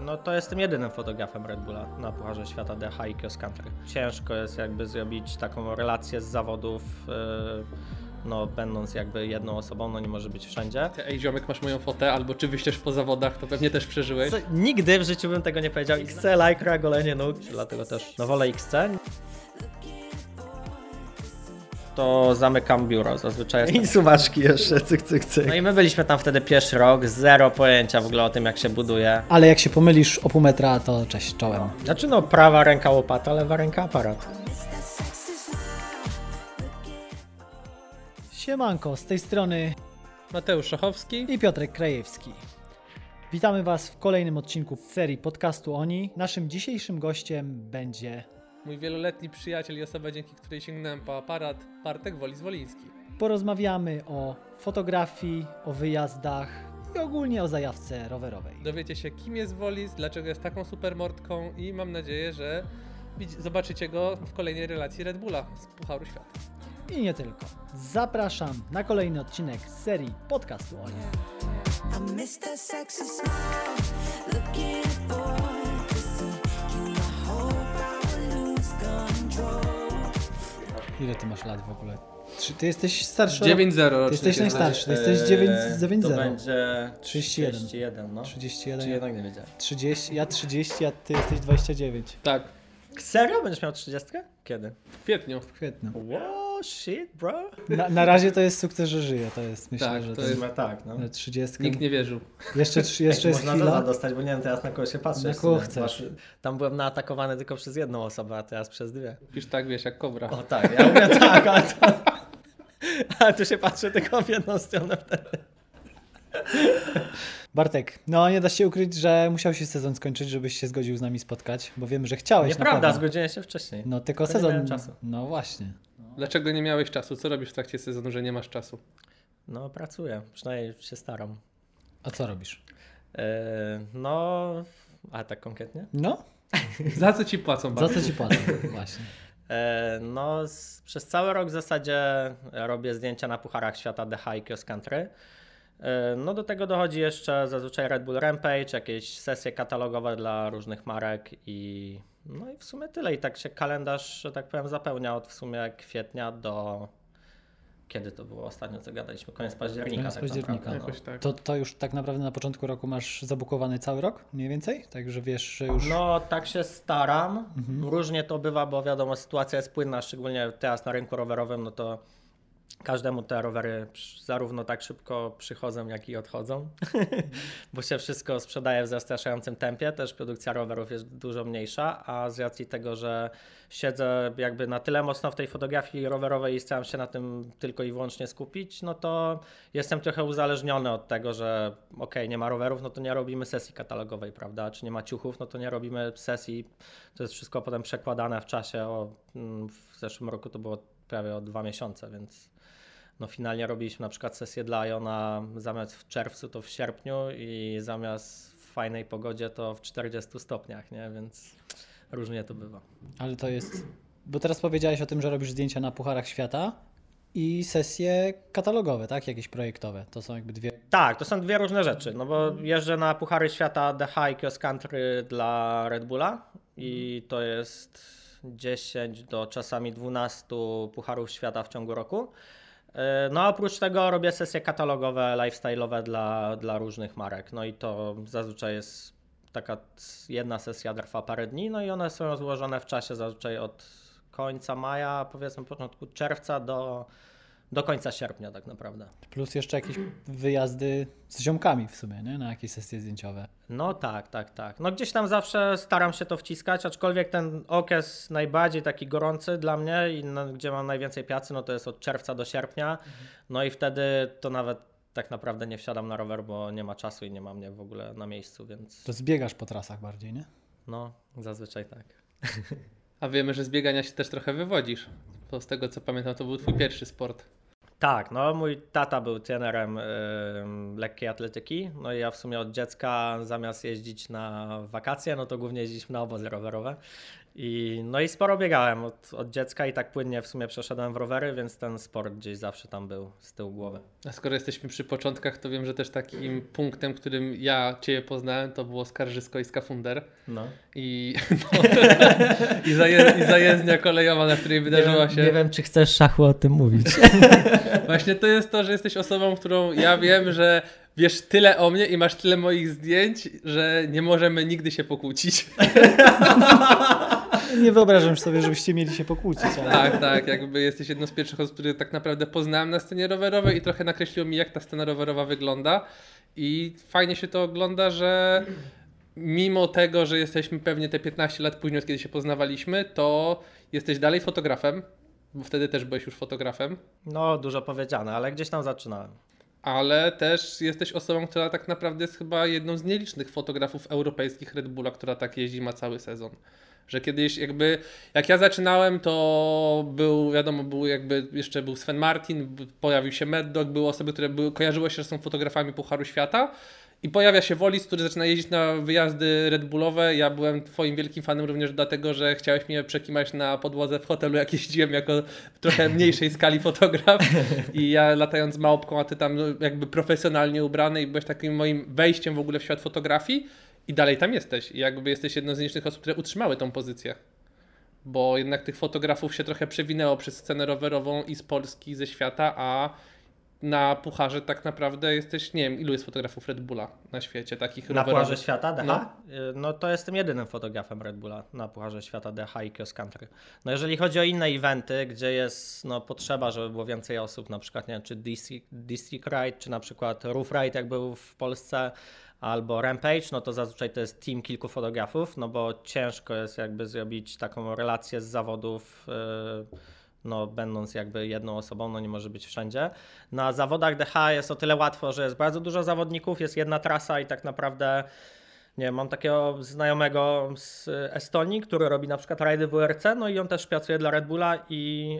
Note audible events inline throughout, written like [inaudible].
no to jestem jedynym fotografem Red Bulla na Pucharze Świata The High Cross Country. Ciężko jest jakby zrobić taką relację z zawodów, y, no będąc jakby jedną osobą, no nie może być wszędzie. Ej, ziomek, masz moją fotę, albo czy wyślesz po zawodach, to pewnie też przeżyłeś. Co, nigdy w życiu bym tego nie powiedział. XC, Lycra, golenie nóg, dlatego też no wolę XC. To zamykam biuro, zazwyczaj jestem I suwaczki jeszcze, cyk, cyk, cyk. No i my byliśmy tam wtedy pierwszy rok, zero pojęcia w ogóle o tym, jak się buduje. Ale jak się pomylisz o pół metra, to cześć, czołem. Znaczy no, prawa ręka łopata, lewa ręka aparat. Siemanko, z tej strony Mateusz Szachowski. i Piotrek Krajewski. Witamy Was w kolejnym odcinku serii podcastu Oni. Naszym dzisiejszym gościem będzie Mój wieloletni przyjaciel i osoba, dzięki której sięgnąłem po aparat, Bartek Wolis-Woliński. porozmawiamy o fotografii, o wyjazdach i ogólnie o zajawce rowerowej. Dowiecie się, kim jest Wolis, dlaczego jest taką super mordką i mam nadzieję, że zobaczycie go w kolejnej relacji Red Bulla z Pucharu Świata. I nie tylko. Zapraszam na kolejny odcinek z serii podcastu Oni. I Ile ty masz lat w ogóle? Czy ty jesteś starszy? 9-0. Ty jesteś najstarszy, ty jesteś Eee, 9 To 9-0. będzie 31. 31, no. 31, Czy jednak nie wiedziałem. 30, ja 30, a ty jesteś 29. Tak, Serio? Będziesz miał 30? Kiedy? w kwietniu. W kwietniu. Wow, shit, bro. Na, na razie to jest sukces, że żyje. To jest, myślę, Tak, że to to jest- tak, no. 30. Nikt nie wierzył. Jeszcze, jeszcze jest Można chwila. dostać, bo nie wiem teraz na kogo się patrzeć. Na kogo chcesz. Tam byłem naatakowany tylko przez jedną osobę, a teraz przez dwie. Pisz tak, wiesz, jak kobra. O tak, ja mówię tak, ale to... Ale tu się patrzy tylko w jedną stronę wtedy. [laughs] Bartek, no nie da się ukryć, że musiał się sezon skończyć, żebyś się zgodził z nami spotkać, bo wiem, że chciałeś Nieprawda, zgodziłem się wcześniej. No tylko nie sezon. miałem czasu. No właśnie. Dlaczego nie miałeś czasu? Co robisz w trakcie sezonu, że nie masz czasu? No pracuję, przynajmniej się staram. A co robisz? Yy, no, a tak konkretnie? No, [laughs] Za co ci płacą za bardzo? co ci płacę? [laughs] Właśnie. E, No, z, przez cały rok w zasadzie robię zdjęcia na Pucharach Świata The High Cross Country. E, No do tego dochodzi jeszcze zazwyczaj Red Bull Rampage, jakieś sesje katalogowe dla różnych marek i no i w sumie tyle. I tak się kalendarz, że tak powiem, zapełnia od w sumie kwietnia do... Kiedy to było ostatnio, co gadaliśmy? Koniec października Koniec tak października. naprawdę. No. Tak. To, to już tak naprawdę na początku roku masz zabukowany cały rok, mniej więcej? Także wiesz, że już. No, tak się staram. Mhm. Różnie to bywa, bo wiadomo, sytuacja jest płynna, szczególnie teraz na rynku rowerowym, no to każdemu te rowery zarówno tak szybko przychodzą, jak i odchodzą, [laughs] bo się wszystko sprzedaje w zastraszającym tempie. Też produkcja rowerów jest dużo mniejsza, a z racji tego, że siedzę jakby na tyle mocno w tej fotografii rowerowej i staram się na tym tylko i wyłącznie skupić, no to jestem trochę uzależniony od tego, że okej, nie ma rowerów, no to nie robimy sesji katalogowej, prawda? Czy nie ma ciuchów, no to nie robimy sesji. To jest wszystko potem przekładane w czasie. O, mm, w zeszłym roku to było prawie o dwa miesiące, więc no finalnie robiliśmy na przykład sesję dla Iona zamiast w czerwcu to w sierpniu i zamiast w fajnej pogodzie to w 40 stopniach, nie? Więc różnie to bywa. Ale to jest. Bo teraz powiedziałeś o tym, że robisz zdjęcia na Pucharach Świata i sesje katalogowe, tak? Jakieś projektowe. To są jakby dwie. Tak, to są dwie różne rzeczy, no bo jeżdżę na Puchary Świata The High Cross Country dla Red Bulla i to jest 10 do czasami 12 Pucharów Świata w ciągu roku. E, No oprócz tego robię sesje katalogowe, lifestyle'owe dla, dla różnych marek. No i to zazwyczaj jest taka jedna sesja trwa parę dni, no i one są rozłożone w czasie zazwyczaj od końca maja, powiedzmy początku czerwca do, do końca sierpnia tak naprawdę. Plus jeszcze jakieś wyjazdy z ziomkami w sumie, nie? Na jakieś sesje zdjęciowe. No tak, tak, tak. No gdzieś tam zawsze staram się to wciskać, aczkolwiek ten okres najbardziej taki gorący dla mnie i no, gdzie mam najwięcej pracy, no to jest od czerwca do sierpnia. No i wtedy to nawet tak naprawdę nie wsiadam na rower, bo nie ma czasu i nie ma mnie w ogóle na miejscu, więc To zbiegasz po trasach bardziej, nie? no zazwyczaj tak. [laughs] A wiemy, że z biegania się też trochę wywodzisz. Bo z tego co pamiętam, to był twój pierwszy sport. Tak, no mój tata był trenerem ym, lekkiej atletyki, no i ja w sumie od dziecka zamiast jeździć na wakacje, no to głównie jeździliśmy na obozy rowerowe I, no i sporo biegałem od, od dziecka i tak płynnie w sumie przeszedłem w rowery, więc ten sport gdzieś zawsze tam był z tyłu głowy. A skoro jesteśmy przy początkach, to wiem, że też takim punktem, którym ja Ciebie poznałem, to było Skarżysko i Skafunder. No. I, [laughs] no, [laughs] i, zaje, i zajezdnia kolejowa, na której wydarzyła się. Nie wiem, czy chcesz szachu o tym mówić. [laughs] Właśnie to jest to, że jesteś osobą, którą ja wiem, że wiesz tyle o mnie i masz tyle moich zdjęć, że nie możemy nigdy się pokłócić. Nie wyobrażam sobie, żebyście mieli się pokłócić. Ale... Tak, tak, jakby jesteś jedną z pierwszych osób, które tak naprawdę poznałem na scenie rowerowej i trochę nakreśliło mi, jak ta scena rowerowa wygląda. I fajnie się to ogląda, że mimo tego, że jesteśmy pewnie te 15 lat później, od kiedy się poznawaliśmy, to jesteś dalej fotografem, bo wtedy też byłeś już fotografem, No, dużo powiedziane, ale gdzieś tam zaczynałem. ale też jesteś osobą, która tak naprawdę jest chyba jedną z nielicznych fotografów europejskich Red Bulla, która tak jeździ, ma cały sezon. Że kiedyś jakby, jak ja zaczynałem, to był, wiadomo, był jakby, jeszcze był Sven Martin, pojawił się Mad Dog, były osoby, które były, kojarzyły się, że są fotografami Pucharu Świata i pojawia się Wolis, który zaczyna jeździć na wyjazdy Red Bullowe. Ja byłem twoim wielkim fanem również dlatego, że chciałeś mnie przekimać na podłodze w hotelu, jak jeździłem jako trochę mniejszej skali fotograf i ja latając małpką, a ty tam jakby profesjonalnie ubrany i byłeś takim moim wejściem w ogóle w świat fotografii i dalej tam jesteś. I jakby jesteś jedną z nielicznych osób, które utrzymały tą pozycję. Bo jednak tych fotografów się trochę przewinęło przez scenę rowerową i z Polski, i ze świata, a na pucharze tak naprawdę jesteś, nie wiem, ilu jest fotografów Red Bulla na świecie, takich Na rowerowych? Pucharze Świata DH? No. No. to jestem jedynym fotografem Red Bulla na Pucharze Świata DH i Cross Country. No jeżeli chodzi o inne eventy, gdzie jest no, potrzeba, żeby było więcej osób, na przykład nie wiem, czy District, District Ride, czy na przykład Roof Ride, jak był w Polsce, albo Rampage, no to zazwyczaj to jest team kilku fotografów, no bo ciężko jest jakby zrobić taką relację z zawodów yy, no, będąc jakby jedną osobą, no nie może być wszędzie. Na zawodach DH jest o tyle łatwo, że jest bardzo dużo zawodników, jest jedna trasa i tak naprawdę nie mam takiego znajomego z Estonii, który robi na przykład rajdy WRC, no i on też pracuje dla Red Bulla i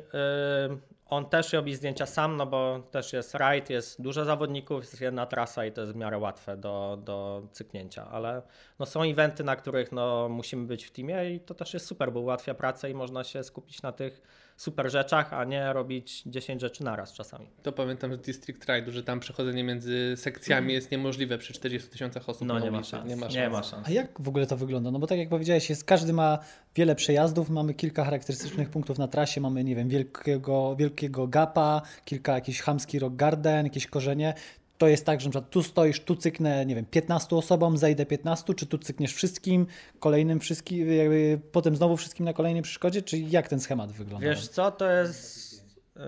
yy, on też robi zdjęcia sam, no bo też jest rajd, jest dużo zawodników, jest jedna trasa i to jest w miarę łatwe do, do cyknięcia, ale no są eventy, na których no musimy być w teamie i to też jest super, bo ułatwia pracę i można się skupić na tych super rzeczach, a nie robić 10 rzeczy naraz czasami. To pamiętam z District Ride'u, że tam przechodzenie między sekcjami jest niemożliwe przy 40 tysiącach osób No na nie ma szans. Nie ma szans. Nie ma szans. A jak w ogóle to wygląda? No bo tak jak powiedziałeś, jest, każdy ma wiele przejazdów, mamy kilka charakterystycznych punktów na trasie, mamy, nie wiem, wielkiego, wielkiego gapa, kilka jakiś chamski rock garden, jakieś korzenie. To jest tak, że tu stoisz, tu cyknę, nie wiem, 15 osobom, zejdę 15, czy tu cykniesz wszystkim, kolejnym wszystkim, jakby potem znowu wszystkim na kolejnej przeszkodzie, czy jak ten schemat wygląda? Wiesz co, to jest. Yy,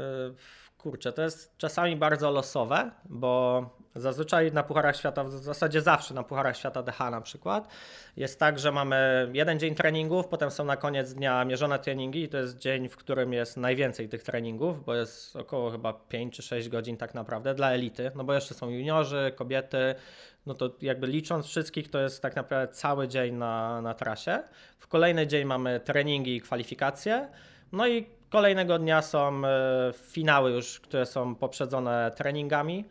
kurczę, to jest czasami bardzo losowe, bo zazwyczaj na Pucharach Świata, w zasadzie zawsze na Pucharach Świata DH na przykład, jest tak, że mamy jeden dzień treningów, potem są na koniec dnia mierzone treningi i to jest dzień, w którym jest najwięcej tych treningów, bo jest około chyba 5 czy 6 godzin tak naprawdę dla elity, no bo jeszcze są juniorzy, kobiety, no to jakby licząc wszystkich, to jest tak naprawdę cały dzień na, na trasie. W kolejny dzień mamy treningi i kwalifikacje. No i kolejnego dnia są e, finały już, które są poprzedzone treningami.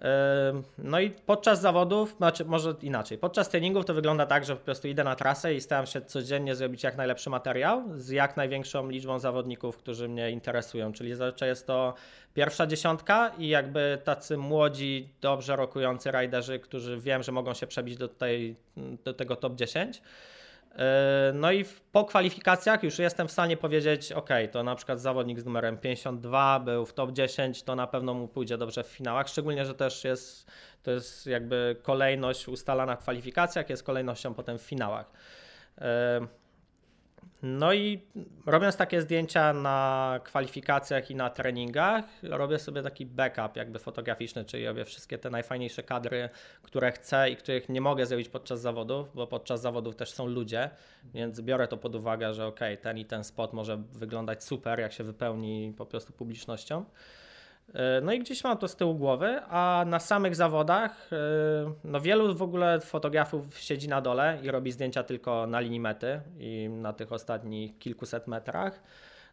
E, No i podczas zawodów, znaczy może inaczej, podczas treningów to wygląda tak, że po prostu idę na trasę i staram się codziennie zrobić jak najlepszy materiał z jak największą liczbą zawodników, którzy mnie interesują, czyli zazwyczaj jest to pierwsza dziesiątka i jakby tacy młodzi, dobrze rokujący rajderzy, którzy wiem, że mogą się przebić do, tej, do tego top 10. Yy, No i po kwalifikacjach już jestem w stanie powiedzieć, ok, to na przykład zawodnik z numerem 52 był w top 10, to na pewno mu pójdzie dobrze w finałach, szczególnie, że też jest, to jest jakby kolejność ustalana w kwalifikacjach, jest kolejnością potem w finałach. No i robiąc takie zdjęcia na kwalifikacjach i na treningach, robię sobie taki backup jakby fotograficzny, czyli robię wszystkie te najfajniejsze kadry, które chcę i których nie mogę zrobić podczas zawodów, bo podczas zawodów też są ludzie, więc biorę to pod uwagę, że ok, ten i ten spot może wyglądać super, jak się wypełni po prostu publicznością. E, No i gdzieś mam to z tyłu głowy, a na samych zawodach, e, no wielu w ogóle fotografów siedzi na dole i robi zdjęcia tylko na linii mety i na tych ostatnich kilkuset metrach.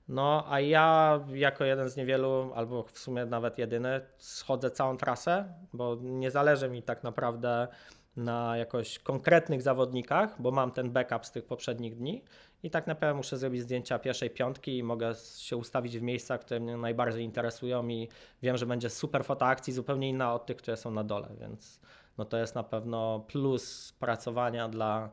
No a ja jako jeden z niewielu, albo w sumie nawet jedyny, schodzę całą trasę, bo nie zależy mi tak naprawdę na jakoś konkretnych zawodnikach, bo mam ten backup z tych poprzednich dni i tak naprawdę muszę zrobić zdjęcia pierwszej piątki i mogę się ustawić w miejscach, które mnie najbardziej interesują i wiem, że będzie super foto akcji, zupełnie inna od tych, które są na dole, więc no to jest na pewno plus pracowania dla,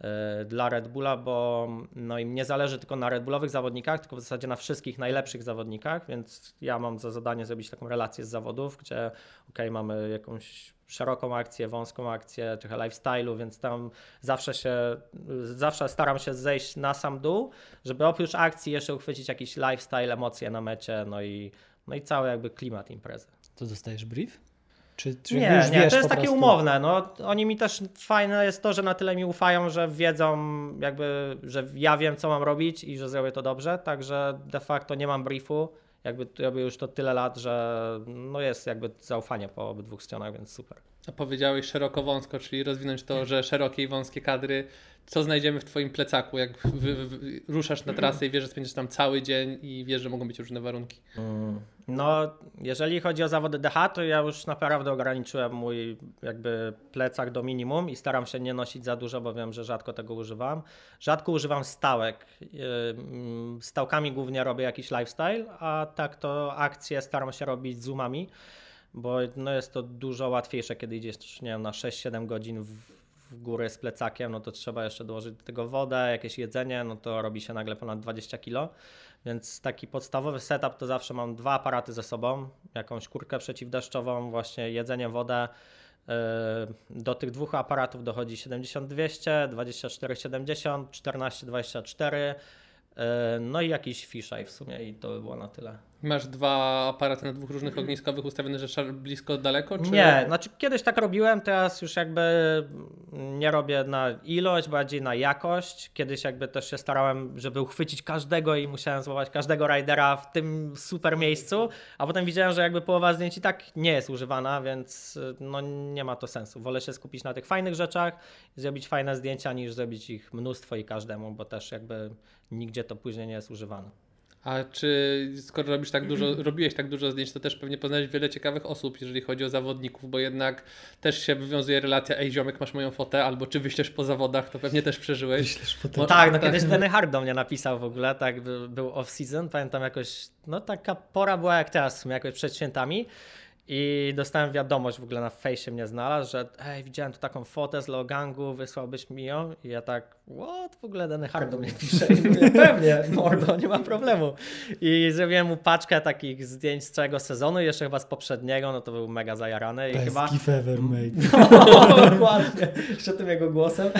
e, dla Red Bulla, bo no im nie zależy tylko na Red Bullowych zawodnikach, tylko w zasadzie na wszystkich najlepszych zawodnikach, więc ja mam za zadanie zrobić taką relację z zawodów, gdzie ok, mamy jakąś szeroką akcję, wąską akcję, trochę lifestyle'u, więc tam zawsze się, zawsze staram się zejść na sam dół, żeby oprócz akcji jeszcze uchwycić jakiś lifestyle, emocje na mecie, no i, no i cały jakby klimat imprezy. To dostajesz brief? Czy, czy Nie, już nie, wiesz to jest takie prostu? umowne. No, oni mi też fajne jest to, że na tyle mi ufają, że wiedzą, jakby, że ja wiem, co mam robić i że zrobię to dobrze. Także de facto nie mam briefu. Jakby robię już to tyle lat, że no jest jakby zaufanie po obydwu stronach, więc super. A powiedziałeś szeroko wąsko, czyli rozwinąć to, że szerokie i wąskie kadry. Co znajdziemy w Twoim plecaku, jak ruszasz na trasę i wiesz, że spędzisz tam cały dzień i wiesz, że mogą być różne warunki. No, jeżeli chodzi o zawody DH, to ja już naprawdę ograniczyłem mój jakby plecak do minimum i staram się nie nosić za dużo, bo wiem, że rzadko tego używam. Rzadko używam stałek. Mm, Stałkami głównie robię jakiś lifestyle, a tak to akcje staram się robić zoomami, bo no jest to dużo łatwiejsze, kiedy idziesz nie wiem, na 6-7 godzin w, w górę z plecakiem, no to trzeba jeszcze dołożyć do tego wodę, jakieś jedzenie, no to robi się nagle ponad 20 kg. Więc taki podstawowy setup to zawsze mam dwa aparaty ze sobą, jakąś kurkę przeciwdeszczową, właśnie jedzenie, wodę. Yy, Do tych dwóch aparatów dochodzi 70-200, 24-70, 14-24, yy, no i jakiś fisheye w sumie i to by było na tyle. Masz dwa aparaty na dwóch różnych ogniskowych ustawione, że blisko, daleko? Czy... Nie, znaczy kiedyś tak robiłem, teraz już jakby nie robię na ilość, bardziej na jakość. Kiedyś jakby też się starałem, żeby uchwycić każdego i musiałem złapać każdego ridera w tym super miejscu, a potem widziałem, że jakby połowa zdjęć i tak nie jest używana, więc no nie ma to sensu. Wolę się skupić na tych fajnych rzeczach, zrobić fajne zdjęcia niż zrobić ich mnóstwo i każdemu, bo też jakby nigdzie to później nie jest używane. A czy skoro robisz tak dużo, [clears throat] robiłeś tak dużo zdjęć, to też pewnie poznałeś wiele ciekawych osób, jeżeli chodzi o zawodników, bo jednak też się wywiązuje relacja, ej ziomek, masz moją fotę, albo czy wyślesz po zawodach, to pewnie też przeżyłeś. No tak, no kiedyś Danny Hard do mnie napisał w ogóle, tak, by- był off-season, pamiętam jakoś, no taka pora była jak teraz, w sumie jakoś przed świętami i dostałem wiadomość, w ogóle na fejsie mnie znalazł, że hej, widziałem tu taką fotę z Logangu, wysłałbyś mi ją? I ja tak, what, w ogóle Danny Hard do mnie pisze. I mówię, pewnie, mordo, nie ma problemu. I zrobiłem mu paczkę takich zdjęć z całego sezonu, jeszcze chyba z poprzedniego, no to był mega zajarany i Best chyba... gift ever made. No, dokładnie. Jeszcze tym jego głosem.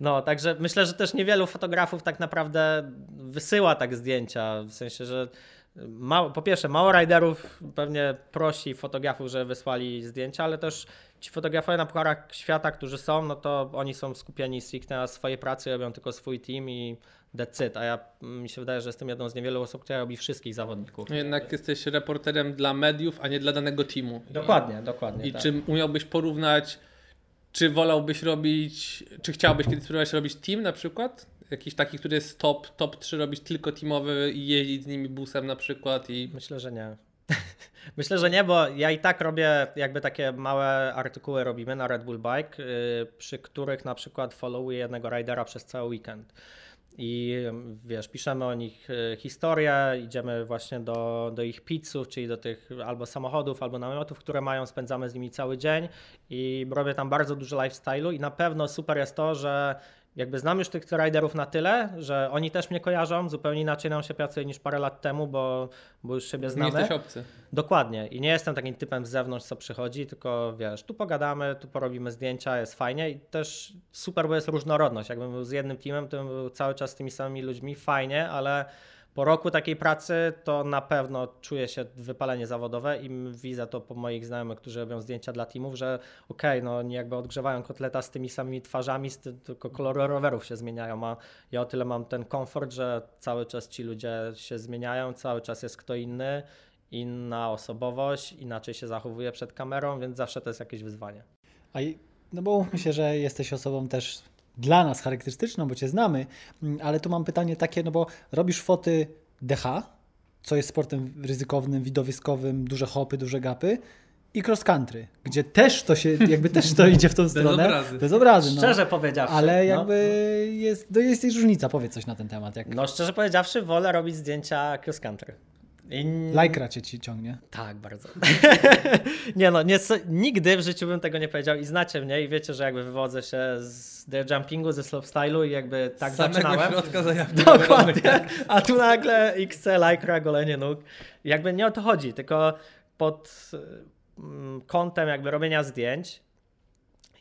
No, także myślę, że też niewielu fotografów tak naprawdę wysyła tak zdjęcia. W sensie, że mało, po pierwsze, mało riderów pewnie prosi fotografów, żeby wysłali zdjęcia, ale też ci fotografowie na Pucharach Świata, którzy są, no to oni są skupieni stricte na swojej pracy, robią tylko swój team i it. A ja mi się wydaje, że jestem jedną z niewielu osób, która robi wszystkich zawodników. No Jednak jesteś reporterem dla mediów, a nie dla danego teamu. Dokładnie, dokładnie. I tak. czy umiałbyś porównać, czy wolałbyś robić, czy chciałbyś kiedyś spróbować robić team na przykład? Jakiś taki, który jest top, top 3 robić tylko teamowy i jeździć z nimi busem na przykład i Myślę, że nie. [laughs] Myślę, że nie, bo ja i tak robię jakby takie małe artykuły robimy na Red Bull Bike, yy, przy których na przykład followuję jednego ridera przez cały weekend. I ym, wiesz, piszemy o nich y, historię, idziemy właśnie do, do ich pizzów, czyli do tych albo samochodów, albo namiotów, które mają, spędzamy z nimi cały dzień i robię tam bardzo dużo lifestyle'u i na pewno super jest to, że jakby znam już tych riderów na tyle, że oni też mnie kojarzą, zupełnie inaczej nam się pracuje niż parę lat temu, bo, bo już siebie nie znamy. jesteś obcy. Dokładnie. I nie jestem takim typem z zewnątrz, co przychodzi, tylko wiesz, tu pogadamy, tu porobimy zdjęcia, jest fajnie i też super, bo jest różnorodność. Jakbym był z jednym teamem, to bym był cały czas z tymi samymi ludźmi, fajnie, ale po roku takiej pracy to na pewno czuję się wypalenie zawodowe i widzę to po moich znajomych, którzy robią zdjęcia dla teamów, że okej, no oni jakby odgrzewają kotleta z tymi samymi twarzami, tylko kolory rowerów się zmieniają, a ja o tyle mam ten komfort, że cały czas ci ludzie się zmieniają, cały czas jest kto inny, inna osobowość, inaczej się zachowuje przed kamerą, więc zawsze to jest jakieś wyzwanie. A no bo mówmy się, że jesteś osobą też dla nas charakterystyczną, bo cię znamy, mm, ale tu mam pytanie takie, no bo robisz foty DH, co jest sportem ryzykownym, widowiskowym, duże hopy, duże gapy i cross country, gdzie też to się, jakby też to idzie w tą [laughs] stronę. obrazy. Bez obrazy. No. Szczerze powiedziawszy. Ale no. jakby jest, to jest jest różnica, powiedz coś na ten temat. Jak No szczerze powiedziawszy, wolę robić zdjęcia cross country. I... lajkra cię ci ciągnie. Tak, bardzo. [laughs] nie no, nie, nigdy w życiu bym tego nie powiedział i znacie mnie i wiecie, że jakby wywodzę się z the jumpingu, ze slopestylu i jakby tak Z zaczynałem. środka zajawki [laughs] Dokładnie. A tu nagle XC, lajkra, golenie nóg. Jakby nie o to chodzi, tylko pod mm, kątem jakby robienia zdjęć.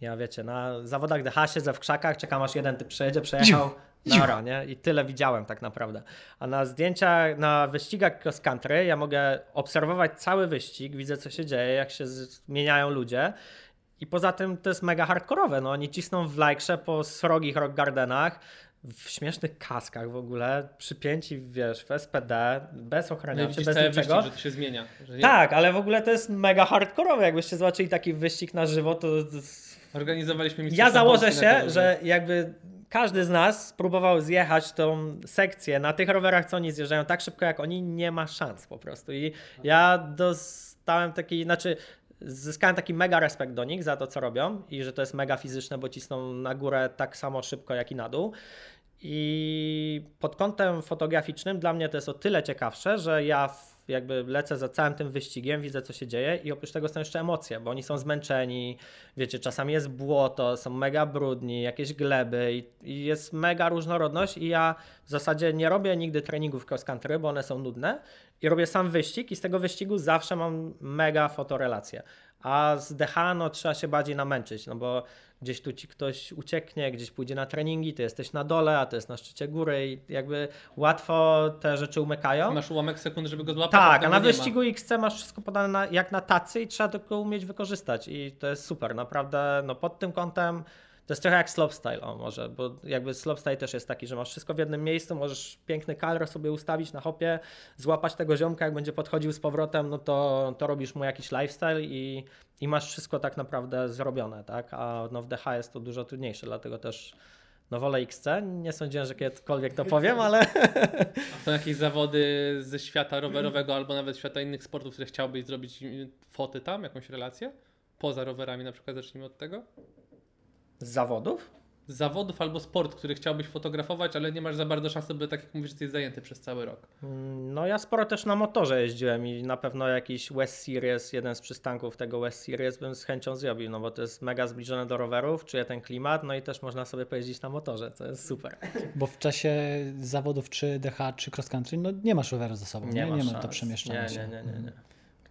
Ja wiecie, na zawodach DH siedzę w krzakach, czekam aż jeden typ przejedzie, przejechał, nara, nie? I tyle widziałem tak naprawdę. A na zdjęciach, na wyścigach cross country ja mogę obserwować cały wyścig, widzę co się dzieje, jak się zmieniają ludzie. I poza tym to jest mega hardkorowe. No, oni cisną w lajkrze po srogich rock gardenach, w śmiesznych kaskach w ogóle, przypięci, wiesz, w SPD, bez No ochraniaczy, widzisz bez niczego. wyścig, że to się zmienia. Że Tak, ale w ogóle to jest mega hardkorowe. Jakbyście zobaczyli taki wyścig na żywo, to Organizowaliśmy ja założę się, że jakby każdy z nas spróbował zjechać tą sekcję na tych rowerach, co oni zjeżdżają tak szybko jak oni, nie ma szans po prostu. I ja dostałem taki, znaczy zyskałem taki mega respekt do nich za to, co robią i że to jest mega fizyczne, bo cisną na górę tak samo szybko, jak i na dół. I pod kątem fotograficznym dla mnie to jest o tyle ciekawsze, że ja w- jakby lecę za całym tym wyścigiem, widzę co się dzieje i oprócz tego są jeszcze emocje, bo oni są zmęczeni, wiecie, czasami jest błoto, są mega brudni, jakieś gleby i, i jest mega różnorodność i ja w zasadzie nie robię nigdy treningów cross country, bo one są nudne i robię sam wyścig i z tego wyścigu zawsze mam mega fotorelacje. A z DH no, trzeba się bardziej namęczyć, no bo gdzieś tu ci ktoś ucieknie, gdzieś pójdzie na treningi, ty jesteś na dole, a to jest na szczycie góry i jakby łatwo te rzeczy umykają. Masz ułamek sekund, żeby go złapać. Tak, a na wyścigu XC masz wszystko podane na, jak na tacy i trzeba tylko umieć wykorzystać i to jest super, naprawdę no pod tym kątem to jest trochę jak slopestyle, o może, bo jakby slopestyle też jest taki, że masz wszystko w jednym miejscu, możesz piękny kadr sobie ustawić na hopie, złapać tego ziomka, jak będzie podchodził z powrotem, no to, to robisz mu jakiś lifestyle i, i masz wszystko tak naprawdę zrobione, tak, a no w DH jest to dużo trudniejsze, dlatego też no wolę XC, nie sądziłem, że kiedykolwiek to powiem, ale A są jakieś zawody ze świata rowerowego albo nawet świata innych sportów, które chciałbyś zrobić foty tam, jakąś relację? Poza rowerami na przykład, zacznijmy od tego. Z zawodów Z zawodów albo sport, który chciałbyś fotografować, ale nie masz za bardzo szansy, by tak jak mówisz, jesteś zajęty przez cały rok. Mm, No ja sporo też na motorze jeździłem i na pewno jakiś West Series, jeden z przystanków tego West Series bym z chęcią zrobił, no bo to jest mega zbliżone do rowerów, czuję ten klimat, no i też można sobie pojeździć na motorze, co jest super. Bo w czasie zawodów czy DH, czy cross country, no nie masz roweru ze sobą, nie, nie, ma ma to przemieszczania nie, się. Nie, nie, nie, nie.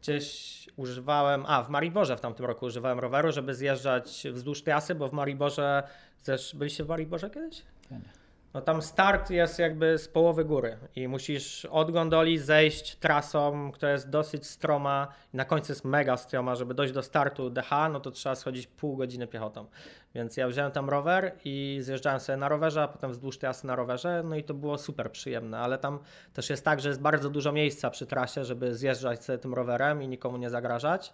Gdzieś używałem, a w Mariborze w tamtym roku używałem roweru, żeby zjeżdżać wzdłuż trasy, bo w Mariborze, też byliście w Mariborze kiedyś? Nie. No tam start jest jakby z połowy góry i musisz od gondoli zejść trasą, która jest dosyć stroma na końcu jest mega stroma, żeby dojść do startu DH, no to trzeba schodzić pół godziny piechotą. Więc ja wziąłem tam rower i zjeżdżałem sobie na rowerze, a potem wzdłuż trasy na rowerze, no i to było super przyjemne, ale tam też jest tak, że jest bardzo dużo miejsca przy trasie, żeby zjeżdżać sobie tym rowerem i nikomu nie zagrażać.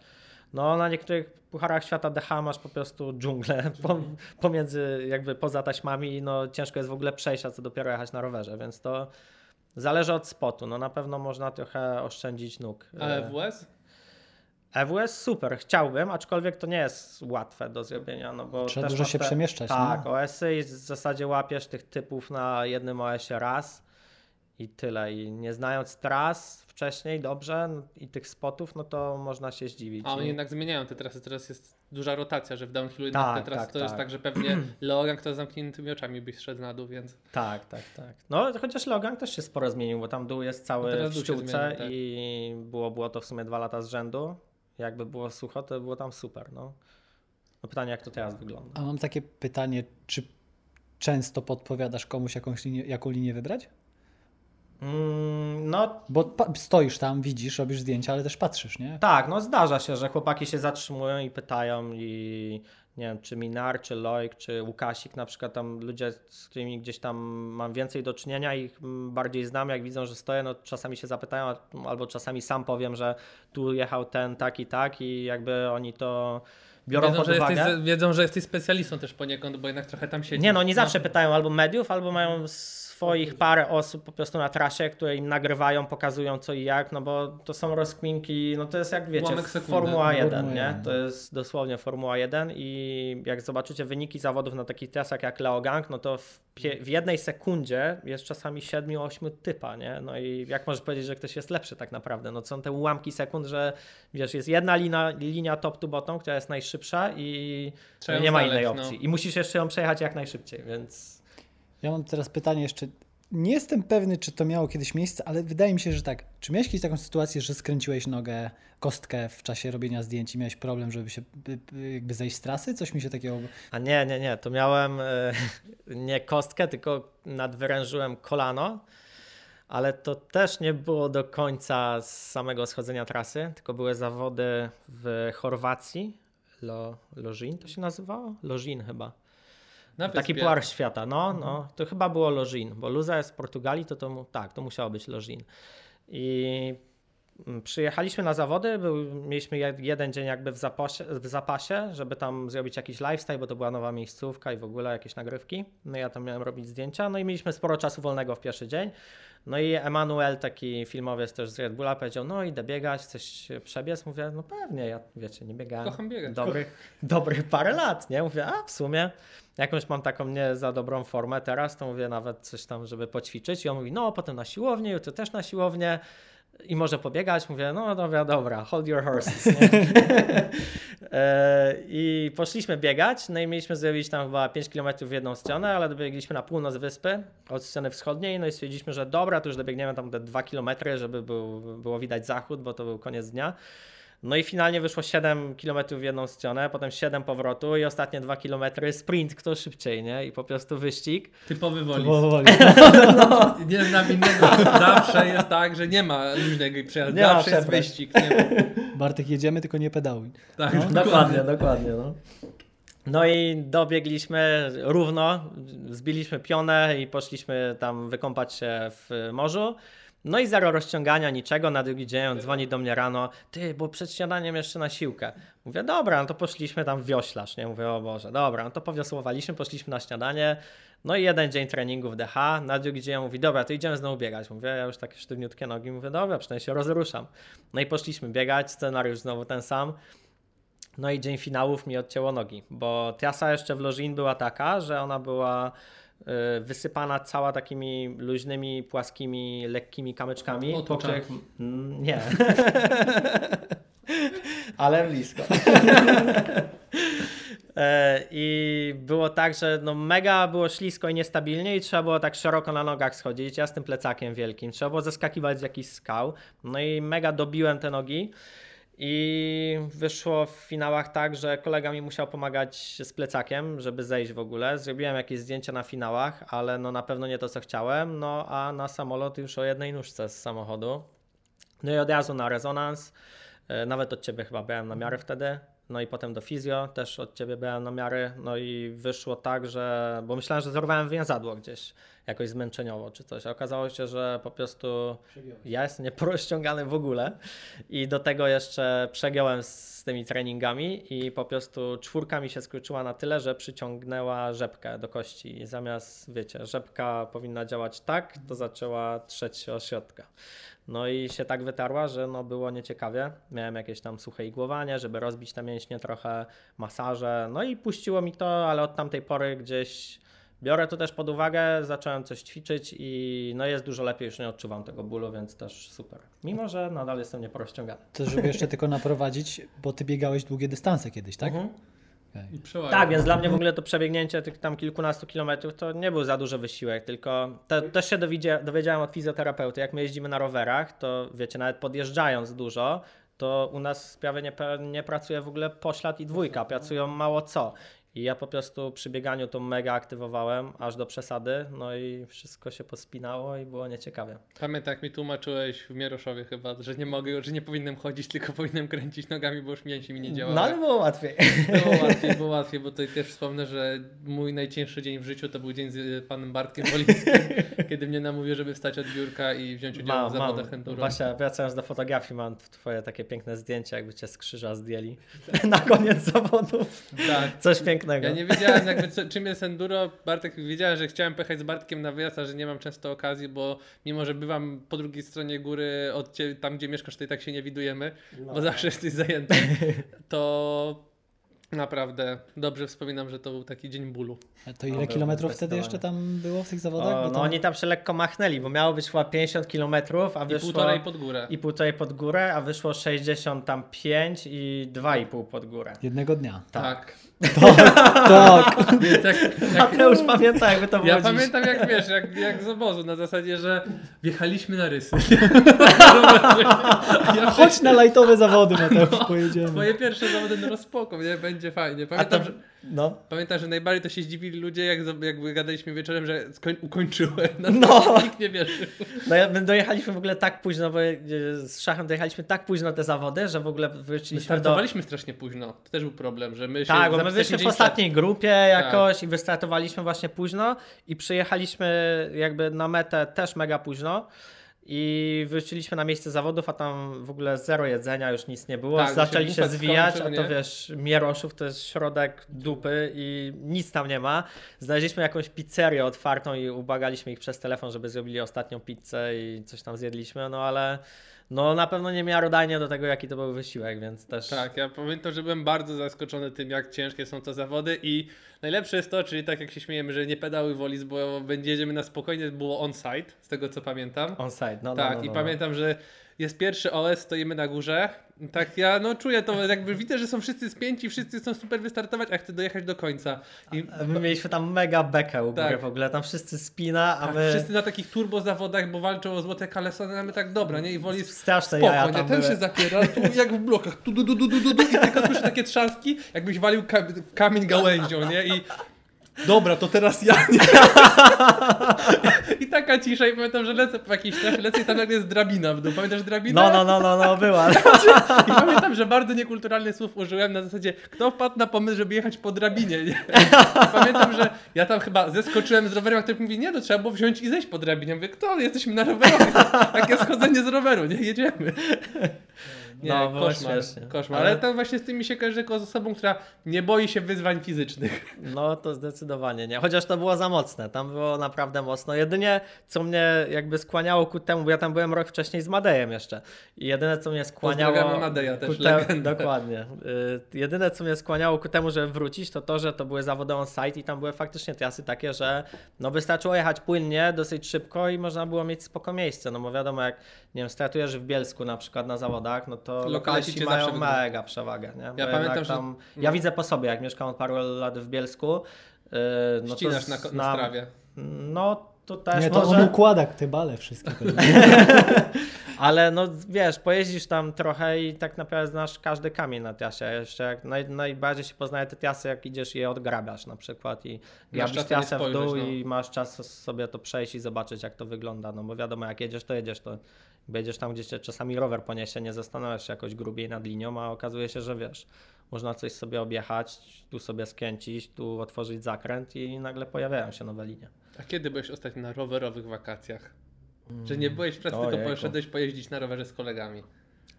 No, na niektórych pucharach świata DH masz po prostu dżunglę [laughs] po, pomiędzy, jakby poza taśmami, no ciężko jest w ogóle przejść, a co dopiero jechać na rowerze, więc to zależy od spotu. No na pewno można trochę oszczędzić nóg. A EWS? EWS super, chciałbym, aczkolwiek to nie jest łatwe do zrobienia, no bo Trzeba też dużo się przemieszczać, Tak, nie? OS-y i w zasadzie łapiesz tych typów na jednym OS-ie raz i tyle. I nie znając tras wcześniej dobrze no, i tych spotów, no to można się zdziwić. A oni I- jednak zmieniają te trasy, teraz jest duża rotacja, że w downhillu jednak Tak, te trasy tak, to jest tak. tak, że pewnie [clears throat] Leogang to z zamkniętymi oczami byś szedł na dół, więc Tak, tak, tak. No chociaż Logang też się sporo zmienił, bo tam dół jest No cały teraz w ściółce zmienił, tak. i było, było to w sumie dwa lata z rzędu. Jakby było sucho, to było tam super. No, no pytanie, jak to teraz wygląda. A mam takie pytanie, czy często podpowiadasz komuś jakąś linię, jaką linię wybrać? Mm, no Bo stoisz tam, widzisz, robisz zdjęcia, ale też patrzysz, nie? tak, no zdarza się, że chłopaki się zatrzymują i pytają i nie wiem, czy Minar, czy Loik, czy Łukasik na przykład tam ludzie, z którymi gdzieś tam mam więcej do czynienia i ich bardziej znam, jak widzą, że stoję, no czasami się zapytają, albo czasami sam powiem, że tu jechał ten, tak i tak i jakby oni to biorą wiedzą, pod że uwagę. jesteś, wiedzą, że jesteś specjalistą też poniekąd, bo jednak trochę tam siedzisz. Nie no, oni zawsze pytają albo mediów, albo mają swoich parę osób po prostu na trasie, które im nagrywają, pokazują co i jak, no bo to są rozkminki, no to jest jak wiecie. Formuła 1, Formuła nie? 1. To jest dosłownie Formuła 1 i jak zobaczycie wyniki zawodów na takich trasach jak Leogang, no to w, w jednej sekundzie jest czasami 7-8 typa, nie? No i jak możesz powiedzieć, że ktoś jest lepszy tak naprawdę? No to są te ułamki sekund, że wiesz, jest jedna linia, linia top to bottom, która jest najszybsza i Trzeba nie ma znaleźć, innej no. opcji. I musisz jeszcze ją przejechać jak najszybciej, więc... Ja mam teraz pytanie jeszcze. Nie jestem pewny, czy to miało kiedyś miejsce, ale wydaje mi się, że tak. Czy miałeś kiedyś taką sytuację, że skręciłeś nogę, kostkę w czasie robienia zdjęć i miałeś problem, żeby się by- by- jakby zejść z trasy? Coś mi się takiego... A nie, nie, nie, to miałem e, nie kostkę, tylko nadwyrężyłem kolano, ale to też nie było do końca z samego schodzenia trasy, tylko były zawody w Chorwacji, Lo, Lożin to się nazywało? Lożin chyba. Na Taki puar świata, no, no, to chyba było Lożin, bo Luza jest z Portugalii, to, to tak, to musiało być Lożin. I przyjechaliśmy na zawody, był, mieliśmy jed- jeden dzień jakby w zapasie, w zapasie, żeby tam zrobić jakiś lifestyle, bo to była nowa miejscówka i w ogóle jakieś nagrywki. No ja tam miałem robić zdjęcia, no i mieliśmy sporo czasu wolnego w pierwszy dzień. No i Emanuel, taki filmowiec też z Red Bulla, powiedział, no idę biegać, chcesz przebiec? Mówię, no pewnie, ja wiecie, nie biegałem Kocham biegać. dobrych, [laughs] dobrych parę lat, nie? Mówię, a w sumie jakąś mam taką nie za dobrą formę teraz, to mówię nawet coś tam, żeby poćwiczyć. I on mówi, no potem na siłownię, jutro też na siłownię i może pobiegać. Mówię, no dobra, dobra, hold your horses? [laughs] E, I poszliśmy biegać, no i mieliśmy zrobić tam chyba 5 km w jedną stronę, ale dobiegliśmy na północ wyspy od sceny wschodniej, no i stwierdziliśmy, że dobra, to już dobiegniemy tam te 2 km, żeby był, było widać zachód, bo to był koniec dnia. No i finalnie wyszło 7 km w jedną stronę, potem 7 powrotu i ostatnie 2 km sprint, kto szybciej, nie? I po prostu wyścig. Typowy wolis. Powoli. [laughs] Nie znam innego. Zawsze jest tak, że nie ma luźnego przejazdu. Nie ma Zawsze jest wyścig. Nie. Bartek, jedziemy, tylko nie pedałuj. Tak, Dokładnie, dokładnie. No. No i dobiegliśmy równo, zbiliśmy pionę i poszliśmy tam wykąpać się w morzu. No i zero rozciągania, niczego. Na drugi dzień on dzwoni do mnie rano. Ty, bo przed śniadaniem jeszcze na siłkę. Mówię, dobra, no to poszliśmy tam w wioślarz. Nie mówię, o Boże, dobra, no to powiosłowaliśmy, poszliśmy na śniadanie. No i jeden dzień treningu w DH. Na drugi dzień mówi, dobra, to idziemy znowu biegać. Mówię, ja już takie sztywniutkie nogi. Mówię, dobra, przynajmniej się rozruszam. No i poszliśmy biegać, scenariusz znowu ten sam. No i dzień finałów mi odcięło nogi, bo trasa jeszcze w Lożin była taka, że ona była wysypana cała takimi luźnymi, płaskimi, lekkimi kamyczkami. Od oczach. Mm, Nie. [laughs] Ale blisko. [laughs] E, I było tak, że no mega było ślisko i niestabilnie i trzeba było tak szeroko na nogach schodzić. Ja z tym plecakiem wielkim. Trzeba było zeskakiwać z jakichś skał. No i mega dobiłem te nogi. I wyszło w finałach tak, że kolega mi musiał pomagać z plecakiem, żeby zejść w ogóle. Zrobiłem jakieś zdjęcia na finałach, ale no na pewno nie to, co chciałem. No a na samolot już o jednej nóżce z samochodu. No i od razu na rezonans. E, Nawet od ciebie chyba brałem namiary wtedy. No i potem do fizjo też od ciebie brałem namiary. No i wyszło tak, że. Bo myślałem, że zerwałem więzadło gdzieś jakoś zmęczeniowo czy coś. A okazało się, że po prostu ja jestem nieporozciągany w ogóle. I do tego jeszcze przegiąłem z tymi treningami i po prostu czwórka mi się skurczyła na tyle, że przyciągnęła rzepkę do kości. I zamiast, wiecie, rzepka powinna działać tak, to zaczęła trzeć się o środka. No i się tak wytarła, że no było nieciekawie. Miałem jakieś tam suche igłowanie, żeby rozbić te mięśnie trochę, masaże. No i puściło mi to, ale od tamtej pory gdzieś biorę to też pod uwagę, zacząłem coś ćwiczyć i no jest dużo lepiej, już nie odczuwam tego bólu, więc też super. Mimo, że nadal jestem nieporozciągany. To żeby jeszcze tylko naprowadzić, bo ty biegałeś długie dystanse kiedyś, tak? Mhm. Przeładował. Tak, więc dla mnie w ogóle to przebiegnięcie tych tam kilkunastu kilometrów to nie był za duży wysiłek, tylko te, też się dowiedzia, dowiedziałem od fizjoterapeuty, jak my jeździmy na rowerach, to wiecie, nawet podjeżdżając dużo, to u nas prawie nie, nie pracuje w ogóle poślad i dwójka, pracują mało co. I ja po prostu przy bieganiu to mega aktywowałem, aż do przesady, no i wszystko się pospinało i było nieciekawie. Pamiętam, jak mi tłumaczyłeś w Mieroszowie chyba, że nie mogę, że nie powinienem chodzić, [laughs] tylko powinienem kręcić nogami, bo już mięśnie mi nie działały. No ale było łatwiej. Było [laughs] łatwiej, było łatwiej, bo tutaj też wspomnę, że mój najcięższy dzień w życiu to był dzień z panem Bartkiem Wolińskim, Kiedy mnie namówił, żeby wstać od biurka i wziąć udział Mam, w zawodach enduro. Właśnie wracając do fotografii, mam twoje takie piękne zdjęcie, jakby cię z krzyża zdjęli [laughs] na koniec zawodów. Tak. Coś pięknego. Ja nie wiedziałem jakby co, czym jest enduro. Bartek wiedziałem, że chciałem pojechać z Bartkiem na wyjazd, a że nie mam często okazji, bo mimo, że bywam po drugiej stronie góry od cie, tam, gdzie mieszkasz, to i tak się nie widujemy, No. bo zawsze jesteś zajęty, to naprawdę dobrze wspominam, że to był taki dzień bólu. A To ile No, kilometrów wtedy jeszcze tam było w tych zawodach? O, Bo no tam... oni tam się lekko machnęli, bo miało być chyba 50 km, a I wyszło... półtorej pod górę. I półtorej pod górę, a wyszło 65 i 2,5 pod górę. Jednego dnia. Tak. Tak. Więc jak, jak, Mateusz pamięta jakby to było ja dziś. pamiętam jak wiesz, jak, jak z obozu, na zasadzie, że wjechaliśmy na rysy. [laughs] ja Chodź na lajtowe zawody, Mateusz, pojedziemy. Twoje pierwsze zawody no spoko, nie? Będzie fajnie. Pamiętam, A że, no, pamiętam, że najbardziej to się zdziwili ludzie, jak jakby gadaliśmy wieczorem, że ukończyłem. [laughs] No, No. Nikt nie wierzył. no my dojechaliśmy w ogóle tak późno, bo z Szachem dojechaliśmy tak późno te zawody, że w ogóle My wróciliśmy do... startowaliśmy strasznie późno. To też był problem, że my się Tak, bo my byliśmy w ostatniej grupie jakoś i wystartowaliśmy właśnie późno i przyjechaliśmy jakby na metę też mega późno. I wróciliśmy na miejsce zawodów, a tam w ogóle zero jedzenia, już nic nie było. Tak, Zaczęli się zwijać, skończył, a to wiesz, Mieroszów to jest środek dupy i nic tam nie ma. Znaleźliśmy jakąś pizzerię otwartą i ubagaliśmy ich przez telefon, żeby zrobili ostatnią pizzę i coś tam zjedliśmy, no ale no na pewno nie miarodajnie do tego, jaki to był wysiłek, więc też... Tak, ja pamiętam, że byłem bardzo zaskoczony tym, jak ciężkie są te zawody i najlepsze jest to, czyli tak jak się śmiejemy, że nie pedały wolic, bo będziemy na spokojnie, było on-site, z tego co pamiętam. On-site, no, no, tak, no, i no. pamiętam, że jest pierwszy OS, stoimy na górze. Tak, ja no czuję to, jakby widzę, że są wszyscy spięci, wszyscy chcą super wystartować, a chcę dojechać do końca. I My mieliśmy tam mega bekę u Tak. w ogóle, tam wszyscy spina, a tak, my wszyscy na takich turbo zawodach, bo walczą o złote kalesony, a my tak dobra, nie? I woli straszne spoko, jaja Ten były. się zapiera, tu jak w blokach, tu, du, du, du, du, du, du, i tylko słyszę takie trzaski, jakbyś walił ka kamień gałęzią, nie? I dobra, to teraz ja, nie? I taka cisza i pamiętam, że lecę po jakiejś trasie, lecę i tam nagle jest drabina w dół. Pamiętasz drabinę? No, no, no, no, no, była. [laughs] I pamiętam, że bardzo niekulturalnych słów użyłem na zasadzie, kto wpadł na pomysł, żeby jechać po drabinie, nie? I pamiętam, że ja tam chyba zeskoczyłem z rowerem, a ktoś mówi, nie, to trzeba było wziąć i zejść po drabinie. Mówię, kto? Jesteśmy na rowerze. Takie schodzenie z roweru, nie? Jedziemy. Nie, No, koszmar, koszmar. Ale- to właśnie z tym mi się kojarzy jako z osobą, która nie boi się wyzwań fizycznych. [laughs] No to zdecydowanie nie. Chociaż to było za mocne. Tam było naprawdę mocno. Jedynie co mnie jakby skłaniało ku temu, bo ja tam byłem rok wcześniej z Madejem jeszcze. I jedyne co mnie skłaniało. Pozdrawiamy Madeja też, ku te... Dokładnie. Y, jedyne co mnie skłaniało ku temu, żeby wrócić, to to, że to były zawody on site i tam były faktycznie trasy takie, że no wystarczyło jechać płynnie, dosyć szybko i można było mieć spoko miejsce. No bo wiadomo, jak nie wiem, startujesz w Bielsku na przykład na zawodach, no to cię mają mega przewagę. Nie? Bo Ja pamiętam, że- tam, Ja widzę po sobie, jak mieszkam od paru lat w Bielsku. Yy, no Ścinasz na, na strawie. No to też Nie, to może, on układa te bale wszystkie. [laughs] ale no wiesz, pojeździsz tam trochę i tak naprawdę znasz każdy kamień na trasie. Jeszcze jak naj, najbardziej się poznaje te trasy, jak idziesz i je odgrabiasz na przykład i grabisz trasę w dół no. i masz czas sobie to przejść i zobaczyć jak to wygląda, no bo wiadomo jak jedziesz to jedziesz, to jedziesz tam gdzie cię czasami rower poniesie, nie zastanawiasz się jakoś grubiej nad linią, a okazuje się, że wiesz, można coś sobie objechać, tu sobie skręcić, tu otworzyć zakręt i nagle pojawiają się nowe linie. A kiedy byłeś ostatnio na rowerowych wakacjach? Że nie byłeś w pracy, tylko Ojejku. poszedłeś pojeździć na rowerze z kolegami.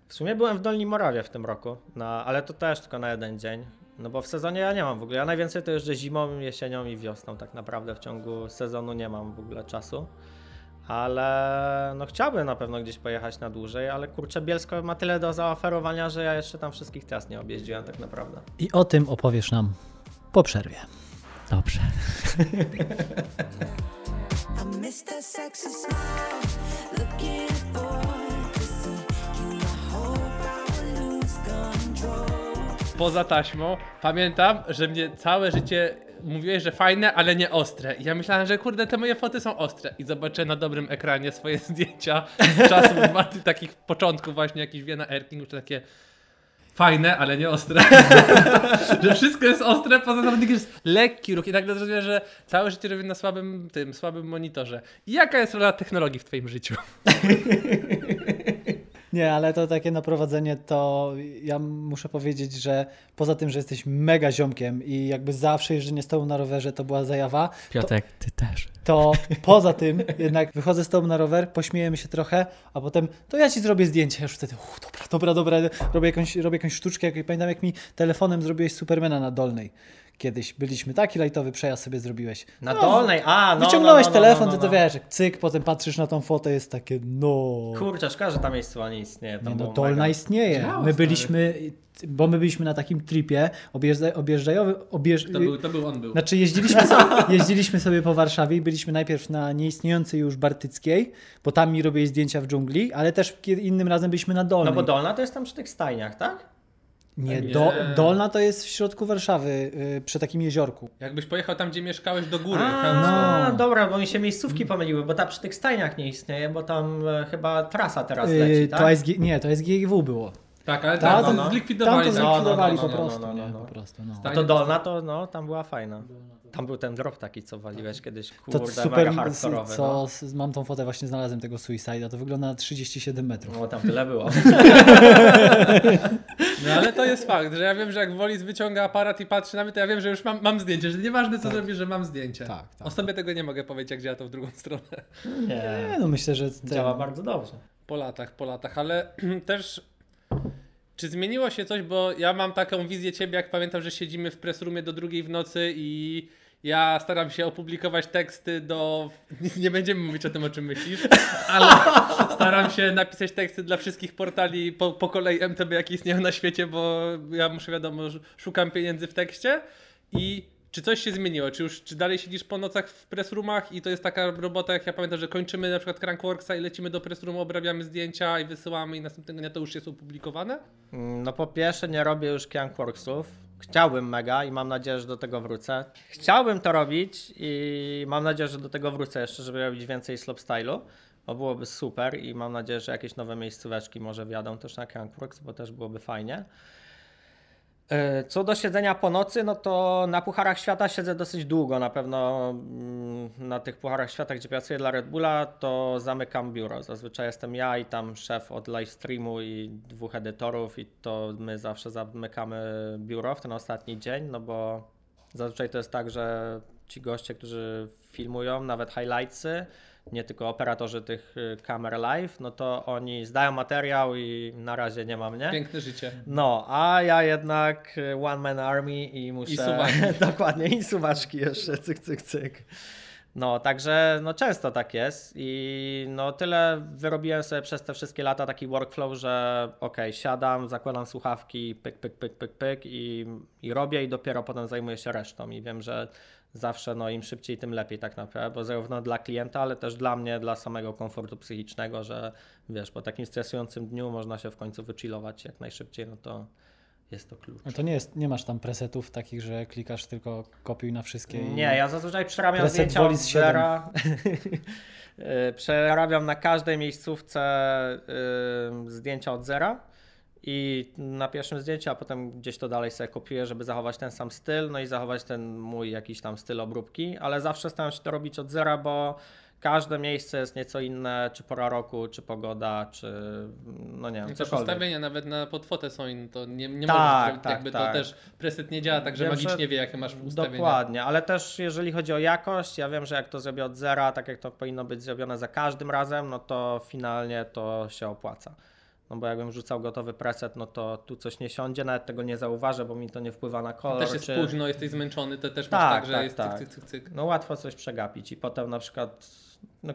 W sumie byłem w Dolnym Morawie w tym roku, na, ale to też tylko na jeden dzień. No bo w sezonie ja nie mam w ogóle. Ja najwięcej to jeżdżę zimą, jesienią i wiosną. Tak naprawdę w ciągu sezonu nie mam w ogóle czasu. Ale no chciałbym na pewno gdzieś pojechać na dłużej, ale kurczę, Bielsko ma tyle do zaoferowania, że ja jeszcze tam wszystkich tras nie objeździłem tak naprawdę. I o tym opowiesz nam po przerwie. Dobrze. Poza taśmą pamiętam, że mnie całe życie mówiłeś, że fajne, ale nie ostre. I ja myślałem, że kurde, te moje foty są ostre. I zobaczę na dobrym ekranie swoje [laughs] zdjęcia z czasów takich początków właśnie, jakiś Wiena Erking, czy takie fajne, ale nie ostre. [laughs] że wszystko jest ostre, poza zawodnikiem jest lekki ruch. I nagle zrozumiałem, że całe życie robię na słabym, tym, słabym monitorze. I jaka jest rola technologii w twoim życiu? [laughs] Nie, ale to takie naprowadzenie to ja muszę powiedzieć, że poza tym, że jesteś mega ziomkiem i jakby zawsze jeżdżenie z tobą na rowerze to była zajawa, Piotrek, ty też. to poza tym jednak wychodzę z tobą na rower, pośmiejemy się trochę, a potem to ja ci zrobię zdjęcie. Już wtedy, uff, dobra, dobra, dobra, robię jakąś, robię jakąś sztuczkę. Jak, pamiętam jak mi telefonem zrobiłeś Supermana na dolnej. Kiedyś byliśmy, taki lajtowy przejazd sobie zrobiłeś. Na No, dolnej, a no. Wyciągnąłeś no, no, no, telefon, no, no, ty to no. wiesz, jak cyk, potem patrzysz na tą fotę, jest takie, no... Kurczę, szkoda, że ta miejscowa nie istnieje. To Nie, no Dolna mega. istnieje. Działa, My stary. byliśmy, bo my byliśmy na takim tripie objeżdża, objeżdżajowy, objeżdż... To był, to był on był. Znaczy jeździliśmy sobie, [laughs] jeździliśmy sobie po Warszawie i byliśmy najpierw na nieistniejącej już Bartyckiej, bo tam mi robiłeś zdjęcia w dżungli, ale też innym razem byliśmy na Dolnej. No bo Dolna to jest tam przy tych stajniach, tak? Nie, Nie. do, Dolna to jest w środku Warszawy, yy, przy takim jeziorku. Jakbyś pojechał tam, gdzie mieszkałeś do góry. A, tam- No. dobra, bo mi się miejscówki pomyliły, bo ta przy tych stajniach nie istnieje, bo tam e, chyba trasa teraz Yy, leci, tak? to SG, nie, to SGIW było. Tak, ale Ta, tam no. Tam zlikwidowali. to tak. no, zlikwidowali no, po no, prostu, no, no, nie, no. po prostu, no. A to Dolna to no, tam była fajna. Tam był ten drop taki, co waliłeś kiedyś, To kurde, super, mega hardkorowy. co, No. mam tą fotę, właśnie znalazłem tego Suicide'a, to wygląda na 37 metrów. no tam tyle było. [laughs] No ale to jest fakt, że ja wiem, że jak Wolis wyciąga aparat i patrzy na mnie, to ja wiem, że już mam, mam zdjęcie, że nieważne co zrobisz, że mam zdjęcie. Tak, tak. O sobie tego nie mogę powiedzieć, jak działa to w drugą stronę. Nie, Nie, no myślę, że ten, działa bardzo dobrze. Po latach, po latach, ale [clears throat] też czy zmieniło się coś, bo ja mam taką wizję ciebie, jak pamiętam, że siedzimy w pressroomie do drugiej w nocy i ja staram się opublikować teksty do... [laughs] Nie będziemy mówić o tym, o czym myślisz, [laughs] ale staram się napisać teksty dla wszystkich portali po, po kolei MTB, jakie istnieją na świecie, bo ja muszę, wiadomo, sz- szukam pieniędzy w tekście i czy coś się zmieniło? Czy już czy dalej siedzisz po nocach w pressroomach i to jest taka robota, jak ja pamiętam, że kończymy na przykład Crankworksa i lecimy do pressroomu, obrabiamy zdjęcia i wysyłamy i następnego dnia to już jest opublikowane? No po pierwsze nie robię już Crankworksów. Chciałbym mega i mam nadzieję, że do tego wrócę. Chciałbym to robić i mam nadzieję, że do tego wrócę jeszcze, żeby robić więcej slopestylu. Bo byłoby super i mam nadzieję, że jakieś nowe miejscóweczki może wjadą też na Crankworks, bo też byłoby fajnie. E, Co do siedzenia po nocy, no to na Pucharach Świata siedzę dosyć długo. Na pewno mm, na tych Pucharach Świata, gdzie pracuję dla Red Bulla, to zamykam biuro. Zazwyczaj jestem ja i tam szef od live streamu i dwóch edytorów i to my zawsze zamykamy biuro w ten ostatni dzień, no bo zazwyczaj to jest tak, że ci goście, którzy filmują nawet highlightsy, nie tylko operatorzy tych y, kamer live, no to oni zdają materiał i na razie nie ma mnie. Piękne życie. No, a ja jednak y, one man army i muszę... I. [laughs] Dokładnie, i suwaczki jeszcze, cyk, cyk, cyk. No, także no często tak jest i no tyle wyrobiłem sobie przez te wszystkie lata taki workflow, że okej, siadam, zakładam słuchawki, pyk, pyk, pyk, pyk, pyk i, i robię i dopiero potem zajmuję się resztą i wiem, że zawsze no im szybciej, tym lepiej tak naprawdę, bo zarówno dla klienta, ale też dla mnie, dla samego komfortu psychicznego, że wiesz, po takim stresującym dniu można się w końcu wychillować jak najszybciej, no to jest to klucz. No to nie jest, nie masz tam presetów takich, że klikasz tylko kopiuj na wszystkie. Nie, ja zazwyczaj przerabiam Preset zdjęcia od Volis 7. zera. Y, [laughs] przerabiam na każdej miejscówce y, zdjęcia od zera i na pierwszym zdjęciu, a potem gdzieś to dalej sobie kopiuję, żeby zachować ten sam styl, no i zachować ten mój jakiś tam styl obróbki, ale zawsze staram się to robić od zera, bo każde miejsce jest nieco inne, czy pora roku, czy pogoda, czy no nie wiem, cokolwiek. ustawienia nawet na podfotę są inne, to nie, nie Tak, możesz, tak, jakby tak. to też preset nie działa tak, że Wiem, że- magicznie wie jakie masz ustawienia. Dokładnie, ale też jeżeli chodzi o jakość, ja wiem, że jak to zrobię od zera, tak jak to powinno być zrobione za każdym razem, no to finalnie to się opłaca. No bo jakbym rzucał gotowy preset, no to tu coś nie siądzie, nawet tego nie zauważę, bo mi to nie wpływa na kolor. Też jest czy... późno, jesteś zmęczony, to też Tak, masz tak, że tak, jest tak. cyk, cyk, cyk, cyk. No łatwo coś przegapić i potem na przykład, no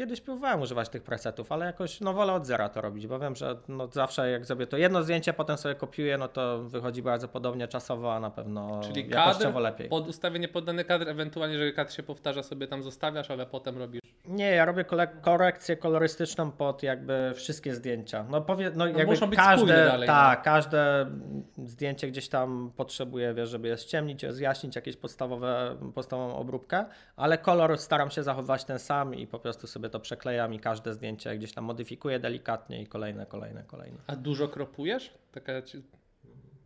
kiedyś próbowałem używać tych presetów, ale jakoś no wolę od zera to robić, bo wiem, że no zawsze jak zrobię to jedno zdjęcie, potem sobie kopiuję, no to wychodzi bardzo podobnie czasowo, a na pewno Czyli jakościowo kadr, lepiej. pod ustawienie poddany kadr, ewentualnie, jeżeli kadr się powtarza, sobie tam zostawiasz, ale potem robisz. Nie, ja robię korekcję kolorystyczną pod jakby wszystkie zdjęcia. No, powie, no, jakby muszą być każde, dalej, no. Tak, każde zdjęcie gdzieś tam potrzebuje, wiesz, żeby je ściemnić, rozjaśnić, jakieś podstawowe, podstawową obróbkę, ale kolor staram się zachować ten sam i po prostu sobie to przeklejam i każde zdjęcie gdzieś tam modyfikuję delikatnie i kolejne, kolejne, kolejne. A dużo kropujesz? Taka ci...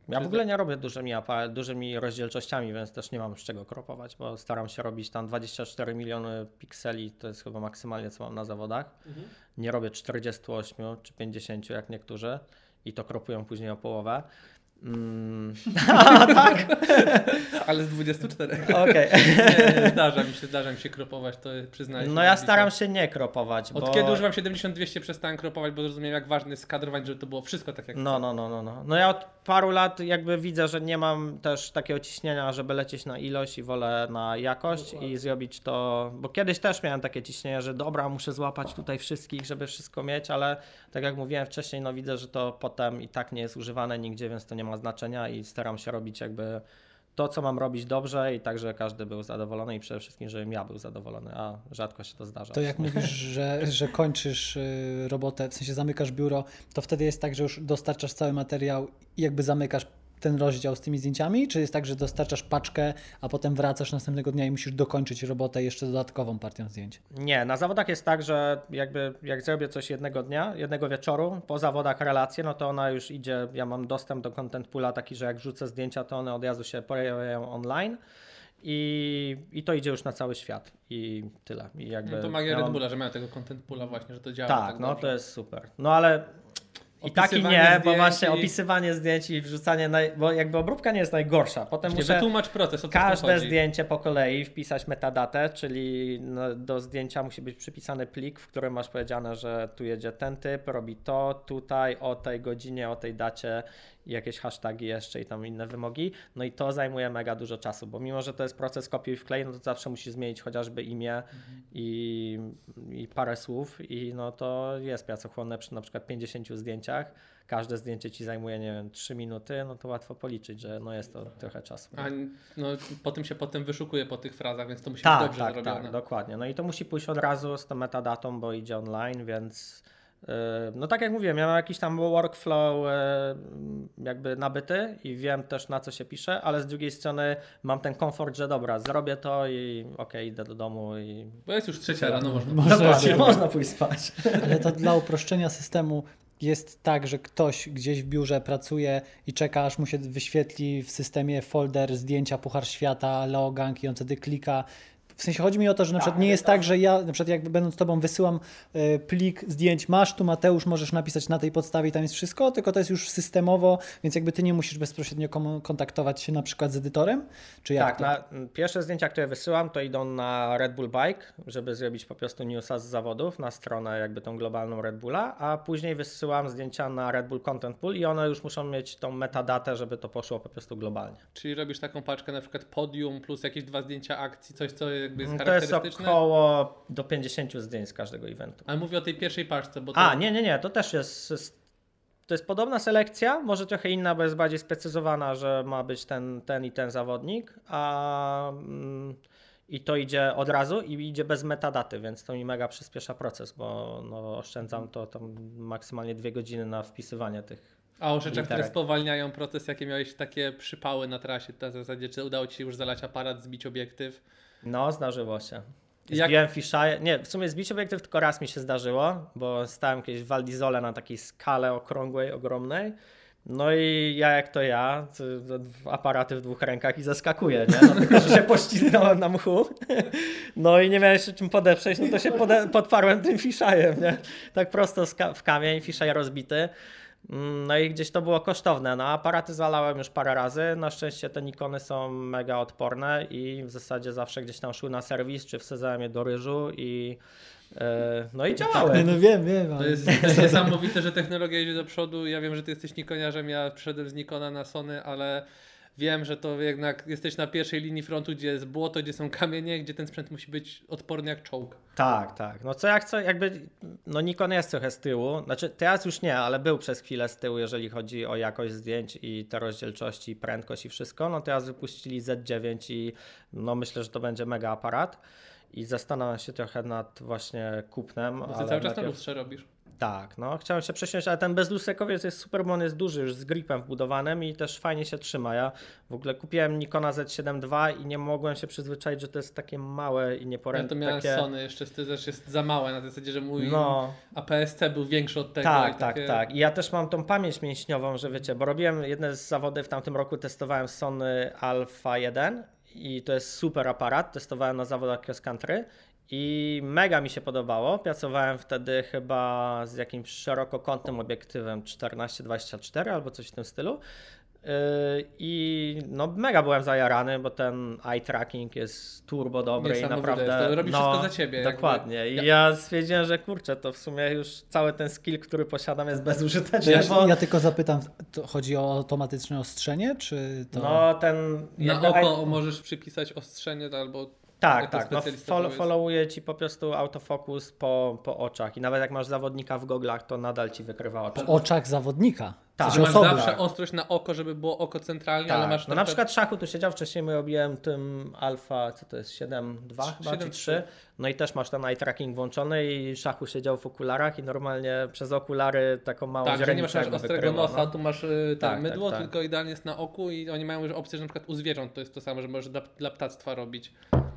Ja w ogóle nie robię dużymi, dużymi rozdzielczościami, więc też nie mam z czego kropować, bo staram się robić tam 24 miliony pikseli, to jest chyba maksymalnie co mam na zawodach. Nie robię 48 czy 50 jak niektórzy i to kropują później o połowę. Mm. [laughs] Ale z 24. Okej. Nie, zdarza mi się, zdarza mi się kropować, to przyznaję. No ja staram się nie kropować, bo... Od kiedy używam 7200 przestałem kropować, bo zrozumiałem jak ważne jest skadrować, żeby to było wszystko tak jak No, no, no, no, no. No ja od paru lat jakby widzę, że nie mam też takiego ciśnienia, żeby lecieć na ilość i wolę na jakość i zrobić to, bo kiedyś też miałem takie ciśnienie, że dobra, muszę złapać tutaj wszystkich, żeby wszystko mieć, ale tak jak mówiłem wcześniej, no widzę, że to potem i tak nie jest używane nigdzie, więc to nie ma znaczenia i staram się robić jakby to, co mam robić dobrze i tak, żeby każdy był zadowolony i przede wszystkim, żebym ja był zadowolony, a rzadko się to zdarza. To jak mówisz, [laughs] że, że kończysz y, robotę, w sensie zamykasz biuro, to wtedy jest tak, że już dostarczasz cały materiał i jakby zamykasz ten rozdział z tymi zdjęciami? Czy jest tak, że dostarczasz paczkę, a potem wracasz następnego dnia i musisz dokończyć robotę jeszcze dodatkową partią zdjęć? Nie, na zawodach jest tak, że jakby jak zrobię coś jednego dnia, jednego wieczoru, po zawodach relacje, no to ona już idzie, ja mam dostęp do content poola taki, że jak wrzucę zdjęcia, to one od razu się pojawiają online i, i to idzie już na cały świat i tyle. I jakby No to magia ja Red Bulla, że mają tego content poola właśnie, że to działa Tak, tak no dobrze. to jest super. No ale i tak i nie, bo właśnie opisywanie zdjęć i wrzucanie, naj... bo jakby obróbka nie jest najgorsza. Potem Właśnie muszę wytłumacz proces, o co każde zdjęcie po kolei wpisać metadatę, czyli no, do zdjęcia musi być przypisany plik, w którym masz powiedziane, że tu jedzie ten typ, robi to, tutaj, o tej godzinie, o tej dacie jakieś hasztagi jeszcze i tam inne wymogi. No i to zajmuje mega dużo czasu, bo mimo, że to jest proces kopiuj wklej, no to zawsze musisz zmienić chociażby imię i, i parę słów i no to jest pracochłonne przy na przykład 50 zdjęciach. Każde zdjęcie ci zajmuje, nie wiem, 3 minuty, no to łatwo policzyć, że no jest to trochę czasu. A no, potem się potem wyszukuje po tych frazach, więc to musi być Tak, dobrze tak, zrobione. tak, dokładnie. No i to musi pójść od razu z tą metadatą, bo idzie online, więc no tak jak mówiłem, ja mam jakiś tam workflow jakby nabyty i wiem też na co się pisze, ale z drugiej strony mam ten komfort, że dobra, zrobię to i okej, idę do domu i Bo jest już trzecia rano, można Można [laughs] się- można pójść spać. Ale to dla uproszczenia systemu jest tak, że ktoś gdzieś w biurze pracuje i czeka, aż mu się wyświetli w systemie folder zdjęcia Puchar Świata, Leo Gang i on wtedy klika. W sensie chodzi mi o to, że na przykład nie jest tak, że ja na przykład jak będąc z tobą wysyłam e, plik zdjęć, masz tu Mateusz, możesz napisać na tej podstawie i tam jest wszystko, tylko to jest już systemowo, więc jakby ty nie musisz bezpośrednio kontaktować się na przykład z edytorem? Czy jak Tak, to? na, pierwsze zdjęcia, które wysyłam, to idą na Red Bull Bike, żeby zrobić po prostu newsa z zawodów na stronę jakby tą globalną Red Bulla, a później wysyłam zdjęcia na Red Bull Content Pool i one już muszą mieć tą metadatę, żeby to poszło po prostu globalnie. Czyli robisz taką paczkę na przykład podium plus jakieś dwa zdjęcia akcji, coś co jakby jest Mm, To jest około do 50 zdjęć z każdego eventu. Ale mówię o tej pierwszej paczce, bo to... A, nie, nie, nie, to też jest. To jest podobna selekcja, może trochę inna, bo jest bardziej sprecyzowana, że ma być ten, ten i ten zawodnik, a mm, i to idzie od razu i idzie bez metadaty, więc to mi mega przyspiesza proces, bo no, oszczędzam to tam maksymalnie dwie godziny na wpisywanie tych. A o rzeczach, które Literek. spowalniają proces, jakie miałeś takie przypały na trasie, na zasadzie, czy udało Ci się już zalać aparat, zbić obiektyw? No, zdarzyło się. Jak- Zbiłem fisheye. Nie, w sumie zbić obiektyw tylko raz mi się zdarzyło, bo stałem kiedyś w Valdizole na takiej skale okrągłej, ogromnej. No i ja jak to ja, aparaty w dwóch rękach i zaskakuję, nie? No, tylko, że się poślizgnąłem na mchu. No i nie miałem się czym podeprzeć, no to się pode- podparłem tym fiszajem, nie? Tak prosto w kamień, fiszaj rozbity. Mm, No i gdzieś to było kosztowne. No aparaty zalałem już parę razy. Na szczęście te Nikony są mega odporne i w zasadzie zawsze gdzieś tam szły na serwis, czy wsadzałem je do ryżu i e, no i działały. Nie, no wiem, wiem. To ale- jest, to jest niesamowite, że technologia idzie do przodu. Ja wiem, że Ty jesteś Nikoniarzem, ja przyszedłem z Nikona na Sony, ale wiem, że to jednak jesteś na pierwszej linii frontu, gdzie jest błoto, gdzie są kamienie, gdzie ten sprzęt musi być odporny jak czołg. Tak, tak. No co jak co, jakby, no Nikon jest trochę z tyłu, znaczy teraz już nie, ale był przez chwilę z tyłu, jeżeli chodzi o jakość zdjęć i te rozdzielczości, i prędkość i wszystko. No teraz wypuścili Z9 i no myślę, że to będzie mega aparat i zastanawiam się trochę nad właśnie kupnem. Bo Ty cały czas na najpierw- lustrze robisz. Tak, no chciałem się przesiąść, ale ten bezlusterkowiec jest super, bo on jest duży, już z gripem wbudowanym i też fajnie się trzyma. Ja w ogóle kupiłem Nikona Z7 II i nie mogłem się przyzwyczaić, że to jest takie małe i Ja nieporęczne. to miałem takie... Sony jeszcze, to też jest za małe na zasadzie, że mój No, APS-C był większy od tego. tak, tak, takie- tak. I ja też mam tą pamięć mięśniową, że wiecie, bo robiłem jedne z zawody w tamtym roku, testowałem Sony Alpha 1 i to jest super aparat, testowałem na zawodach cross country i mega mi się podobało. Pracowałem wtedy chyba z jakimś szerokokątnym obiektywem 14-24 albo coś w tym stylu. Yy, I no mega byłem zajarany, bo ten eye tracking jest turbo dobry i naprawdę. jest to. Robi no, wszystko za ciebie, jakby. Dokładnie. I Ja- ja... stwierdziłem, że kurczę, to w sumie już cały ten skill, który posiadam, jest bezużyteczny. Ja, bo... ja tylko zapytam, to chodzi o automatyczne ostrzenie, czy to... No ten. Na jakby oko eye- możesz przypisać ostrzenie albo Tak, tak. No, follow, followuje ci po prostu autofokus po, po oczach. I nawet jak masz zawodnika w goglach, to nadal ci wykrywa oczy. W oczach zawodnika. Tak. Że masz osoby. zawsze Tak. ostrość na oko, żeby było oko centralnie, ale Tak. masz No na przykład szachu tu siedział wcześniej, my robiłem tym alfa, co to jest, 7.2 chyba, czy 7.3. 3. No i też masz ten eye tracking włączony i szachu siedział w okularach i normalnie przez okulary taką małą Tak, że nie źrenicę masz, masz jakby ostrego nosa, no. tu masz y, Tak, mydło, tak, tak. tylko idealnie jest na oku i oni mają już opcję, że na przykład u zwierząt to jest to samo, że możesz dla, dla ptactwa robić.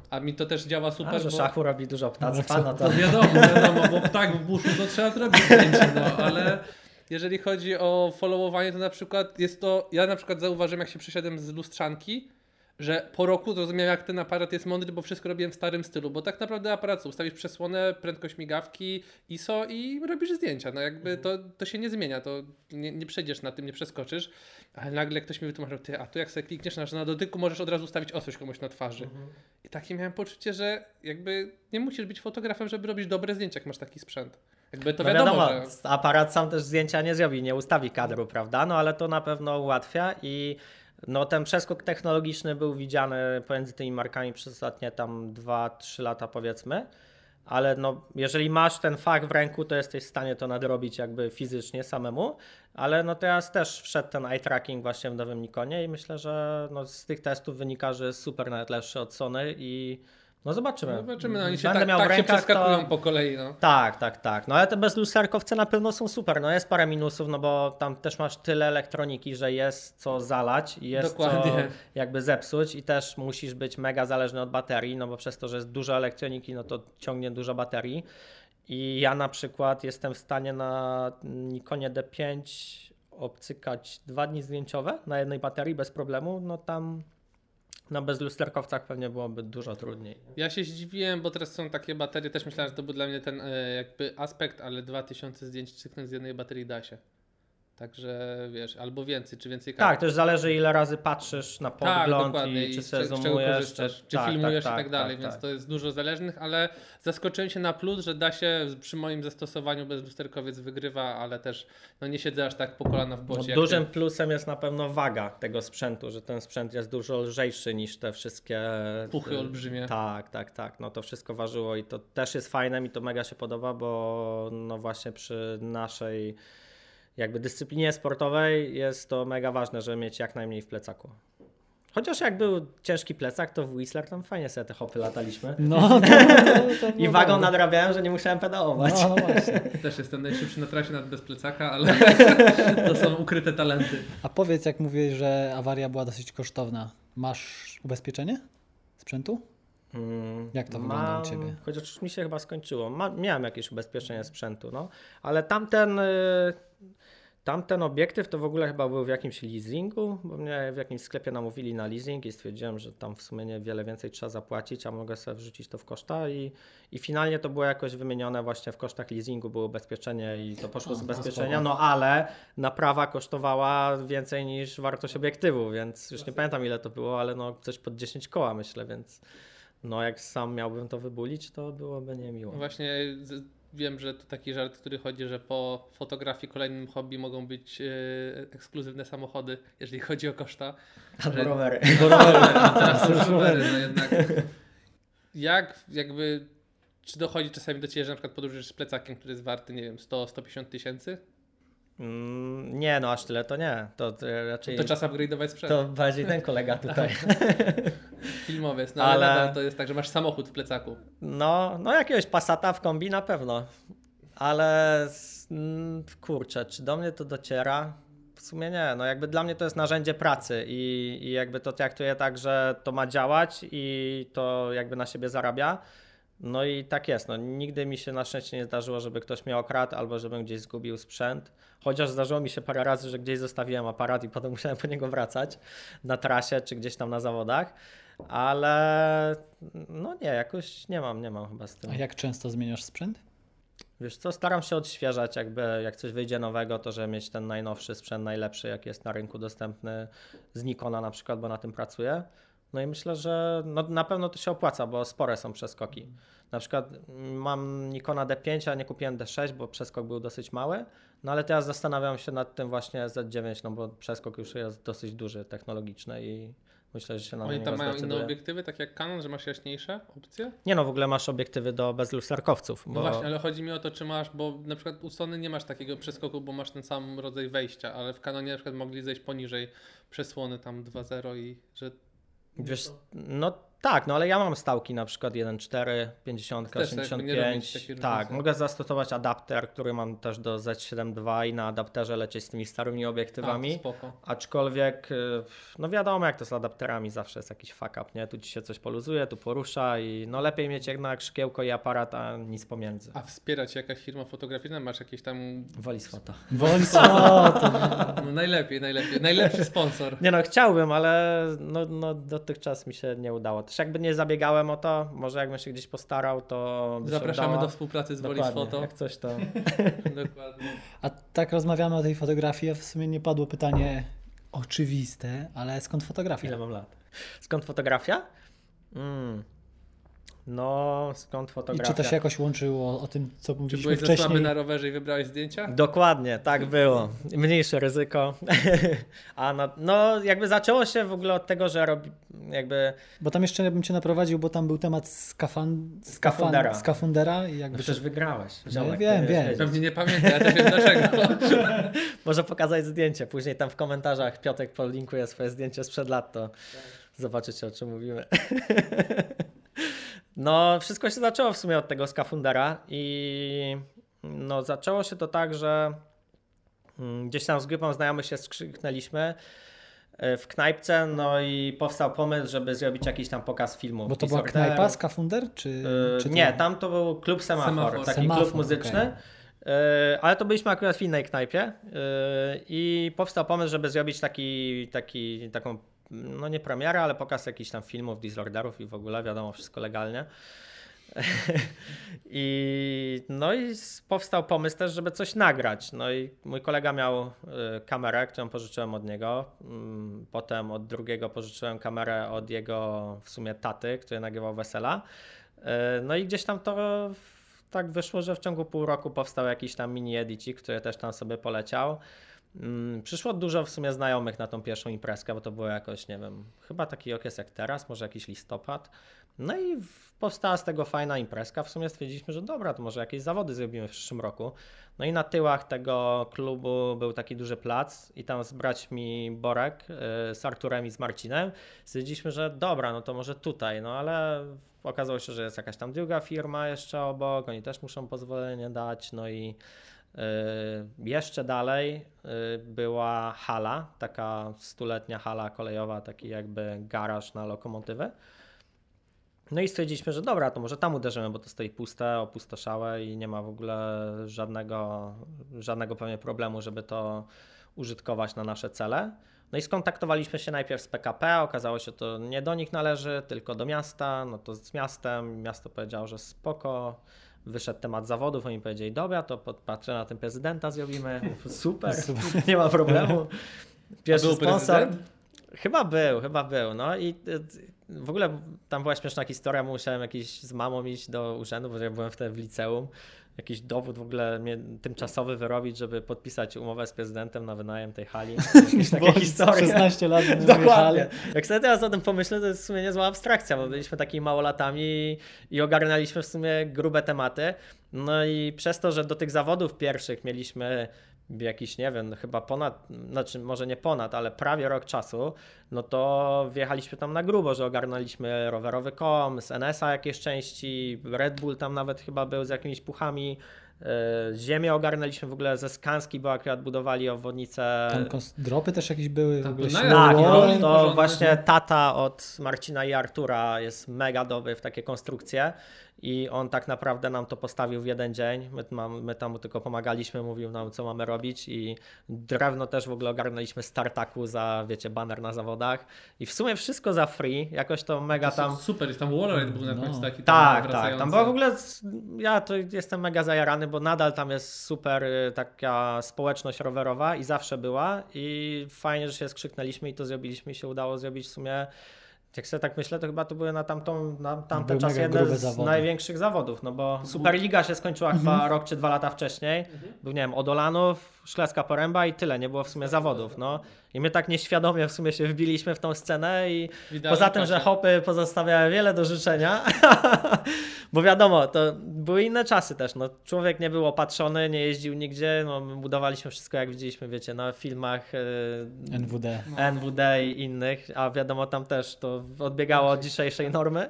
A mi to też działa super, A, że bo... szachu robi dużo ptactwa, no to... To wiadomo, wiadomo, bo ptak w buszu to trzeba zrobić zdjęcie, no ale jeżeli chodzi o followowanie, to na przykład jest to, ja na przykład zauważyłem, jak się przesiadłem z lustrzanki, że po roku zrozumiałem, jak ten aparat jest mądry, bo wszystko robiłem w starym stylu, bo tak naprawdę aparat, co, ustawisz przesłonę, prędkość migawki, ISO i robisz zdjęcia, no jakby to, to się nie zmienia, to nie, nie przejdziesz na tym, nie przeskoczysz, ale nagle ktoś mi wytłumaczył, ty, a tu jak sobie klikniesz, na- że na dotyku możesz od razu ustawić ostrość komuś na twarzy. I takie miałem poczucie, że jakby nie musisz być fotografem, żeby robić dobre zdjęcia, jak masz taki sprzęt. Jakby to no wiadomo, wiadomo, że... aparat sam też zdjęcia nie zrobi, nie ustawi kadru, prawda? No ale to na pewno ułatwia i no ten przeskok technologiczny był widziany pomiędzy tymi markami przez ostatnie tam 2-3 lata powiedzmy. Ale no, jeżeli masz ten fach w ręku, to jesteś w stanie to nadrobić jakby fizycznie samemu. Ale no teraz też wszedł ten eye tracking właśnie w nowym Nikonie i myślę, że no z tych testów wynika, że jest super nawet lepszy od Sony i no zobaczymy. Zobaczymy, no oni się Będę tak, miał tak w się rękach, przeskakują to... po kolei, no. Tak, tak, tak. No ale te bezlusterkowce na pewno są super. No jest parę minusów, no bo tam też masz tyle elektroniki, że jest co zalać i jest Dokładnie. co jakby zepsuć i też musisz być mega zależny od baterii, no bo przez to, że jest dużo elektroniki, no to ciągnie dużo baterii. I ja na przykład jestem w stanie na Nikonie D5 obcykać dwa dni zdjęciowe na jednej baterii bez problemu, no tam na bezlusterkowcach pewnie byłoby dużo trudniej. Ja się zdziwiłem, bo teraz są takie baterie, też myślałem, że to był dla mnie ten e, jakby aspekt, ale 2000 zdjęć cyknąć z jednej baterii da się. Także wiesz, albo więcej, czy więcej Tak, też zależy ile razy patrzysz na Tak, podgląd dokładnie. i czy czego zoomujesz, korzystasz, czy tak, filmujesz tak, i tak dalej, tak, więc tak. to jest dużo zależnych, ale zaskoczyłem się na plus, że da się przy moim zastosowaniu bezlusterkowiec wygrywa, ale też no nie siedzę aż tak po kolana w No, bocie. jak dużym ty. plusem jest na pewno waga tego sprzętu, że ten sprzęt jest dużo lżejszy niż te wszystkie Puchy e, olbrzymie. Tak, tak, tak. No to wszystko ważyło i to też jest fajne, mi to mega się podoba, bo no właśnie przy naszej jakby dyscyplinie sportowej jest to mega ważne, żeby mieć jak najmniej w plecaku. Chociaż jak był ciężki plecak, to w Whistler tam fajnie sobie te hopy lataliśmy. No, [laughs] to, to, to I wagą dobre. nadrabiałem, że nie musiałem pedałować. No, no właśnie. [laughs] Też jestem najszybszy na trasie nawet bez plecaka, ale [laughs] to są ukryte talenty. A powiedz, jak mówiłeś, że awaria była dosyć kosztowna. Masz ubezpieczenie sprzętu? Mm, Jak to wygląda u mam- ciebie? Chociaż mi się chyba skończyło. Ma, miałem jakieś ubezpieczenie sprzętu, no. Ale tamten, y, tamten obiektyw to w ogóle chyba był w jakimś leasingu, bo mnie w jakimś sklepie namówili na leasing i stwierdziłem, że tam w sumie niewiele więcej trzeba zapłacić, a mogę sobie wrzucić to w koszta i, i finalnie to było jakoś wymienione właśnie w kosztach leasingu, było ubezpieczenie i to poszło z O, ubezpieczenia, no ale naprawa kosztowała więcej niż wartość obiektywu, więc już nie pamiętam ile to było, ale no coś pod 10 koła myślę, więc no jak sam miałbym to wybulić, to byłoby niemiło. Właśnie wiem, że to taki żart, który chodzi, że po fotografii kolejnym hobby mogą być e, ekskluzywne samochody, jeżeli chodzi o koszta. Albo rowery. Bo rowery, a [laughs] teraz już rowery, no jednak. Jak jakby, czy dochodzi czasami do Ciebie, że na przykład podróżujesz z plecakiem, który jest warty, nie wiem, 100-150 tysięcy? Mm, nie, no aż tyle to nie. To, to raczej To czas upgrade'ować sprzęt. to bardziej ten kolega [laughs] tutaj. Filmowiec, no ale, Ale- to jest tak, że masz samochód w plecaku. No, no jakiegoś Passata w kombi na pewno. Ale mm, kurczę, czy do mnie to dociera? W sumie nie, no jakby dla mnie to jest narzędzie pracy i, i jakby to traktuję tak, że to ma działać i to jakby na siebie zarabia. No i tak jest, no nigdy mi się na szczęście nie zdarzyło, żeby ktoś mnie okradł albo żebym gdzieś zgubił sprzęt. Chociaż zdarzyło mi się parę razy, że gdzieś zostawiłem aparat i [laughs] potem musiałem po niego wracać na trasie czy gdzieś tam na zawodach. Ale no nie, jakoś nie mam, nie mam chyba z tym. A jak często zmieniasz sprzęt? Wiesz co, staram się odświeżać, jakby jak coś wyjdzie nowego, to żeby mieć ten najnowszy sprzęt, najlepszy, jaki jest na rynku dostępny z Nikona na przykład, bo na tym pracuję. No i myślę, że no, na pewno to się opłaca, bo spore są przeskoki. Na przykład mam Nikona D5, a nie kupiłem D6, bo przeskok był dosyć mały. No ale teraz zastanawiam się nad tym właśnie Z9, no bo przeskok już jest dosyć duży, technologiczny i myślę, że się na Oni tam mają zdecyduję. inne obiektywy, tak jak Canon, że masz jaśniejsze opcje? Nie no, w ogóle masz obiektywy do bezlusterkowców. No Bo... właśnie, ale chodzi mi o to, czy masz, bo na przykład u Sony nie masz takiego przeskoku, bo masz ten sam rodzaj wejścia, ale w Canonie na przykład mogli zejść poniżej przesłony tam 2.0 i że Wiesz, no tak, no ale ja mam stałki na przykład 1.4, 50, Też jakby nie robić 85. takiej Tak, różnicy. mogę zastosować adapter, który mam też do Z7 II i na adapterze lecieć z tymi starymi A, obiektywami. spoko. Aczkolwiek, y, no wiadomo jak to z adapterami, zawsze jest jakiś fuck up, nie? Tu ci się coś poluzuje, tu porusza i no lepiej mieć jednak szkiełko i aparat, a nic pomiędzy. A wspiera cię jakaś firma fotograficzna? Masz jakieś tam... Woli swota. Wolco, [laughs] to No najlepiej, najlepiej. Najlepszy sponsor. Nie no, chciałbym, ale no, no dotychczas mi się nie udało. Też jakby nie zabiegałem o to, może jakbym się gdzieś postarał, to Zapraszamy do współpracy z Woli Dokładnie, Foto. Jak coś to. [laughs] Dokładnie. A tak rozmawiamy o tej fotografii, a w sumie nie padło pytanie oczywiste, ale skąd fotografia? Ile mam lat? Skąd fotografia? Mm. No, skąd I fotografia? czy to się jakoś łączyło o tym, co Czy mówiliśmy byłeś za słaby wcześniej? na rowerze i wybrałeś zdjęcia? Dokładnie, tak było. Mniejsze ryzyko. [laughs] A no, no, jakby zaczęło się w ogóle od tego, że robi, jakby Bo tam jeszcze bym cię naprowadził, bo tam był temat skafan... Skafundera. skafundera i jakby no przecież wygrałeś. No, Ziomek, wiem, wiem. wiedzieć. Pewnie nie pamiętam, ja też wiem dlaczego. [laughs] Może pokazać zdjęcie. Później tam w komentarzach Piotek polinkuje swoje zdjęcie sprzed lat, to zobaczycie o czym mówimy. [laughs] No, wszystko się zaczęło w sumie od tego skafundera i no, zaczęło się to tak, że mm, gdzieś tam z grupą znajomych się skrzyknęliśmy e, w knajpce, no i powstał pomysł, żeby zrobić jakiś tam pokaz filmów. Bo to była disorderów. knajpa, skafunder? Czy, Yy, czy. Nie, tam to był klub Semafor, Semafor. taki Semafor, klub muzyczny. okej. Yy, ale to byliśmy akurat w innej knajpie yy, i powstał pomysł, żeby zrobić taki, taki, taką, no nie premierę, ale pokaz jakichś tam filmów, disorderów i w ogóle, wiadomo, wszystko legalnie. [laughs] I no i powstał pomysł też, żeby coś nagrać. No i mój kolega miał y, kamerę, którą pożyczyłem od niego. Mm, Potem od drugiego pożyczyłem kamerę od jego w sumie taty, który nagrywał wesela. Y, No i gdzieś tam to tak wyszło, że w ciągu pół roku powstał jakiś tam mini edicik, który też tam sobie poleciał. Mm, Przyszło dużo w sumie znajomych na tą pierwszą imprezkę, bo to było jakoś, nie wiem, chyba taki okres jak teraz, może jakiś listopad. No i powstała z tego fajna imprezka. W sumie stwierdziliśmy, że dobra, to może jakieś zawody zrobimy w przyszłym roku. No i na tyłach tego klubu był taki duży plac i tam z braćmi Borek, yy, z Arturem i z Marcinem stwierdziliśmy, że dobra, no to może tutaj, no ale okazało się, że jest jakaś tam druga firma jeszcze obok, oni też muszą pozwolenie dać, no i jeszcze dalej yy, była hala, taka stuletnia hala kolejowa, taki jakby garaż na lokomotywę. No i stwierdziliśmy, że dobra, to może tam uderzymy, bo to stoi puste, opustoszałe i nie ma w ogóle żadnego, żadnego pewnie problemu, żeby to użytkować na nasze cele. No i skontaktowaliśmy się najpierw z PKP, okazało się, że to nie do nich należy, tylko do miasta, no to z miastem, miasto powiedziało, że spoko, wyszedł temat zawodów, oni powiedzieli, dobra, to patrzę na tym prezydenta zrobimy, super, [laughs] [laughs] nie ma problemu. Pierwszy sponsor. prezydent? Chyba był, chyba był. No i y, w ogóle tam była śmieszna historia, musiałem jakiś z mamą iść do urzędu, bo ja byłem wtedy w liceum. Jakiś dowód w ogóle tymczasowy wyrobić, żeby podpisać umowę z prezydentem na wynajem tej hali. [laughs] Jakieś takie historie. 16 lat nie [laughs] Dokładnie. Jak sobie teraz o tym pomyślę, to jest w sumie niezła abstrakcja, bo byliśmy takimi małolatami i ogarnęliśmy w sumie grube tematy. No i przez to, że do tych zawodów pierwszych mieliśmy jakiś, nie wiem, chyba ponad, znaczy może nie ponad, ale prawie rok czasu, no to wjechaliśmy tam na grubo, że ogarnęliśmy rowerowy kom, z NS-a jakieś części, Red Bull tam nawet chyba był z jakimiś puchami, E, Ziemię ogarnęliśmy w ogóle ze Skanski, bo akurat budowali obwodnicę. Tam dropy też jakieś były. W Tak, ogóle no Tak, no, to właśnie tata od Marcina i Artura jest mega dobry w takie konstrukcje i on tak naprawdę nam to postawił w jeden dzień. My, mam, my tam mu tylko pomagaliśmy, mówił nam co mamy robić i drewno też w ogóle ogarnęliśmy z tartaku za, wiecie, banner na zawodach i w sumie wszystko za free, jakoś to mega To tam... Super, jest tam Wallride był na No. końcu taki tam Tak, tak. Tam była w ogóle. Ja to jestem mega zajarany, bo nadal tam jest super y, taka społeczność rowerowa i zawsze była. I fajnie, że się skrzyknęliśmy i to zrobiliśmy i się udało zrobić w sumie. Jak sobie tak myślę, to chyba to były na, tamtą, na tamten czas jedne grube z zawody. największych zawodów, no bo Superliga się skończyła chyba rok czy dwa lata wcześniej. Był, nie wiem, Odolanów, Szklecka Poręba i tyle, nie było w sumie zawodów, no. I my tak nieświadomie w sumie się wbiliśmy w tą scenę i Widać poza tym, że Kasia. hopy pozostawiały wiele do życzenia, [laughs] bo wiadomo, to były inne czasy też, no. Człowiek nie był opatrzony, nie jeździł nigdzie, no my budowaliśmy wszystko jak widzieliśmy, wiecie, na filmach e, NWD. NWD i innych, a wiadomo tam też to odbiegało od dzisiejszej normy.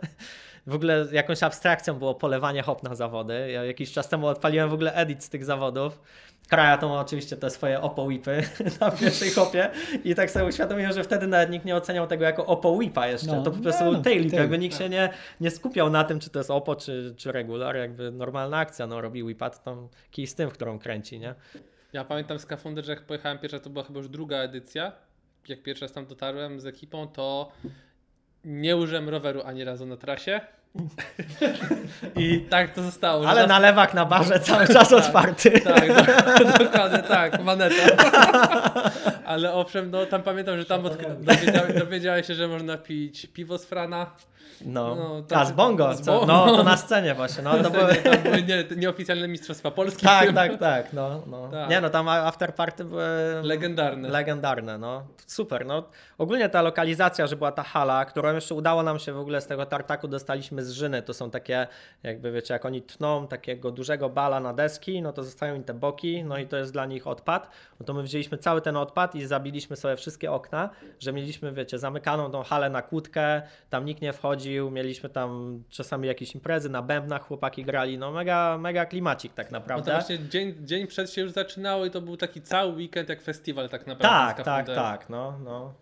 W ogóle jakąś abstrakcją było polewanie hop na zawody. Ja jakiś czas temu odpaliłem w ogóle edit z tych zawodów. Kraja to ma oczywiście te swoje opo whipy [laughs] na pierwszej hopie i tak sobie uświadomiłem, że wtedy nawet nikt nie oceniał tego jako opo whipa jeszcze. No, to po prostu no, tail jakby nikt tak. się nie, nie skupiał na tym, czy to jest opo, czy, czy regular, jakby normalna akcja, no robi whipa, to tam kij z tym, w którą kręci, nie? Ja pamiętam Skafunder, że jak pojechałem pierwsza, to była chyba już druga edycja. Jak pierwszy raz tam dotarłem z ekipą, to nie użyłem roweru ani razu na trasie. I tak to zostało. Ale zawsze- na lewak na barze cały czas otwarty. Tak, do, dokładnie tak, maneta. [laughs] Ale owszem, no tam pamiętam, że tam odk- dowiedziałem, dowiedziałem się, że można pić piwo z Frana. No, No, to- a z bongo, z co? bo- no to na scenie właśnie, no to były... Tam były nie, nieoficjalne Mistrzostwa Polski. Tak, tak, tak, no, no. Tak. Nie no, tam afterparty były Legendarne. legendarne, no. Super, no. Ogólnie ta lokalizacja, że była ta hala, którą jeszcze udało nam się w ogóle z tego tartaku dostaliśmy z Żyny, to są takie, jakby wiecie, jak oni tną takiego dużego bala na deski, no to zostają im te boki, no i to jest dla nich odpad, no to my wzięliśmy cały ten odpad i zabiliśmy sobie wszystkie okna, że mieliśmy, wiecie, zamykaną tą halę na kłódkę, tam nikt nie wchodził, mieliśmy tam czasami jakieś imprezy, na bębnach chłopaki grali, no mega, mega klimacik tak No naprawdę. to właśnie dzień, dzień przed się już zaczynało i to był taki cały weekend jak festiwal tak naprawdę. Tak, tak, tak, no, no.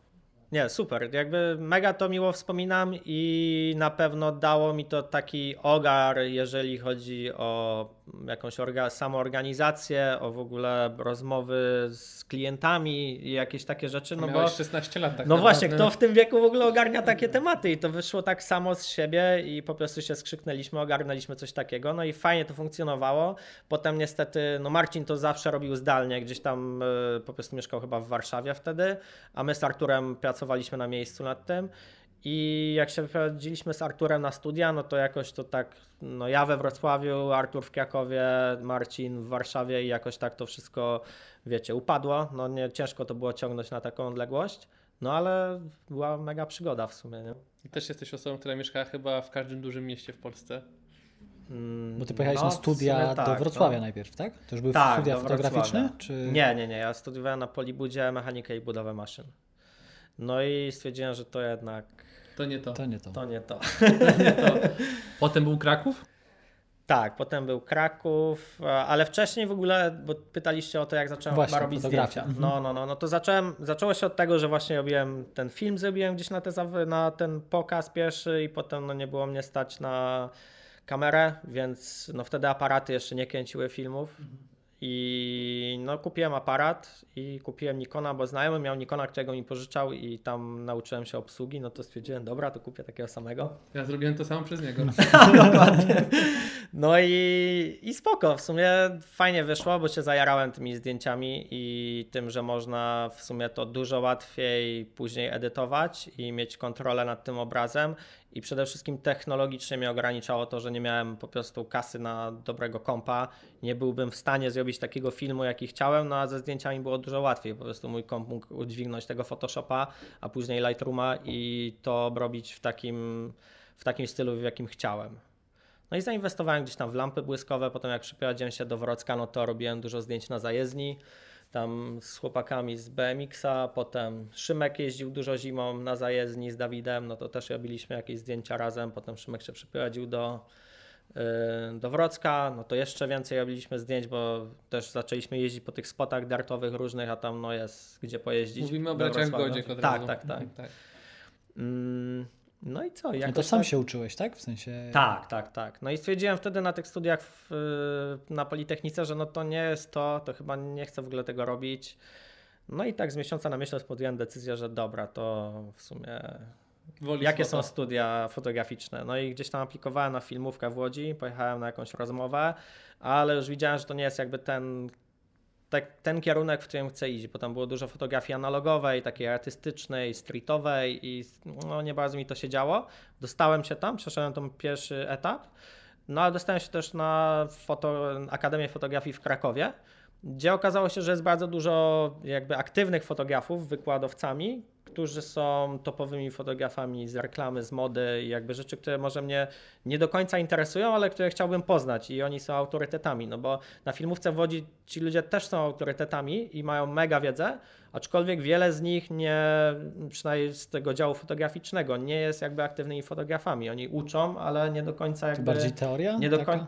Nie, super. Jakby mega to miło wspominam i na pewno dało mi to taki ogar, jeżeli chodzi o jakąś orga- samoorganizację, o w ogóle rozmowy z klientami i jakieś takie rzeczy. No Miałeś bo 16 lat tak no właśnie, kto w tym wieku w ogóle ogarnia takie tematy i to wyszło tak samo z siebie i po prostu się skrzyknęliśmy, ogarnęliśmy coś takiego, no i fajnie to funkcjonowało. Potem niestety, no Marcin to zawsze robił zdalnie, gdzieś tam y, po prostu mieszkał chyba w Warszawie wtedy, a my z Arturem pracowaliśmy na miejscu nad tym. I jak się wyprowadziliśmy z Arturem na studia, no to jakoś to tak, no ja we Wrocławiu, Artur w Krakowie, Marcin w Warszawie i jakoś tak to wszystko, wiecie, upadło. No nie, ciężko to było ciągnąć na taką odległość, no ale była mega przygoda w sumie, nie? I też jesteś osobą, która mieszkała chyba w każdym dużym mieście w Polsce. Mm, Bo ty pojechałeś no, na w studia sumie do tak, Wrocławia no. najpierw, tak? To już były Tak, studia fotograficzne? Czy... Nie, nie, nie, ja studiowałem na Polibudzie mechanikę i budowę maszyn. No i stwierdziłem, że to jednak, To nie to. To nie to. to nie to. To nie to. [laughs] Potem był Kraków? Tak, potem był Kraków, ale wcześniej w ogóle, bo pytaliście o to, jak zacząłem Właśnie, robić fotografia. zdjęcia. Mhm. No, no, no, no to zacząłem, zaczęło się od tego, że właśnie robiłem ten film, zrobiłem gdzieś na, te, na ten pokaz pierwszy i potem no, nie było mnie stać na kamerę, więc no wtedy aparaty jeszcze nie kręciły filmów. I no kupiłem aparat i kupiłem Nikona, bo znajomy miał Nikona, którego mi pożyczał i tam nauczyłem się obsługi, no to stwierdziłem, dobra, to kupię takiego samego. Ja zrobiłem to samo przez niego. [laughs] Dokładnie. No i, i spoko, w sumie fajnie wyszło, bo się zajarałem tymi zdjęciami i tym, że można w sumie to dużo łatwiej później edytować i mieć kontrolę nad tym obrazem i przede wszystkim technologicznie mnie ograniczało to, że nie miałem po prostu kasy na dobrego kompa, nie byłbym w stanie zrobić takiego filmu, jaki chciałem, no a ze zdjęciami było dużo łatwiej, po prostu mój komp mógł udźwignąć tego Photoshopa, a później Lightrooma i to robić w takim, w takim stylu, w jakim chciałem. No i zainwestowałem gdzieś tam w lampy błyskowe, potem jak przyprowadziłem się do Wrocka, no to robiłem dużo zdjęć na zajezdni, tam z chłopakami z BMX-a, potem Szymek jeździł dużo zimą na zajezdni z Dawidem, no to też robiliśmy jakieś zdjęcia razem, potem Szymek się przyprowadził do, yy, do Wrocka, no to jeszcze więcej robiliśmy zdjęć, bo też zaczęliśmy jeździć po tych spotach dartowych różnych, a tam no jest gdzie pojeździć. Mówimy o braciach. Godziek od Tak, razu. tak, tak. Mm, no i co? No jakoś to sam tak- się uczyłeś, tak? W sensie... tak, tak, tak. No i stwierdziłem wtedy na tych studiach w, na Politechnice, że no to nie jest to, to chyba nie chcę w ogóle tego robić. No i tak z miesiąca na miesiąc podjąłem decyzję, że dobra, to w sumie Woli jakie foto. są studia fotograficzne. No i gdzieś tam aplikowałem na filmówkę w Łodzi, pojechałem na jakąś rozmowę, ale już widziałem, że to nie jest jakby ten, te, ten kierunek, w którym chcę iść, bo tam było dużo fotografii analogowej, takiej artystycznej, streetowej i no, nie bardzo mi to się działo. Dostałem się tam, przeszedłem ten pierwszy etap, no ale dostałem się też na foto, Akademię Fotografii w Krakowie, gdzie okazało się, że jest bardzo dużo jakby aktywnych fotografów, wykładowcami, którzy są topowymi fotografami z reklamy, z mody i jakby rzeczy, które może mnie nie do końca interesują, ale które chciałbym poznać i oni są autorytetami, no bo na filmówce w Łodzi ci ludzie też są autorytetami i mają mega wiedzę, aczkolwiek wiele z nich nie, przynajmniej z tego działu fotograficznego, nie jest jakby aktywnymi fotografami. Oni uczą, ale nie do końca To jakby... bardziej teoria? nie do końca.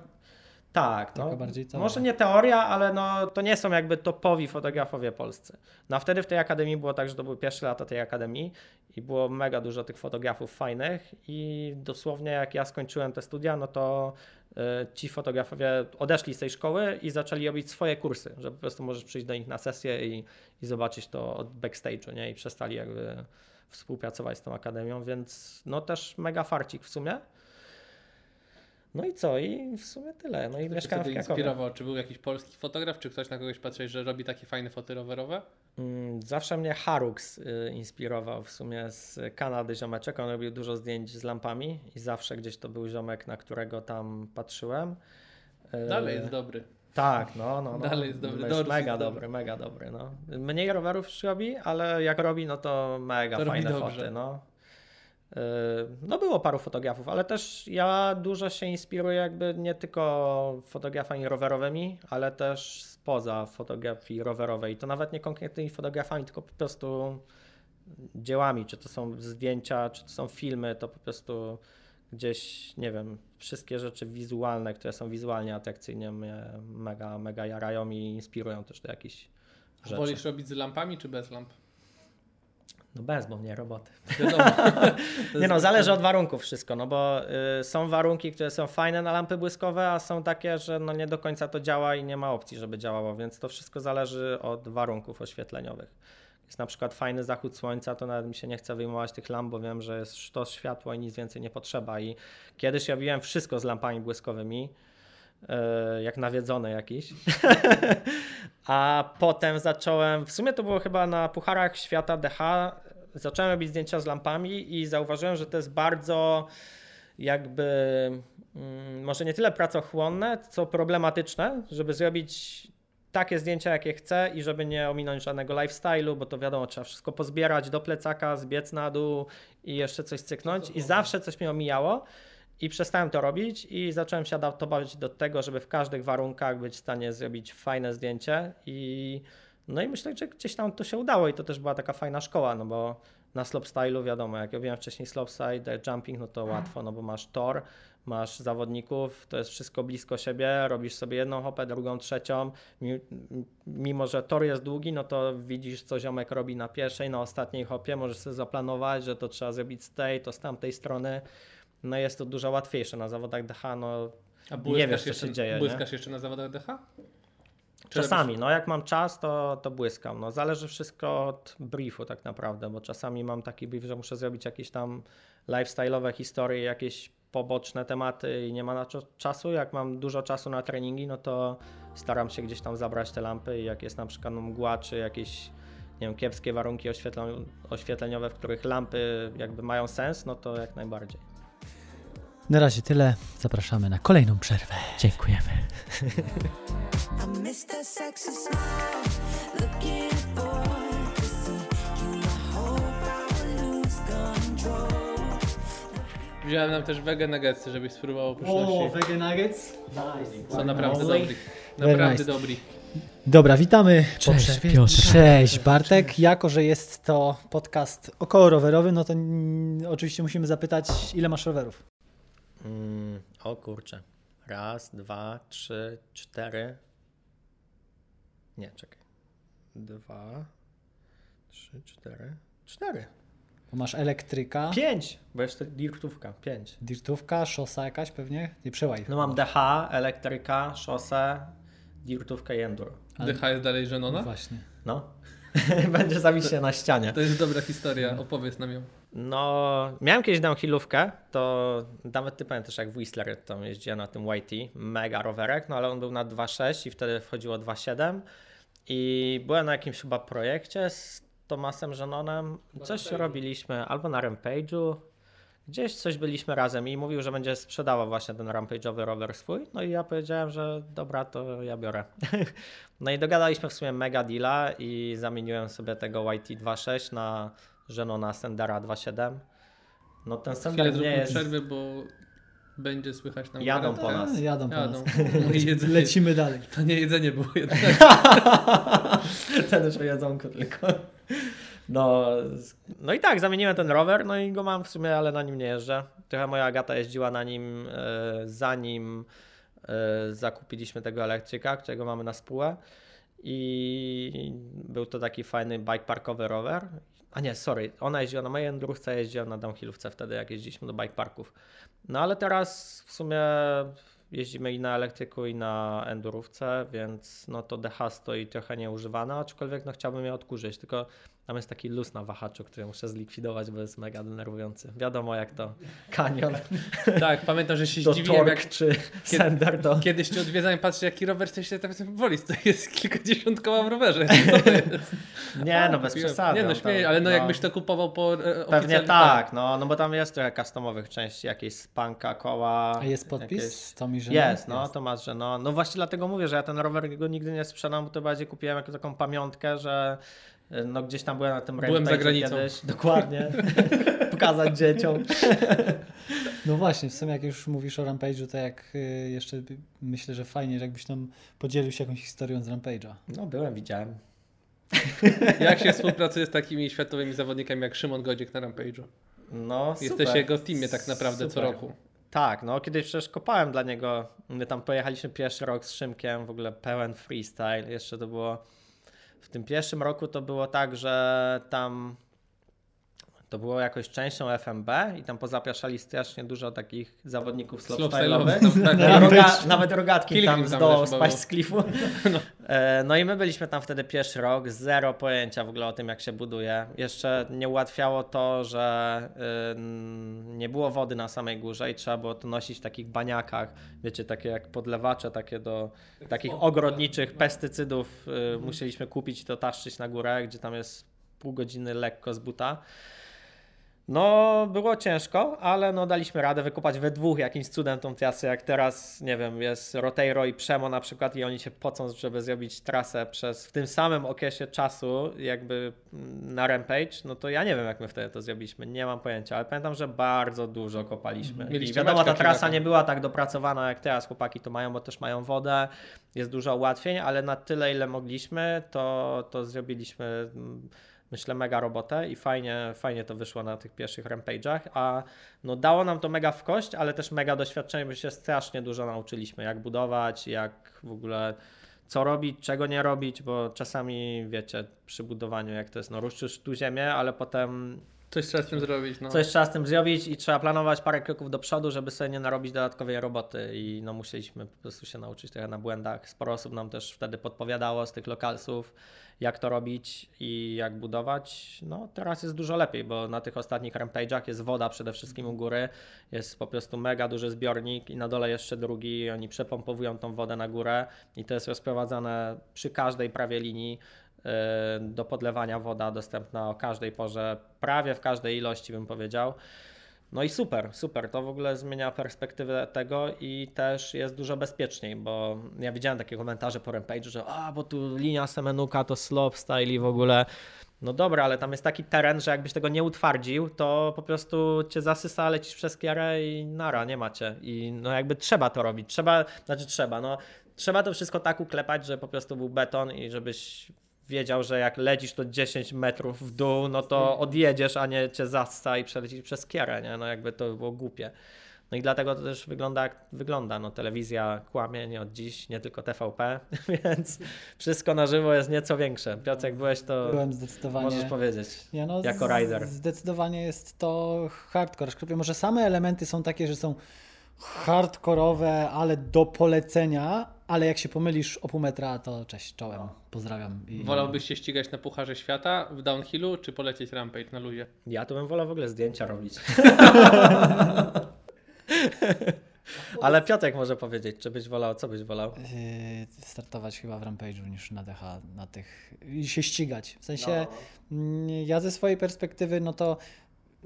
Tak, Taka no. bardziej teoria. Może nie teoria, ale no, to nie są jakby topowi fotografowie polscy. No a wtedy w tej akademii było tak, że to były pierwsze lata tej akademii i było mega dużo tych fotografów fajnych i dosłownie jak ja skończyłem te studia, no to y, ci fotografowie odeszli z tej szkoły i zaczęli robić swoje kursy, że po prostu możesz przyjść do nich na sesję i, i zobaczyć to od backstage'u, nie? I przestali jakby współpracować z tą akademią, więc no też mega farcik w sumie. No i co? I w sumie tyle. No i mieszkałem w Krakowie. inspirował? Czy był jakiś polski fotograf, czy ktoś na kogoś patrzyłeś, że robi takie fajne foty rowerowe? Mm, Zawsze mnie Harux y, inspirował w sumie z Kanady ziomeczek. On robił dużo zdjęć z lampami i zawsze gdzieś to był ziomek, na którego tam patrzyłem. Y, Dalej jest dobry. Tak, no, no, no. Dalej jest dobry, Jest mega jest dobry. dobry, mega dobry, no. Mniej rowerów robi, ale jak robi, no to mega To fajne foty, no. Y, No było paru fotografów, ale też ja dużo się inspiruję jakby nie tylko fotografami rowerowymi, ale też spoza fotografii rowerowej. To nawet nie konkretnymi fotografami, tylko po prostu dziełami, czy to są zdjęcia, czy to są filmy, to po prostu gdzieś, nie wiem, wszystkie rzeczy wizualne, które są wizualnie atrakcyjne mnie mega, mega jarają i inspirują też do jakichś rzeczy. Wolisz robić z lampami, czy bez lamp? No bez, bo mnie roboty. [laughs] Nie no, zależy od warunków wszystko, no bo y, są warunki, które są fajne na lampy błyskowe, a są takie, że no nie do końca to działa i nie ma opcji, żeby działało, więc to wszystko zależy od warunków oświetleniowych. Jest na przykład fajny zachód słońca, to nawet mi się nie chce wyjmować tych lamp, bo wiem, że jest sztos światło i nic więcej nie potrzeba i kiedyś robiłem wszystko z lampami błyskowymi, y, jak nawiedzony jakiś. [laughs] A potem zacząłem, w sumie to było chyba na Pucharach Świata DH, zacząłem robić zdjęcia z lampami i zauważyłem, że to jest bardzo jakby mm, może nie tyle pracochłonne, co problematyczne, żeby zrobić takie zdjęcia, jakie chcę i żeby nie ominąć żadnego lifestyle'u, bo to wiadomo, trzeba wszystko pozbierać do plecaka, zbiec na dół i jeszcze coś cyknąć. I zawsze coś mnie omijało i przestałem to robić i zacząłem się adaptować do tego, żeby w każdych warunkach być w stanie zrobić fajne zdjęcie i no i myślę, że gdzieś tam to się udało i to też była taka fajna szkoła, no bo na slopestylu wiadomo, jak robiłem wcześniej slopestyle, jumping, no to łatwo, no bo masz tor, masz zawodników, to jest wszystko blisko siebie, robisz sobie jedną hopę, drugą, trzecią, Mi- mimo że tor jest długi, no to widzisz, co ziomek robi na pierwszej, na ostatniej hopie, możesz sobie zaplanować, że to trzeba zrobić z tej, to z tamtej strony, no jest to dużo łatwiejsze. Na zawodach DH, no A Nie wiesz, co jeszcze, się dzieje, nie? Błyskasz jeszcze na zawodach DH? Czasami, no jak mam czas, to, to błyskam. No, zależy wszystko od briefu tak naprawdę, bo czasami mam taki brief, że muszę zrobić jakieś tam lifestyle'owe historie, jakieś poboczne tematy i nie ma na to czasu. Jak mam dużo czasu na treningi, no to staram się gdzieś tam zabrać te lampy i jak jest na przykład no, mgła czy jakieś nie wiem, kiepskie warunki oświetleniowe, w których lampy jakby mają sens, no to jak najbardziej. Na razie tyle. Zapraszamy na kolejną przerwę. Dziękujemy. Wziąłem nam też wege nuggetsy, żebyś spróbował pyszności. Vege Nuggets. Nice. Są naprawdę. Very Naprawdę nice. dobri. Dobra, witamy Cześć. Piotrze. Cześć Bartek. Jako, że jest to podcast około rowerowy, no to oczywiście musimy zapytać, ile masz rowerów? Mm, o kurczę. Raz, dwa, trzy, cztery. Nie, czekaj. Dwa, trzy, cztery. Cztery. Bo masz elektryka, Pięć, bo jeszcze dirtówka. Pięć. dirtówka, szosa jakaś pewnie? Nie przełaj. No mam DH, elektryka, szosę, dirtówkę i enduro. Ale- DH jest dalej No żenona? właśnie. No. [laughs] Będzie zawisie na ścianie. To jest dobra historia, opowiedz nam ją. No, miałem kiedyś downhillówkę, to nawet ty pamiętasz jak Whistler tam jeździłem na tym YT, mega rowerek, no ale on był na 2.6 i wtedy wchodziło 2.7 i byłem na jakimś chyba projekcie z Tomasem Żenonem, coś robiliśmy albo na Rampage'u, gdzieś coś byliśmy razem i mówił, że będzie sprzedawał właśnie ten Rampage'owy rower swój, no i ja powiedziałem, że dobra, to ja biorę. [laughs] no i dogadaliśmy w sumie mega deala i zamieniłem sobie tego YT 2.6 na Żenona Sendera 2.7. No ten Sender nie jest... przerwy, bo będzie słychać nam Jadą po nas. A, jadą po Jadą. nas. [laughs] Jedzenie. Lecimy dalej. To nie jedzenie było [laughs] jednak. ten już o jedzonku tylko. No, no i tak, zamieniłem ten rower, no i go mam w sumie, ale na nim nie jeżdżę. Trochę moja Agata jeździła na nim e, zanim e, zakupiliśmy tego elektryka, którego mamy na spółę i był to taki fajny bike parkowy rower. A nie, sorry, ona jeździła na ja jeździłem na downhillówce wtedy, jak jeździliśmy do bike parków. No ale teraz w sumie jeździmy i na elektryku, i na endurówce, więc no to DH stoi trochę nieużywane, aczkolwiek no chciałbym je odkurzyć, tylko tam jest taki luz na wahaczu, który muszę zlikwidować, bo jest mega denerwujący. Wiadomo jak to kanion, [laughs] Tak, pamiętam, że się zdziwiłem, jak czy sender to... kiedyś cię odwiedzałem, patrzę jaki rower, to się tak woli, to jest kilkadziesiąt koła w rowerze. [laughs] Jest? Nie no, bez Kupiłem. przesady. Nie no, tam- śmieję, ale no, no. jakbyś to kupował po e, Pewnie oficjalnym- tak, no, no bo tam jest trochę customowych części, jakieś spanka, koła. A jest podpis jakieś- z tą mi że Jest, no, to masz, że no. No właśnie dlatego mówię, że ja ten rower go nigdy nie sprzedam, bo to bardziej kupiłem jako taką pamiątkę, że no gdzieś tam byłem na tym Byłem za granicą. Kiedyś. Dokładnie. [laughs] Pokazać dzieciom. No właśnie, w sumie jak już mówisz o Rampage'u, to jak y, jeszcze myślę, że fajnie, że jakbyś nam podzielił się jakąś historią z Rampage'a. No byłem, widziałem. [laughs] Jak się współpracuje z takimi światowymi zawodnikami jak Szymon Godzik na Rampage'u? No Jesteś super. w jego teamie tak naprawdę co Super. roku. Tak, no kiedyś przecież kopałem dla niego. My tam pojechaliśmy pierwszy rok z Szymkiem, w ogóle pełen freestyle. Jeszcze to było. W tym pierwszym roku to było tak, że tam to było jakoś częścią FMB i tam pozapraszali strasznie dużo takich zawodników slopestyle'owych. Slopestyle'owych, tak, Nawet, tak. roga, nawet rogatki tam zdołał spaść było. z klifu. [laughs] E, No i my byliśmy tam wtedy pierwszy rok, zero pojęcia w ogóle o tym, jak się buduje. Jeszcze nie ułatwiało to, że ym, nie było wody na samej górze i trzeba było to nosić w takich baniakach, wiecie, takie jak podlewacze, takie do takich ogrodniczych pestycydów y, musieliśmy kupić i to taszczyć na górę, gdzie tam jest pół godziny lekko z buta. No, było ciężko, ale no daliśmy radę wykopać we dwóch jakimś cudem tą trasę, jak teraz, nie wiem, jest Roteiro i Przemo na przykład i oni się pocą, żeby zrobić trasę przez w tym samym okresie czasu jakby mm, na Rampage, no to ja nie wiem, jak my wtedy to zrobiliśmy, nie mam pojęcia, ale pamiętam, że bardzo dużo kopaliśmy. I Mieliście wiadomo, ta trasa nie była tak dopracowana, jak teraz chłopaki to mają, bo też mają wodę, jest dużo ułatwień, ale na tyle, ile mogliśmy, to, to zrobiliśmy mm, myślę, mega robotę i fajnie, fajnie to wyszło na tych pierwszych rampage'ach, a no dało nam to mega w kość, ale też mega doświadczenie, bo się strasznie dużo nauczyliśmy, jak budować, jak w ogóle co robić, czego nie robić, bo czasami wiecie, przy budowaniu jak to jest, no ruszysz tu ziemię, ale potem Coś trzeba z tym zrobić. No. coś trzeba z tym zrobić i trzeba planować parę kroków do przodu, żeby sobie nie narobić dodatkowej roboty i no musieliśmy po prostu się nauczyć trochę na błędach. Sporo osób nam też wtedy podpowiadało z tych lokalsów, jak to robić i jak budować. No teraz jest dużo lepiej, bo na tych ostatnich rampage'ach jest woda przede wszystkim u góry, jest po prostu mega duży zbiornik i na dole jeszcze drugi oni przepompowują tą wodę na górę i to jest rozprowadzane przy każdej prawie linii do podlewania woda dostępna o każdej porze, prawie w każdej ilości bym powiedział. No i super, super. To w ogóle zmienia perspektywę tego i też jest dużo bezpieczniej, bo ja widziałem takie komentarze po Rampage'u, że a, bo tu linia Semenuka to slopestyle i w ogóle. No dobra, ale tam jest taki teren, że jakbyś tego nie utwardził, to po prostu cię zasysa, lecisz przez kierę i nara, nie macie. I no jakby trzeba to robić. Trzeba, znaczy trzeba, no trzeba to wszystko tak uklepać, że po prostu był beton i żebyś wiedział, że jak lecisz to 10 metrów w dół, no to odjedziesz, a nie cię zassa i przelecisz przez kierę, nie? No jakby to by było głupie. No i dlatego to też wygląda jak wygląda. No, telewizja kłamie nie od dziś, nie tylko TVP, [laughs] więc wszystko na żywo jest nieco większe. Piotr, jak byłeś, to Byłem zdecydowanie. możesz powiedzieć. No, jako rider. Zdecydowanie jest to hardcore. Aczkolwiek może same elementy są takie, że są hardkorowe, ale do polecenia, ale jak się pomylisz o pół metra, to cześć, czołem, pozdrawiam. I... Wolałbyś się ścigać na Pucharze Świata w downhillu, czy polecieć Rampage na luzie? Ja to bym wolał w ogóle zdjęcia robić. [laughs] Ale Piotrek może powiedzieć, czy byś wolał, co byś wolał? Yy, startować chyba w Rampage'u niż na DH, na tych i się ścigać. W sensie No. mm, ja ze swojej perspektywy, no to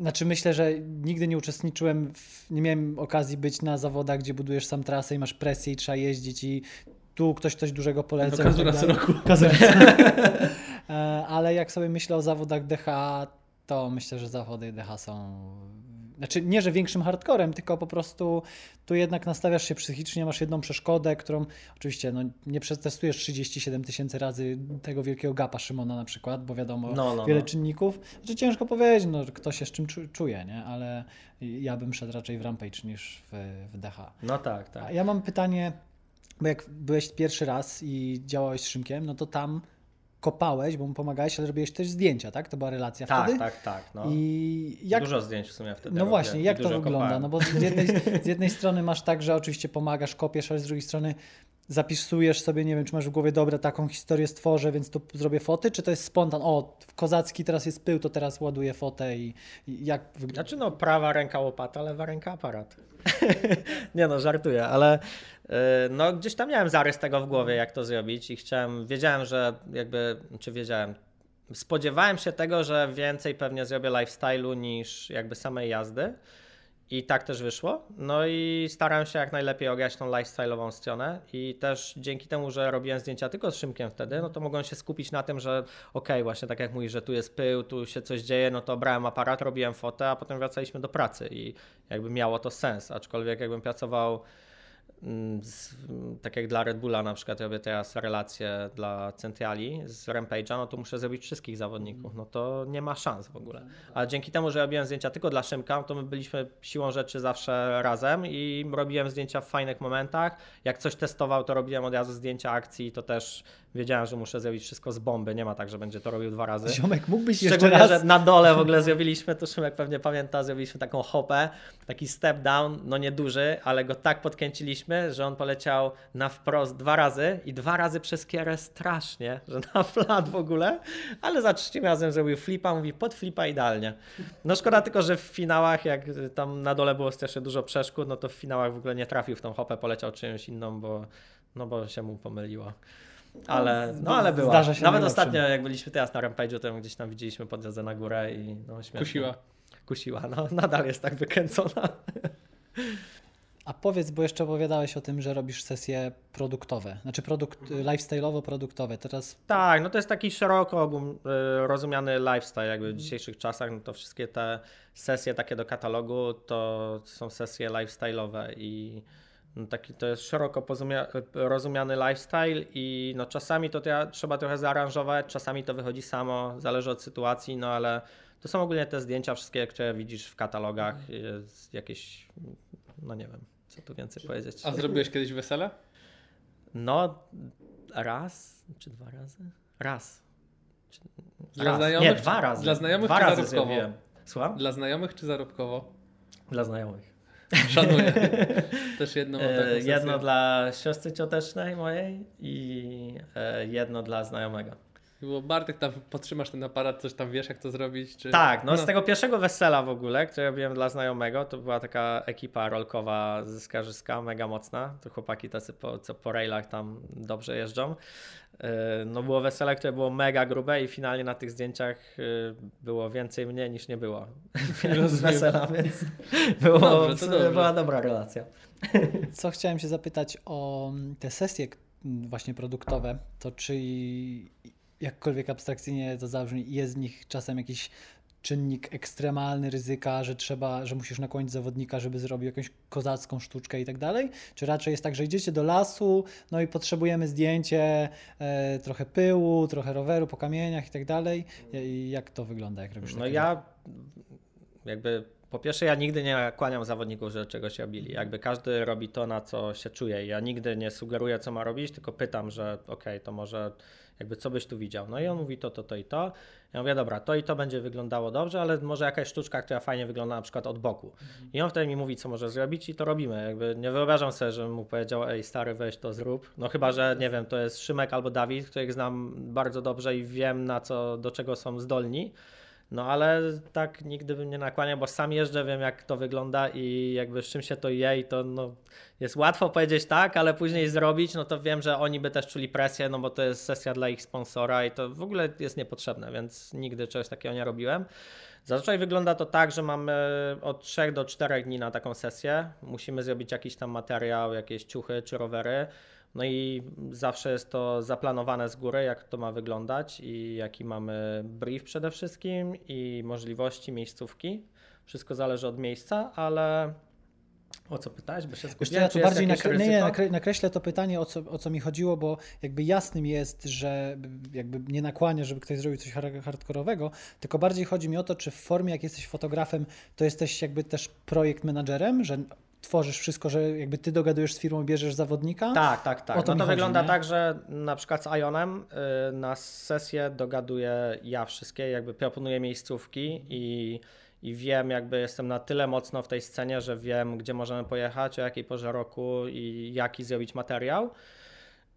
znaczy myślę, że nigdy nie uczestniczyłem, w, nie miałem okazji być na zawodach, gdzie budujesz sam trasę i masz presję i trzeba jeździć i tu ktoś coś dużego poleca. No, tak raz dalej. [laughs] roku. E, Ale jak sobie myślę o zawodach DH, to myślę, że zawody DH są. Znaczy, nie, że większym hardcorem, tylko po prostu tu jednak nastawiasz się psychicznie, masz jedną przeszkodę, którą oczywiście no, nie przetestujesz 37 tysięcy razy tego wielkiego gapa Szymona na przykład, bo wiadomo, No, no, wiele no. czynników. Znaczy, ciężko powiedzieć, no, kto się z czym czu- czuje, nie? ale ja bym szedł raczej w Rampage niż w, w DH. No tak, A tak. ja mam pytanie, bo jak byłeś pierwszy raz i działałeś z Szymkiem, no to tam kopałeś, bo mu pomagałeś, ale robiłeś też zdjęcia, tak? To była relacja Tak, wtedy? tak, tak. No. I jak, Dużo zdjęć w sumie wtedy no właśnie, jak to wygląda? kopałem. No bo z jednej, [laughs] z jednej strony masz tak, że oczywiście pomagasz, kopiesz, ale z drugiej strony zapisujesz sobie, nie wiem, czy masz w głowie, dobra, taką historię stworzę, więc tu zrobię foty, czy to jest spontan, o, kozacki teraz jest pył, to teraz ładuję fotę i, i jak? Znaczy no, prawa ręka łopata, lewa ręka aparat. [laughs] nie no, żartuję, ale no gdzieś tam miałem zarys tego w głowie, jak to zrobić i chciałem, wiedziałem, że jakby, czy wiedziałem, spodziewałem się tego, że więcej pewnie zrobię lifestyle'u niż jakby samej jazdy. I tak też wyszło. No i starałem się jak najlepiej ograć tą lifestyle'ową stronę i też dzięki temu, że robiłem zdjęcia tylko z Szymkiem wtedy, no to mogłem się skupić na tym, że okej, właśnie tak jak mówisz, że tu jest pył, tu się coś dzieje, no to brałem aparat, robiłem fotę, a potem wracaliśmy do pracy i jakby miało to sens, aczkolwiek jakbym pracował z, tak jak dla Red Bulla na przykład robię teraz relacje dla Centrali z Rampage'a, no to muszę zrobić wszystkich zawodników, no to nie ma szans w ogóle. A dzięki temu, że robiłem zdjęcia tylko dla Szymka, to my byliśmy siłą rzeczy zawsze razem i robiłem zdjęcia w fajnych momentach. Jak coś testował, to robiłem od razu zdjęcia akcji, to też wiedziałem, że muszę zrobić wszystko z bomby, nie ma tak, że będzie to robił dwa razy. Ziomek, mógłbyś jeszcze raz... że na dole w ogóle zrobiliśmy, to Szymek pewnie pamięta, zrobiliśmy taką hopę, taki step down, no nieduży, ale go tak podkręciliśmy, że on poleciał na wprost dwa razy i dwa razy przez kierę strasznie, że na [laughs] flat w ogóle, ale za trzecim razem zrobił flipa, mówi pod flipa idealnie. No szkoda tylko, że w finałach, jak tam na dole było strasznie dużo przeszkód, no to w finałach w ogóle nie trafił w tą hopę, poleciał czymś inną, bo, no bo się mu pomyliło. Ale, no ale była. Zdarza się Nawet ostatnio, jak byliśmy teraz na Rampage'u, to ją gdzieś tam widzieliśmy po drodze na górę i no śmiesznie. Kusiła. Kusiła, no nadal jest tak wykręcona. [laughs] A powiedz, bo jeszcze opowiadałeś o tym, że robisz sesje produktowe, znaczy produkt, lifestyle'owo-produktowe. Teraz Tak, no to jest taki szeroko ogólnie rozumiany lifestyle jakby w dzisiejszych czasach, no to wszystkie te sesje takie do katalogu to są sesje lifestyle'owe i no taki to jest szeroko rozumiany lifestyle i no czasami to trzeba trochę zaaranżować, czasami to wychodzi samo, zależy od sytuacji, no ale to są ogólnie te zdjęcia wszystkie, które widzisz w katalogach, jest jakieś, no nie wiem, co tu więcej powiedzieć. A zrobiłeś kiedyś wesele? No, raz czy dwa razy? Raz. Dla raz. znajomych Nie, dwa razy. dla znajomych dwa czy razy zarobkowo? zrobiłem. Słucham? Dla znajomych czy zarobkowo? Dla znajomych. [laughs] Szanuję. [laughs] Też jedną E, jedno dla siostry ciotecznej mojej i e, jedno dla znajomego. Było Bartek, tam potrzymasz ten aparat, coś tam wiesz jak to zrobić? Czy... Tak, no, z tego pierwszego wesela w ogóle, które robiłem dla znajomego, to była taka ekipa rolkowa ze Skarżyska, mega mocna. To chłopaki tacy, po, co po railach tam dobrze jeżdżą. E, No było wesele, które było mega grube i finalnie na tych zdjęciach e, było więcej mnie niż nie było [laughs] z wesela, więc [laughs] było, Dobrze, to dobrze. była dobra relacja. [laughs] co chciałem się zapytać o te sesje właśnie produktowe, to czy jakkolwiek abstrakcyjnie to zabrzmi, jest w nich czasem jakiś czynnik ekstremalny ryzyka, że trzeba, że musisz nakłonić zawodnika, żeby zrobił jakąś kozacką sztuczkę i tak dalej? Czy raczej jest tak, że idziecie do lasu, no i potrzebujemy zdjęcie, e, trochę pyłu, trochę roweru po kamieniach i tak dalej? I jak to wygląda, jak robisz No ja jakby Po pierwsze, ja nigdy nie nakłaniam zawodników, że czegoś robili. Jakby każdy robi to, na co się czuje. Ja nigdy nie sugeruję, co ma robić, tylko pytam, że okej, to może jakby co byś tu widział. No i on mówi to, to, to i to. Ja mówię, dobra, to i to będzie wyglądało dobrze, ale może jakaś sztuczka, która fajnie wygląda na przykład od boku. I on wtedy mi mówi, co może zrobić i to robimy. Jakby nie wyobrażam sobie, żebym mu powiedział, ej stary, weź to zrób. No chyba, że nie wiem, to jest Szymek albo Dawid, których znam bardzo dobrze i wiem na co, do czego są zdolni. No ale tak nigdy bym nie nakłaniał, bo sam jeżdżę, wiem jak to wygląda i jakby z czym się to je i to no, jest łatwo powiedzieć tak, ale później zrobić, no to wiem, że oni by też czuli presję, no bo to jest sesja dla ich sponsora i to w ogóle jest niepotrzebne, więc nigdy czegoś takiego nie robiłem. Zazwyczaj wygląda to tak, że mamy od 3 do 4 dni na taką sesję. Musimy zrobić jakiś tam materiał, jakieś ciuchy czy rowery. No i zawsze jest to zaplanowane z góry, jak to ma wyglądać i jaki mamy brief przede wszystkim i możliwości, miejscówki. Wszystko zależy od miejsca, ale o co pytałeś, bo się skupiłem, ja tu bardziej nakre- nie, nakre- nakreślę to pytanie, o co, o co mi chodziło, bo jakby jasnym jest, że jakby nie nakłania, żeby ktoś zrobił coś hard- hardkorowego, tylko bardziej chodzi mi o to, czy w formie, jak jesteś fotografem, to jesteś jakby też projekt menadżerem, że tworzysz wszystko, że jakby ty dogadujesz z firmą, bierzesz zawodnika? Tak, tak, tak. O to no to chodzi, wygląda nie? tak, że na przykład z Ionem y, na sesję dogaduję ja wszystkie, jakby proponuję miejscówki i, i wiem, jakby jestem na tyle mocno w tej scenie, że wiem, gdzie możemy pojechać, o jakiej porze roku i jaki zrobić materiał.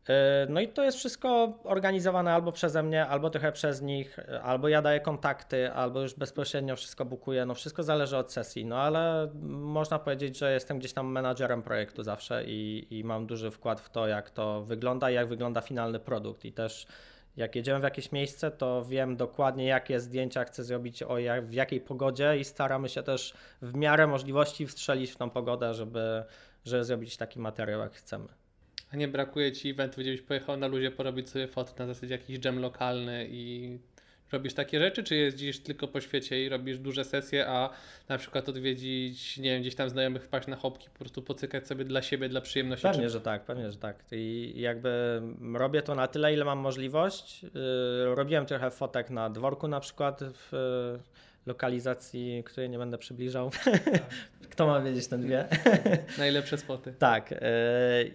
Y, No i to jest wszystko organizowane albo przeze mnie, albo trochę przez nich, y, albo ja daję kontakty, albo już bezpośrednio wszystko bukuję. No wszystko zależy od sesji, no ale można powiedzieć, że jestem gdzieś tam menadżerem projektu zawsze i, i mam duży wkład w to, jak to wygląda i jak wygląda finalny produkt. I też jak jedziemy w jakieś miejsce, to wiem dokładnie, jakie zdjęcia chcę zrobić, o jak, w jakiej pogodzie i staramy się też w miarę możliwości wstrzelić w tą pogodę, żeby, żeby zrobić taki materiał, jak chcemy. A nie brakuje ci eventu, gdzie byś pojechał na luzie porobić sobie foty na zasadzie jakiś dżem lokalny i robisz takie rzeczy, czy jeździsz tylko po świecie i robisz duże sesje, a na przykład odwiedzić, nie wiem, gdzieś tam znajomych wpaść na chopki, po prostu pocykać sobie dla siebie, dla przyjemności? Pewnie, czy... że tak, pewnie, że tak. I jakby robię to na tyle, ile mam możliwość. Yy, Robiłem trochę fotek na dworku na przykład w lokalizacji, której nie będę przybliżał. [laughs] Kto ma wiedzieć, ten wie. [laughs] Najlepsze spoty. Tak. yy,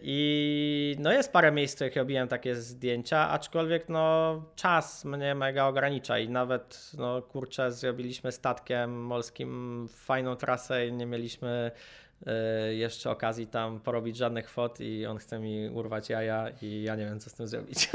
I no jest parę miejsc, w których robiłem takie zdjęcia, aczkolwiek no czas mnie mega ogranicza i nawet no kurczę zrobiliśmy statkiem morskim fajną trasę i nie mieliśmy jeszcze okazji tam porobić żadnych fot i on chce mi urwać jaja i ja nie wiem co z tym zrobić.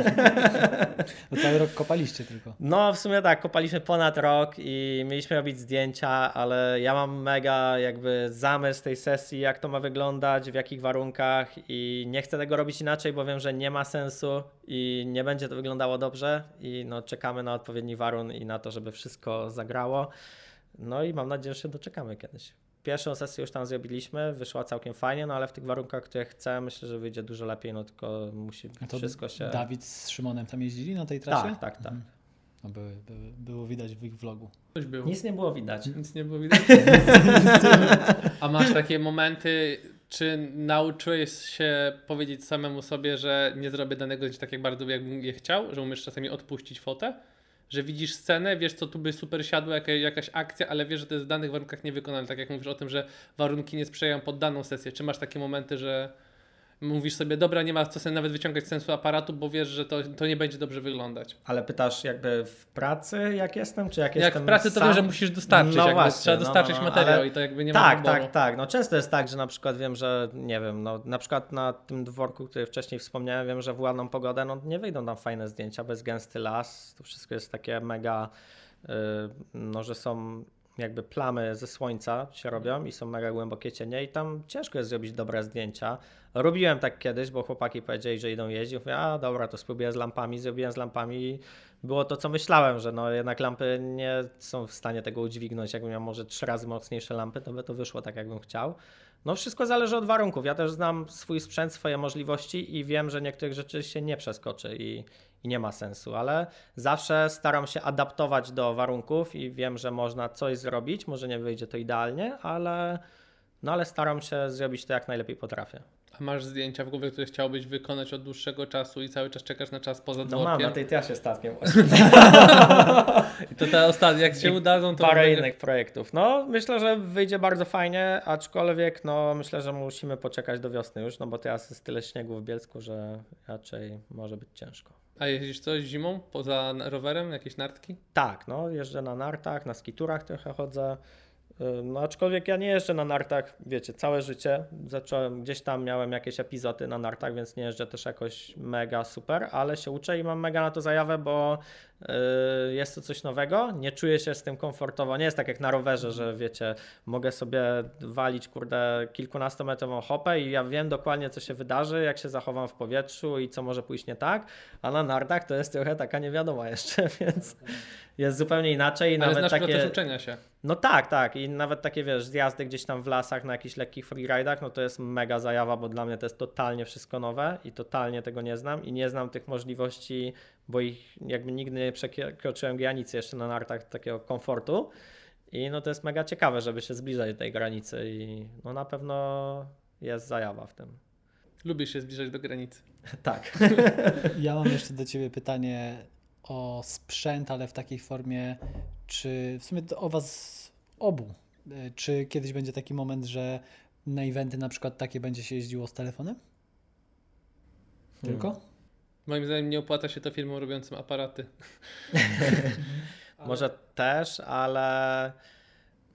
Bo [laughs] cały rok kopaliście tylko. No, w sumie tak, kopaliśmy ponad rok i mieliśmy robić zdjęcia, ale ja mam mega jakby zamysł tej sesji, jak to ma wyglądać, w jakich warunkach i nie chcę tego robić inaczej, bo wiem, że nie ma sensu i nie będzie to wyglądało dobrze i no, czekamy na odpowiedni warun i na to, żeby wszystko zagrało. No i mam nadzieję, że się doczekamy kiedyś. Pierwszą sesję już tam zrobiliśmy, wyszła całkiem fajnie, no ale w tych warunkach, które chcę, myślę, że wyjdzie dużo lepiej, no tylko musi A to wszystko się... Dawid z Szymonem tam jeździli na tej trasie? Tak, tak, tak. Mhm. No były, były, było widać w ich vlogu. Coś było. Nic nie było widać. Nic nie było widać. [laughs] A masz takie momenty, czy nauczyłeś się powiedzieć samemu sobie, że nie zrobię danego zdjęcia tak jak bardzo jakbym je chciał, że umiesz czasami odpuścić fotę? Że widzisz scenę, wiesz co tu by super siadło, jaka, jakaś akcja, ale wiesz, że to jest w danych warunkach niewykonalne. Tak jak mówisz o tym, że warunki nie sprzyjają pod daną sesję. Czy masz takie momenty, że mówisz sobie, dobra, nie ma co sobie nawet wyciągać sensu aparatu, bo wiesz, że to, to nie będzie dobrze wyglądać. Ale pytasz jakby w pracy jak jestem, czy jak, Jak jestem w pracy to sam? wiesz, że musisz dostarczyć, No właśnie, trzeba no, dostarczyć no, no, materiał ale- i to jakby nie ma Tak, wyboru. tak, tak. No często jest tak, że na przykład wiem, że nie wiem, no na przykład na tym dworku, który wcześniej wspomniałem, wiem, że w ładną pogodę, no nie wyjdą tam fajne zdjęcia, bez gęsty las, to wszystko jest takie mega, y, no że są jakby plamy ze słońca się robią i są mega głębokie cienie i tam ciężko jest zrobić dobre zdjęcia. Robiłem tak kiedyś, bo chłopaki powiedzieli, że idą jeździć. Mówię, a dobra, to spróbuję z lampami. Zrobiłem z lampami i było to, co myślałem, że no jednak lampy nie są w stanie tego udźwignąć. Jakbym miał może trzy razy mocniejsze lampy, to by to wyszło tak, jakbym chciał. No wszystko zależy od warunków. Ja też znam swój sprzęt, swoje możliwości i wiem, że niektórych rzeczy się nie przeskoczy i, i nie ma sensu, ale zawsze staram się adaptować do warunków i wiem, że można coś zrobić. Może nie wyjdzie to idealnie, ale, no ale staram się zrobić to jak najlepiej potrafię. A masz zdjęcia w głowie, które chciałbyś wykonać od dłuższego czasu i cały czas czekasz na czas poza No dworkiem? mam, na tej trasie statkiem. I to te ostatnie, jak się udadzą, to Parę będzie- innych projektów. No, myślę, że wyjdzie bardzo fajnie, aczkolwiek no, myślę, że musimy poczekać do wiosny już, no bo teraz jest tyle śniegu w Bielsku, że raczej może być ciężko. A jeździsz coś zimą poza rowerem? Jakieś nartki? Tak, no, jeżdżę na nartach, na skiturach trochę chodzę. No, aczkolwiek ja nie jeżdżę na nartach, wiecie, całe życie. Zacząłem, gdzieś tam miałem jakieś epizody na nartach, więc nie jeżdżę też jakoś mega super, ale się uczę i mam mega na to zajawę, bo jest to coś nowego. Nie czuję się z tym komfortowo. Nie jest tak jak na rowerze, że wiecie, mogę sobie walić, kurde, kilkunastometrową hopę i ja wiem dokładnie, co się wydarzy, jak się zachowam w powietrzu i co może pójść nie tak. A na nartach to jest trochę taka niewiadoma [laughs] jeszcze, więc jest zupełnie inaczej. I Ale nawet znasz takie... proces uczenia się. No tak, tak. I nawet takie, wiesz, zjazdy gdzieś tam w lasach na jakichś lekkich freeridach, no to jest mega zajawa, bo dla mnie to jest totalnie wszystko nowe i totalnie tego nie znam i nie znam tych możliwości, bo ich jakby nigdy nie przekroczyłem granicy jeszcze na nartach takiego komfortu. I no to jest mega ciekawe, żeby się zbliżać do tej granicy i no na pewno jest zajawa w tym. Lubisz się zbliżać do granicy. [laughs] Tak. Ja mam jeszcze do Ciebie pytanie o sprzęt, ale w takiej formie, czy w sumie to o Was obu, czy kiedyś będzie taki moment, że na eventy na przykład takie będzie się jeździło z telefonem? Tylko? Moim zdaniem nie opłaca się to firmom robiącym aparaty. [laughs] Może też, ale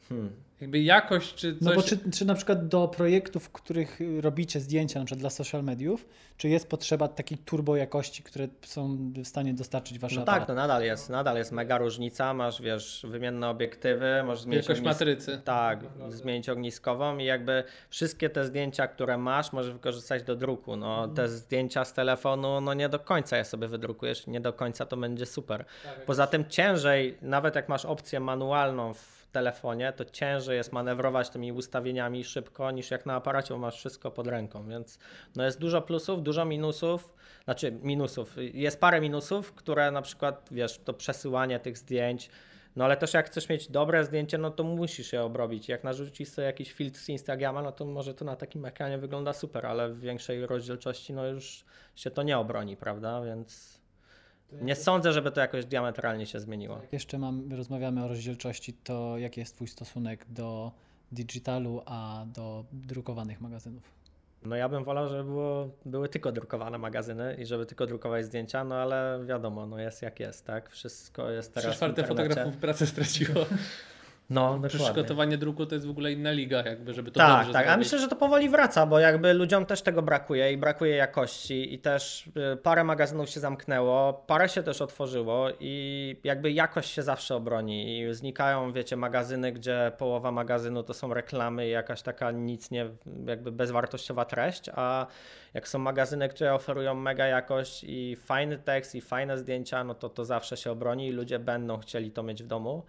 hmm. Jakby jakość czy coś... No bo czy, czy na przykład do projektów, w których robicie zdjęcia, na przykład dla social mediów, czy jest potrzeba takiej turbo jakości, które są w stanie dostarczyć Wasze No aparaty? tak, to nadal jest, nadal jest mega różnica. Masz, wiesz, wymienne obiektywy, możesz zmienić Wielkość ognis- matrycy. Tak, zmienić ogniskową i jakby wszystkie te zdjęcia, które masz, możesz wykorzystać do druku. No, te zdjęcia z telefonu, no nie do końca je sobie wydrukujesz, nie do końca to będzie super. Poza tym ciężej, nawet jak masz opcję manualną w telefonie, to ciężej jest manewrować tymi ustawieniami szybko niż jak na aparacie, bo masz wszystko pod ręką, więc no jest dużo plusów, dużo minusów, znaczy minusów, jest parę minusów, które na przykład, wiesz, to przesyłanie tych zdjęć, no ale też jak chcesz mieć dobre zdjęcie, no to musisz je obrobić. Jak narzucisz sobie jakiś filtr z Instagrama, no to może to na takim ekranie wygląda super, ale w większej rozdzielczości no już się to nie obroni, prawda? Więc nie sądzę, żeby to jakoś diametralnie się zmieniło. Jeszcze mam, rozmawiamy o rozdzielczości, to jaki jest Twój stosunek do digitalu, a do drukowanych magazynów? No ja bym wolał, żeby było, były tylko drukowane magazyny i żeby tylko drukować zdjęcia, no ale wiadomo, no jest jak jest, tak? Wszystko jest Trzy teraz w czwarte fotografów pracę straciło. [laughs] No, dokładnie. Przygotowanie druku to jest w ogóle inna liga, jakby, żeby to Tak, dobrze tak. A myślę, że to powoli wraca, bo jakby ludziom też tego brakuje i brakuje jakości i też y, parę magazynów się zamknęło, parę się też otworzyło i jakby jakość się zawsze obroni i znikają, wiecie, magazyny, gdzie połowa magazynu to są reklamy i jakaś taka nic nie, jakby bezwartościowa treść, a jak są magazyny, które oferują mega jakość i fajny tekst i fajne zdjęcia, no to to zawsze się obroni i ludzie będą chcieli to mieć w domu.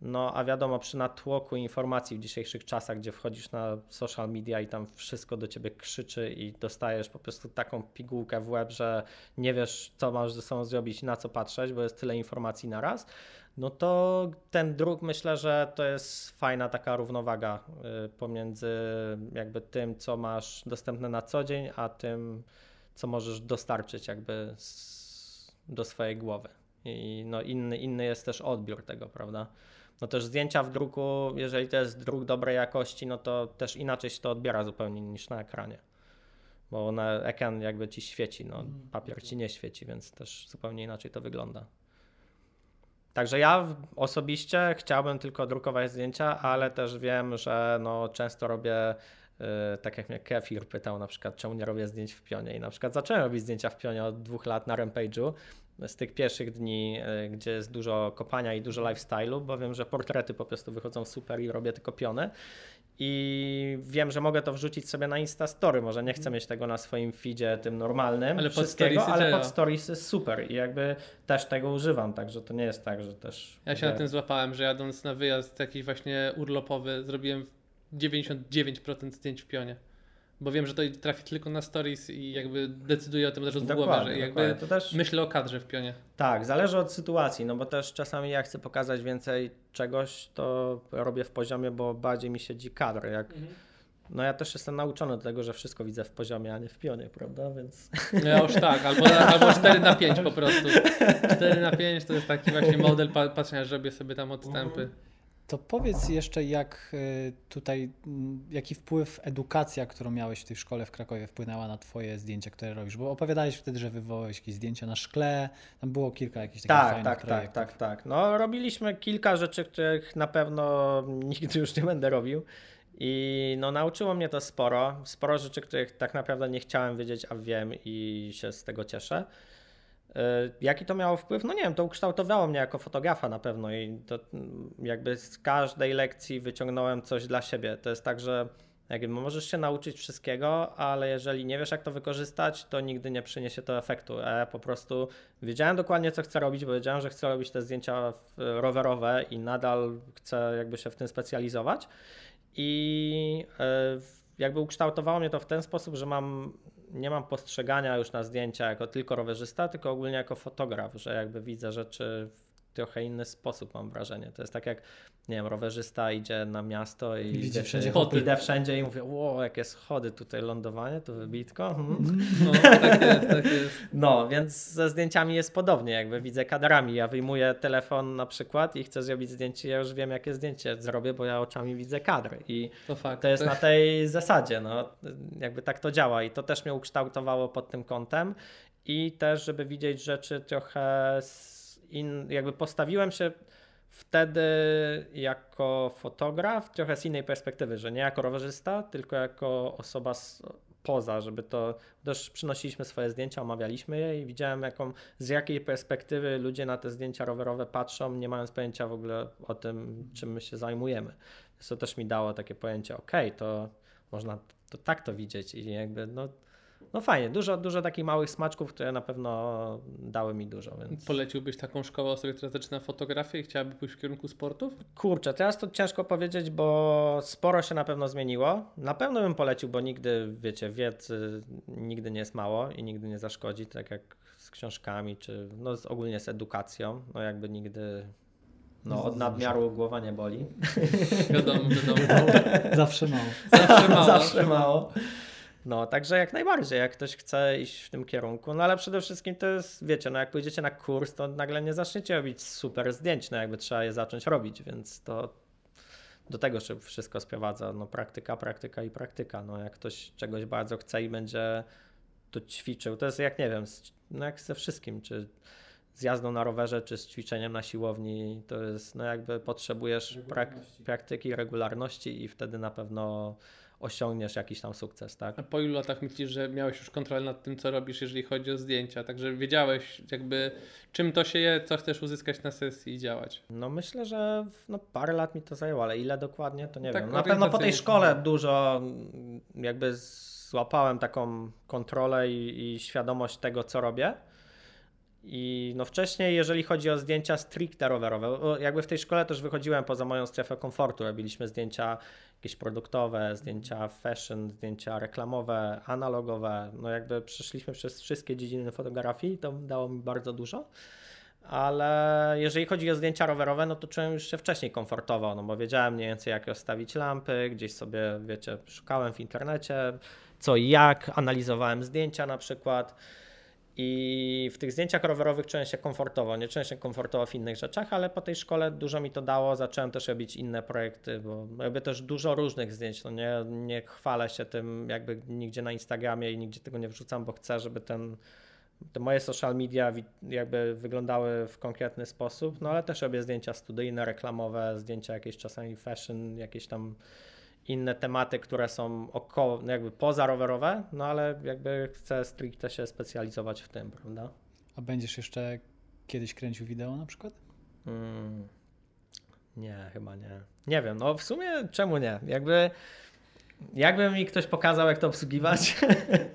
No, a wiadomo, przy natłoku informacji w dzisiejszych czasach, gdzie wchodzisz na social media i tam wszystko do ciebie krzyczy i dostajesz po prostu taką pigułkę w łeb, że nie wiesz, co masz ze sobą zrobić, na co patrzeć, bo jest tyle informacji na raz, no to ten druk myślę, że to jest fajna taka równowaga y, pomiędzy jakby tym, co masz dostępne na co dzień, a tym, co możesz dostarczyć jakby do swojej głowy. I no inny, inny jest też odbiór tego, prawda? No też zdjęcia w druku, jeżeli to jest druk dobrej jakości, no to też inaczej się to odbiera zupełnie niż na ekranie. Bo na ekran jakby ci świeci, no papier ci nie świeci, więc też zupełnie inaczej to wygląda. Także ja osobiście chciałbym tylko drukować zdjęcia, ale też wiem, że no często robię Yy, tak jak mnie Kefir pytał na przykład, czemu nie robię zdjęć w pionie. I na przykład zacząłem robić zdjęcia w pionie od dwóch lat na Rampage'u. Z tych pierwszych dni, yy, gdzie jest dużo kopania i dużo lifestyle'u, bo wiem, że portrety po prostu wychodzą super i robię tylko piony. I wiem, że mogę to wrzucić sobie na Instastory. Może nie chcę mieć tego na swoim feedzie tym normalnym, Ale pod wszystkiego, storiesy ale pod stories jest super i jakby też tego używam, także to nie jest tak, że też... Ja się na tym złapałem, że jadąc na wyjazd jakiś właśnie urlopowy, zrobiłem 99% zdjęć w pionie. Bo wiem, że to trafi tylko na stories i jakby decyduje o tym głowy, Dokładnie, że jakby też... myślę o kadrze w pionie. Tak, zależy od sytuacji, no bo też czasami jak chcę pokazać więcej czegoś, to robię w poziomie, bo bardziej mi siedzi kadr. Jak No ja też jestem nauczony do tego, że wszystko widzę w poziomie, a nie w pionie, prawda? Więc No ja już tak, albo, albo 4 na 5 po prostu. 4 na 5 to jest taki właśnie model pa- patrzenia, że robię sobie tam odstępy. To powiedz jeszcze, jak y, tutaj, mm, jaki wpływ edukacja, którą miałeś w tej szkole w Krakowie, wpłynęła na Twoje zdjęcia, które robisz? Bo opowiadałeś wtedy, że wywołałeś jakieś zdjęcia na szkle, tam było kilka jakichś takich tak, fajnych tak, tak, projektów. tak, tak. No robiliśmy kilka rzeczy, których na pewno [laughs] nigdy już nie będę robił. I no nauczyło mnie to sporo. Sporo rzeczy, których tak naprawdę nie chciałem wiedzieć, a wiem i się z tego cieszę. Y, Jaki to miało wpływ? No nie wiem, to ukształtowało mnie jako fotografa na pewno i to mm, jakby z każdej lekcji wyciągnąłem coś dla siebie. To jest tak, że jakby możesz się nauczyć wszystkiego, ale jeżeli nie wiesz jak to wykorzystać, to nigdy nie przyniesie to efektu. Ja po prostu wiedziałem dokładnie co chcę robić, bo wiedziałem, że chcę robić te zdjęcia rowerowe i nadal chcę jakby się w tym specjalizować. I e, jakby ukształtowało mnie to w ten sposób, że mam, nie mam postrzegania już na zdjęcia jako tylko rowerzysta, tylko ogólnie jako fotograf, że jakby widzę rzeczy w trochę inny sposób, mam wrażenie. To jest tak jak, nie wiem, rowerzysta idzie na miasto i Widzi wiecie, wszędzie schody. idę wszędzie i mówię, ło, jakie schody, tutaj lądowanie, tu wybitko. Mhm. No, tak jest, tak jest. [laughs] No, więc ze zdjęciami jest podobnie, jakby widzę kadrami. Ja wyjmuję telefon na przykład i chcę zrobić zdjęcie, ja już wiem jakie zdjęcie zrobię, bo ja oczami widzę kadr i To fakt. to jest na tej zasadzie, no, jakby tak to działa i to też mnie ukształtowało pod tym kątem i też, żeby widzieć rzeczy trochę z in, jakby postawiłem się wtedy jako fotograf trochę z innej perspektywy, że nie jako rowerzysta, tylko jako osoba z, poza, żeby to też przynosiliśmy swoje zdjęcia, omawialiśmy je i widziałem jaką, z jakiej perspektywy ludzie na te zdjęcia rowerowe patrzą, nie mając pojęcia w ogóle o tym, czym my się zajmujemy. Więc to też mi dało takie pojęcie, okej, to można to tak to widzieć i jakby no, no fajnie, dużo, dużo takich małych smaczków, które na pewno dały mi dużo, więc Poleciłbyś taką szkołę osobie, która zaczyna fotografię i chciałaby pójść w kierunku sportów? kurczę, teraz to ciężko powiedzieć, bo sporo się na pewno zmieniło. Na pewno bym polecił, bo nigdy, wiecie, wiedzy nigdy nie jest mało i nigdy nie zaszkodzi, tak jak z książkami, czy no z, ogólnie z edukacją, no jakby nigdy no, od nadmiaru głowa nie boli. Wiadomo, wiadomo. Zawsze mało. Zawsze mało. [laughs] Zawsze mało. No, także jak najbardziej, jak ktoś chce iść w tym kierunku, no ale przede wszystkim to jest, wiecie, no jak pójdziecie na kurs, to nagle nie zaczniecie robić super zdjęć, no jakby trzeba je zacząć robić, więc to do tego się wszystko sprowadza, no praktyka, praktyka i praktyka, no jak ktoś czegoś bardzo chce i będzie to ćwiczył, to jest jak, nie wiem, z- no jak ze wszystkim, czy z jazdą na rowerze, czy z ćwiczeniem na siłowni, to jest, no jakby potrzebujesz prak praktyki, regularności i wtedy na pewno osiągniesz jakiś tam sukces, tak? A po ilu latach myślisz, że miałeś już kontrolę nad tym, co robisz, jeżeli chodzi o zdjęcia? Także wiedziałeś jakby czym to się je, co chcesz uzyskać na sesji i działać. No myślę, że no parę lat mi to zajęło, ale ile dokładnie to nie Tak wiem. Na pewno po tej szkole dużo jakby złapałem taką kontrolę i, i świadomość tego, co robię. I no wcześniej, jeżeli chodzi o zdjęcia stricte rowerowe, jakby w tej szkole też wychodziłem poza moją strefę komfortu. Robiliśmy zdjęcia jakieś produktowe, zdjęcia fashion, zdjęcia reklamowe, analogowe. No jakby przeszliśmy przez wszystkie dziedziny fotografii, to dało mi bardzo dużo. Ale jeżeli chodzi o zdjęcia rowerowe, no to czułem już się wcześniej komfortowo, no bo wiedziałem mniej więcej jak rozstawić lampy, gdzieś sobie, wiecie, szukałem w internecie, co i jak, analizowałem zdjęcia na przykład. I w tych zdjęciach rowerowych czułem się komfortowo. Nie czułem się komfortowo w innych rzeczach, ale po tej szkole dużo mi to dało. Zacząłem też robić inne projekty, bo robię też dużo różnych zdjęć. No nie, nie chwalę się tym jakby nigdzie na Instagramie i nigdzie tego nie wrzucam, bo chcę, żeby ten, te moje social media jakby wyglądały w konkretny sposób. No ale też robię zdjęcia studyjne, reklamowe, zdjęcia jakieś czasami fashion, jakieś tam inne tematy, które są około, no jakby pozarowerowe, no ale jakby chcę stricte się specjalizować w tym, prawda? A będziesz jeszcze kiedyś kręcił wideo na przykład? Mm. Nie, chyba nie. Nie wiem, no w sumie czemu nie? Jakby jakby mi ktoś pokazał, jak to obsługiwać,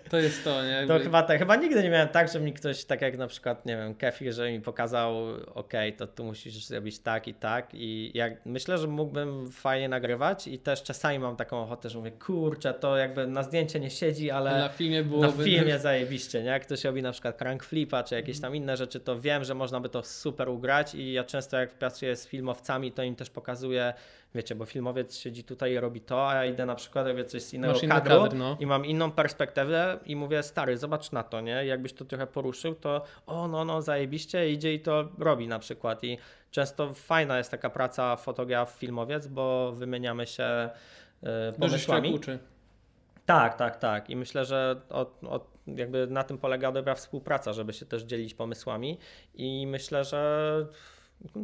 To jest to, nie? to Jakby- chyba tak, chyba nigdy nie miałem tak, że mi ktoś, tak jak na przykład, nie wiem, Kefir, że mi pokazał, ok, to tu musisz zrobić tak i tak i jak, myślę, że mógłbym fajnie nagrywać i też czasami mam taką ochotę, że mówię, kurczę, to jakby na zdjęcie nie siedzi, ale... na filmie Na byłoby... filmie zajebiście, nie? Jak ktoś robi na przykład crank flipa, czy jakieś tam inne rzeczy, to wiem, że można by to super ugrać i ja często jak pracuję z filmowcami, to im też pokazuję, wiecie, bo filmowiec siedzi tutaj i robi to, a ja idę na przykład, robię coś z innego Masz kadru kadr, no. i mam inną perspektywę i mówię, stary, zobacz na to, nie? Jakbyś to trochę poruszył, to o, no, no, zajebiście, idzie i to robi na przykład i często fajna jest taka praca fotograf, filmowiec, bo wymieniamy się Dużo się pomysłami. człowiek uczy. Tak, tak, tak. I myślę, że od, od, jakby na tym polega dobra współpraca, żeby się też dzielić pomysłami. I myślę, że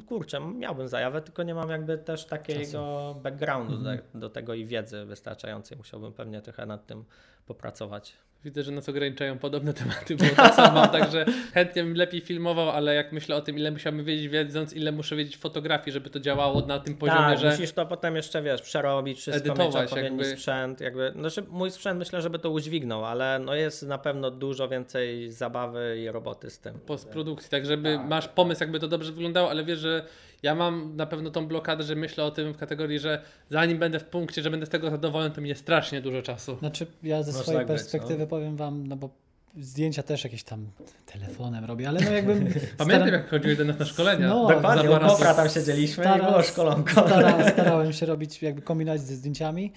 kurczę, miałbym zajawę, tylko nie mam jakby też takiego backgroundu do, do tego i wiedzy wystarczającej. Musiałbym pewnie trochę nad tym popracować. Widzę, że nas ograniczają podobne tematy, bo tak samo mam, [laughs] także chętnie bym lepiej filmował, ale jak myślę o tym, ile musiałbym wiedzieć, wiedząc, ile muszę wiedzieć fotografii, żeby to działało na tym poziomie, tak, że musisz to potem jeszcze, wiesz, przerobić, wszystko Edytować, mieć odpowiedni jakby. sprzęt. Jakby, znaczy mój sprzęt myślę, żeby to udźwignął, ale no jest na pewno dużo więcej zabawy i roboty z tym. postprodukcji, tak żeby masz pomysł, jakby to dobrze wyglądało, ale wiesz, że ja mam na pewno tą blokadę, że myślę o tym w kategorii, że zanim będę w punkcie, że będę z tego zadowolony, to minie strasznie dużo czasu. Znaczy, ja ze Może swojej tak być, perspektywy powiem wam, no bo zdjęcia też jakieś tam telefonem robię, ale no jakbym... [laughs] Pamiętam, jak chodziłeś do nas na szkolenia. No, Dokładnie, Za u tam siedzieliśmy i Stara- było szkolonko. Stara, [laughs] starałem się robić, jakby kombinować ze zdjęciami.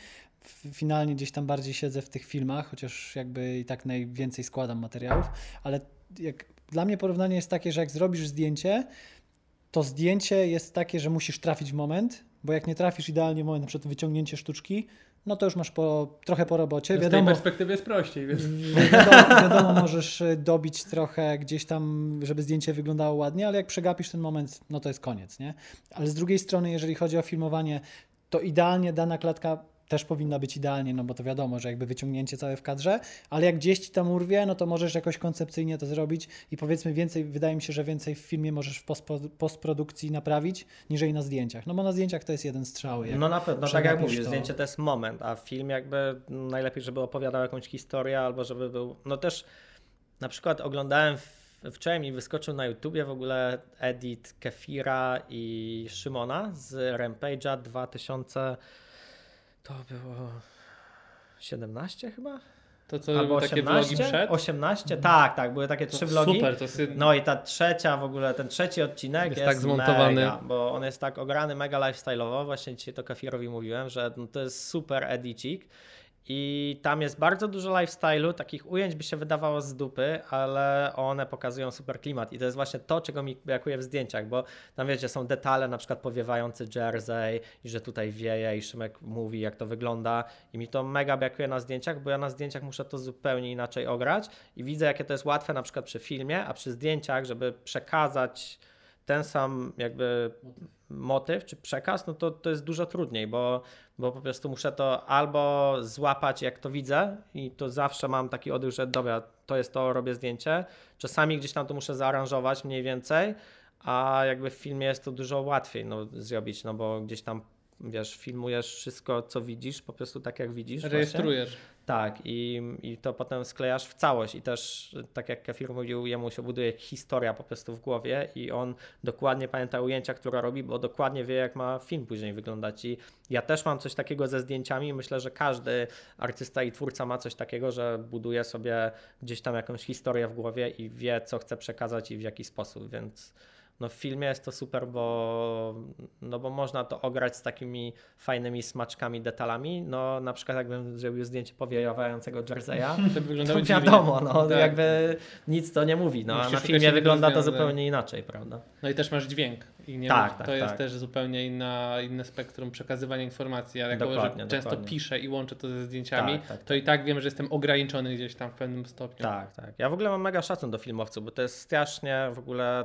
Finalnie gdzieś tam bardziej siedzę w tych filmach, chociaż jakby i tak najwięcej składam materiałów, ale jak, dla mnie porównanie jest takie, że jak zrobisz zdjęcie, to zdjęcie jest takie, że musisz trafić w moment, bo jak nie trafisz idealnie w moment, na przykład wyciągnięcie sztuczki, no to już masz po, trochę po robocie. Z tej Wiadomo, perspektywy jest prościej, więc wiadomo, wiadomo, możesz y, dobić trochę gdzieś tam, żeby zdjęcie wyglądało ładnie, ale jak przegapisz ten moment, no to jest koniec, nie? Ale z drugiej strony, jeżeli chodzi o filmowanie, to idealnie dana klatka też powinna być idealnie, no bo to wiadomo, że jakby wyciągnięcie całe w kadrze, ale jak gdzieś ci tam urwie, no to możesz jakoś koncepcyjnie to zrobić i powiedzmy więcej, wydaje mi się, że więcej w filmie możesz w postpro- postprodukcji naprawić, niżeli na zdjęciach. No bo na zdjęciach to jest jeden strzał. No na pewno, no tak jak mówisz, to- zdjęcie to jest moment, a film jakby najlepiej, żeby opowiadał jakąś historię albo żeby był, no też na przykład oglądałem w, wczoraj mi wyskoczył na YouTubie w ogóle edit Kefira i Szymona z Rampage'a 2000, to było 17 chyba? to co Albo takie 18? vlogi przed. 18? Tak, tak, były takie trzy vlogi. Super, to jest No i ta trzecia w ogóle, ten trzeci odcinek Jest jest, tak zmontowany. mega, bo on jest tak ograny mega lifestyle'owo, właśnie dzisiaj to Kafirowi mówiłem, że no to jest super edicik i tam jest bardzo dużo lifestyle'u, takich ujęć by się wydawało z dupy, ale one pokazują super klimat. I to jest właśnie to, czego mi brakuje w zdjęciach, bo tam wiecie, są detale, na przykład powiewający jersey i że tutaj wieje i Szymek mówi jak to wygląda. I mi to mega brakuje na zdjęciach, bo ja na zdjęciach muszę to zupełnie inaczej ograć. I widzę jakie to jest łatwe na przykład przy filmie, a przy zdjęciach, żeby przekazać ten sam jakby motyw czy przekaz, no to, to jest dużo trudniej, bo, bo po prostu muszę to albo złapać jak to widzę i to zawsze mam taki odruch, że dobra, to jest to, robię zdjęcie. Czasami gdzieś tam to muszę zaaranżować mniej więcej, a jakby w filmie jest to dużo łatwiej no, zrobić, no bo gdzieś tam wiesz, filmujesz wszystko, co widzisz, po prostu tak jak widzisz. właśnie. Tak, i, i to potem sklejasz w całość. I też, tak jak Kefir mówił, jemu się buduje historia po prostu w głowie i on dokładnie pamięta ujęcia, które robi, bo dokładnie wie, jak ma film później wyglądać. I ja też mam coś takiego ze zdjęciami. Myślę, że każdy artysta i twórca ma coś takiego, że buduje sobie gdzieś tam jakąś historię w głowie i wie, co chce przekazać i w jaki sposób, więc. No w filmie jest to super, bo, no bo można to ograć z takimi fajnymi smaczkami, detalami. No na przykład jakbym zrobił zdjęcie powiewającego jerseya, [laughs] To to wyglądało dziwnie. wiadomo, no Tak. jakby nic to nie mówi, no a na filmie wygląda to zupełnie inaczej, prawda? No i też masz dźwięk. I nie Tak, to tak, jest tak. też zupełnie inna, inne spektrum przekazywania informacji. Ale jako, że często piszę i łączę to ze zdjęciami, Tak, tak, to i tak wiem, że jestem ograniczony gdzieś tam w pewnym stopniu. Tak, tak. Ja w ogóle mam mega szacun do filmowców, bo to jest strasznie w ogóle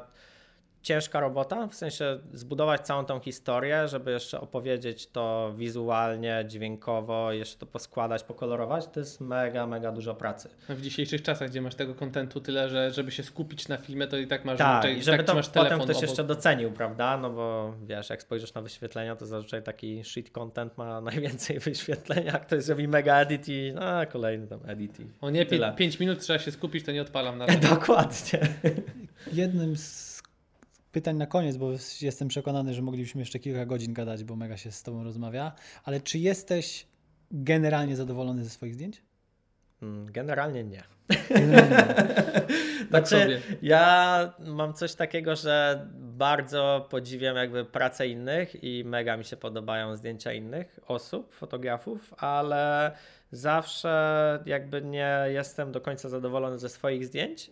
ciężka robota, w sensie zbudować całą tą historię, żeby jeszcze opowiedzieć to wizualnie, dźwiękowo, jeszcze to poskładać, pokolorować, to jest mega, mega dużo pracy. No w dzisiejszych czasach, gdzie masz tego kontentu tyle, że żeby się skupić na filmie, to i tak masz Tak, raczej- i żeby tak to masz potem telefon ktoś obok. jeszcze docenił, prawda? No bo wiesz, jak spojrzysz na wyświetlenia, to zazwyczaj taki shit content ma [laughs] najwięcej wyświetleń, a ktoś zrobi mega edit i a, kolejny tam edit i O nie, tyle. 5 minut trzeba się skupić, to nie odpalam na to. [laughs] Dokładnie. Jednym z pytań na koniec, bo jestem przekonany, że moglibyśmy jeszcze kilka godzin gadać, bo mega się z Tobą rozmawia, ale czy jesteś generalnie zadowolony ze swoich zdjęć? Mm, Generalnie nie. Generalnie nie. [laughs] Tak Znaczy, sobie. ja mam coś takiego, że bardzo podziwiam jakby pracę innych i mega mi się podobają zdjęcia innych osób, fotografów, ale zawsze jakby nie jestem do końca zadowolony ze swoich zdjęć.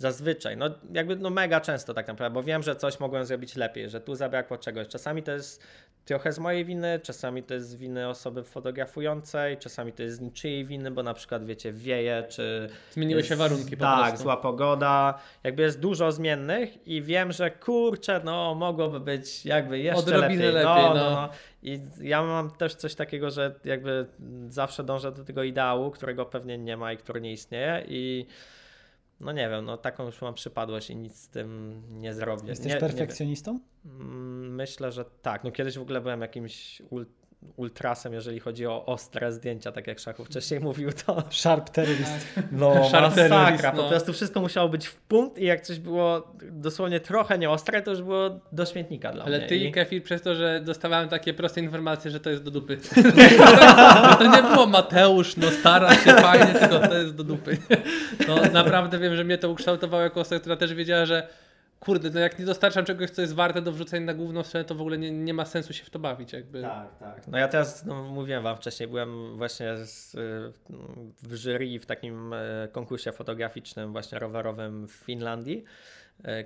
Zazwyczaj, no jakby no mega często tak naprawdę, bo wiem, że coś mogłem zrobić lepiej, że tu zabrakło czegoś. Czasami to jest trochę z mojej winy, czasami to jest z winy osoby fotografującej, czasami to jest z niczyjej winy, bo na przykład wiecie, wieje, czy Zmieniły się warunki po Tak, prostu. zła pogoda, jakby jest dużo zmiennych i wiem, że kurczę, no mogłoby być jakby jeszcze Odrobinę lepiej. lepiej, no, no. no. I ja mam też coś takiego, że jakby zawsze dążę do tego ideału, którego pewnie nie ma i który nie istnieje i no nie wiem, no taką już mam przypadłość i nic z tym nie zrobię. Jesteś nie, nie, perfekcjonistą? Mm, Myślę, że tak. No kiedyś w ogóle byłem jakimś ul- ultrasem, jeżeli chodzi o ostre zdjęcia, tak jak Szachu wcześniej [laughs] mówił, to Sharp terrorist. no Sharp terrorist, masakra, no. po prostu wszystko musiało być w punkt i jak coś było dosłownie trochę nieostre, to już było do śmietnika dla Ale mnie. ty i. Kefir przez to, że dostawałem takie proste informacje, że to jest do dupy. [laughs] No to nie było Mateusz, no stara się fajnie, tylko to jest do dupy. [laughs] No naprawdę wiem, że mnie to ukształtowało jako osobę, która też wiedziała, że kurde, no jak nie dostarczam czegoś, co jest warte do wrzucenia na główną stronę, to w ogóle nie, nie ma sensu się w to bawić jakby. Tak, tak. No ja teraz, no, mówiłem wam wcześniej, byłem właśnie z, w jury w takim e, konkursie fotograficznym właśnie rowerowym w Finlandii,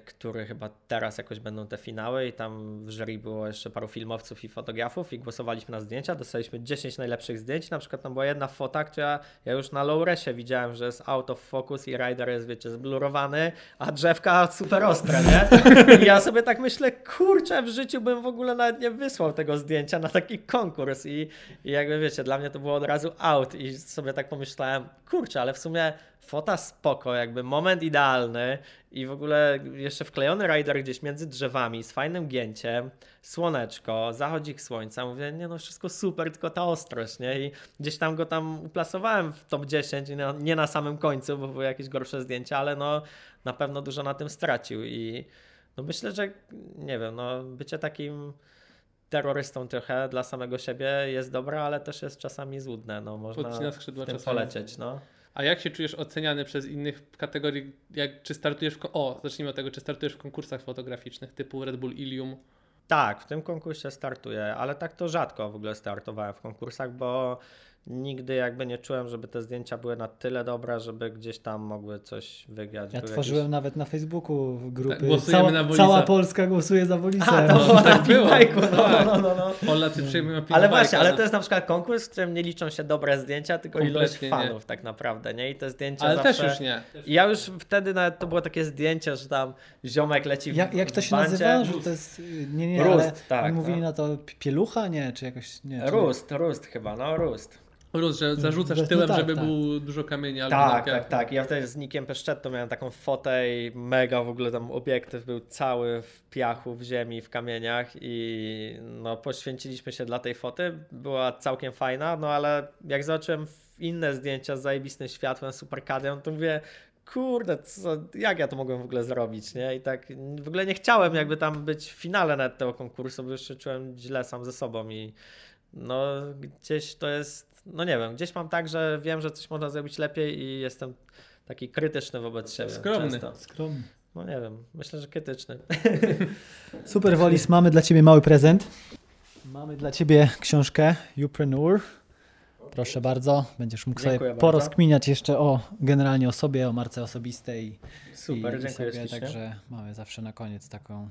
który chyba teraz jakoś będą te finały i tam w jury było jeszcze paru filmowców i fotografów i głosowaliśmy na zdjęcia, dostaliśmy 10 najlepszych zdjęć, na przykład tam była jedna fota, która ja już na low-resie widziałem, że jest out of focus i rider jest wiecie zblurowany, a drzewka super ostre, nie? I ja sobie tak myślę, kurczę, w życiu bym w ogóle nawet nie wysłał tego zdjęcia na taki konkurs. I, i jakby wiecie, dla mnie to było od razu out. I sobie tak pomyślałem, kurczę, ale w sumie fota spoko, jakby moment idealny i w ogóle jeszcze wklejony rider gdzieś między drzewami z fajnym gięciem, słoneczko, zachodzik słońca, mówię, nie no wszystko super, tylko ta ostrość, nie? I gdzieś tam go tam uplasowałem w top 10, nie na, nie na samym końcu, bo były jakieś gorsze zdjęcia, ale no na pewno dużo na tym stracił i no myślę, że nie wiem, no bycie takim terrorystą trochę dla samego siebie jest dobre, ale też jest czasami złudne, no można Podcina skrzydła w tym polecieć, no. A jak się czujesz oceniany przez innych w kategorii, jak, czy startujesz w, o, zacznijmy od tego, czy startujesz w konkursach fotograficznych typu Red Bull Ilium? Tak, w tym konkursie startuję, ale tak to rzadko w ogóle startowałem w konkursach, bo nigdy jakby nie czułem, żeby te zdjęcia były na tyle dobre, żeby gdzieś tam mogły coś wygrać. Ja tworzyłem nawet na Facebooku grupy. Tak, głosujemy cała, na cała Polska głosuje za Bolisem. A, to No. było tak na było, Piłajku, no, tak. no, no, no. Polacy przyjmują Ale właśnie, ale na- to jest na przykład konkurs, w którym nie liczą się dobre zdjęcia, tylko ilość fanów tak naprawdę, nie? I te zdjęcia Ale zawsze... też już nie. I ja już wtedy nawet to było takie zdjęcie, że tam ziomek leci w Jak, jak to się nazywa? Że to jest. Nie, nie, Rust, ale tak, mówili no. na to pi- pielucha, nie? Czy jakoś. Nie, czy Rust, rust chyba, no rust. Rus, że zarzucasz No tyłem, tak, żeby tak. było dużo kamieni albo Tak, tak, tak. Ja wtedy z Nikiem Peszczetto miałem taką fotę i mega w ogóle tam obiektyw był cały w piachu, w ziemi, w kamieniach i no poświęciliśmy się dla tej foty. Była całkiem fajna, no ale jak zobaczyłem inne zdjęcia z zajebistym światłem, super kadrem, to mówię, kurde, co, jak ja to mogłem w ogóle zrobić, nie? I tak w ogóle nie chciałem jakby tam być w finale nawet tego konkursu, bo już się czułem źle sam ze sobą i no gdzieś to jest, no nie wiem, gdzieś mam tak, że wiem, że coś można zrobić lepiej i jestem taki krytyczny wobec siebie. Skromny. Często. Skromny. No nie wiem, myślę, że krytyczny. [laughs] Super Wolis, mamy dla Ciebie mały prezent. Mamy dla Ciebie książkę Upreneur. Proszę bardzo, będziesz mógł Dziękuję sobie bardzo. porozkminiać jeszcze o generalnie o sobie, o marce osobistej. Super, i, i dziękuję sobie. Także mamy zawsze na koniec taką,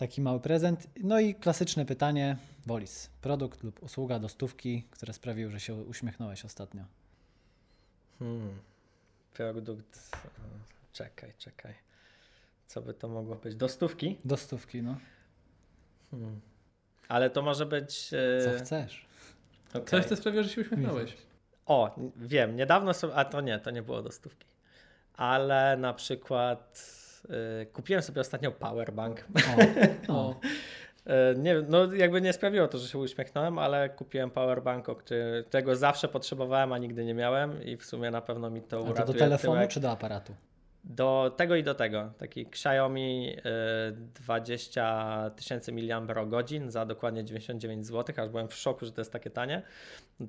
taki mały prezent. No i klasyczne pytanie, Wolis, produkt lub usługa do stówki, które sprawiły, że się uśmiechnąłeś ostatnio. Hmm. Produkt, e, czekaj, czekaj. Co by to mogło być? Do stówki? Do stówki, no. Hmm. Ale to może być... Co e, chcesz. okej. Coś, co sprawiło, że się uśmiechnąłeś. O, wiem, niedawno sobie, a to nie, to nie było do stówki. Ale na przykład kupiłem sobie ostatnio powerbank. O, o. [laughs] E, Nie, wiem, no jakby nie sprawiło to, że się uśmiechnąłem, ale kupiłem powerbank, którego zawsze potrzebowałem, a nigdy nie miałem i w sumie na pewno mi to A uratuje to do telefonu tyłek. czy do aparatu? Do tego i do tego. Taki Xiaomi y, 20 tysięcy mAh za dokładnie 99 zł, aż byłem w szoku, że to jest takie tanie.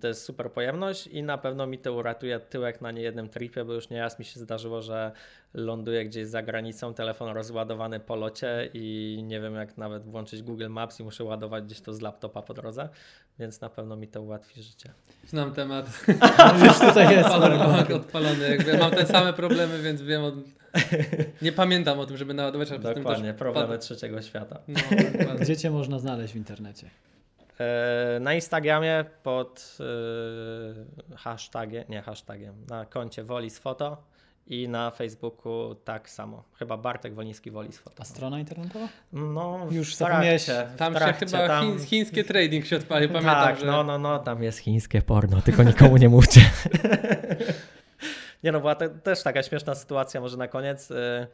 To jest super pojemność i na pewno mi to uratuje tyłek na niejednym tripie, bo już nieraz mi się zdarzyło, że ląduję gdzieś za granicą, telefon rozładowany po locie i nie wiem jak nawet włączyć Google Maps i muszę ładować gdzieś to z laptopa po drodze, więc na pewno mi to ułatwi życie. Znam temat. [laughs] Już tutaj jest. [laughs] Powerbank odpalony. Jakby mam te same problemy, więc wiem o... Nie pamiętam o tym, żeby naładować, ale Dokładnie, też problemy trzeciego świata. No. Gdzie cię można znaleźć w internecie? E, Na Instagramie pod e, hashtagiem, nie hashtagiem, na koncie Wolis Foto i na Facebooku tak samo. Chyba Bartek Woliński Wolis Foto. A strona internetowa? No, Już w zapomniałeś. trakcie, Tam się chyba tam- chiń, chińskie trading się odpalił, pamiętam, tak, że... no, no, no, tam jest chińskie porno, tylko nikomu nie mówcie. [laughs] nie no, była te, też taka śmieszna sytuacja może na koniec. y,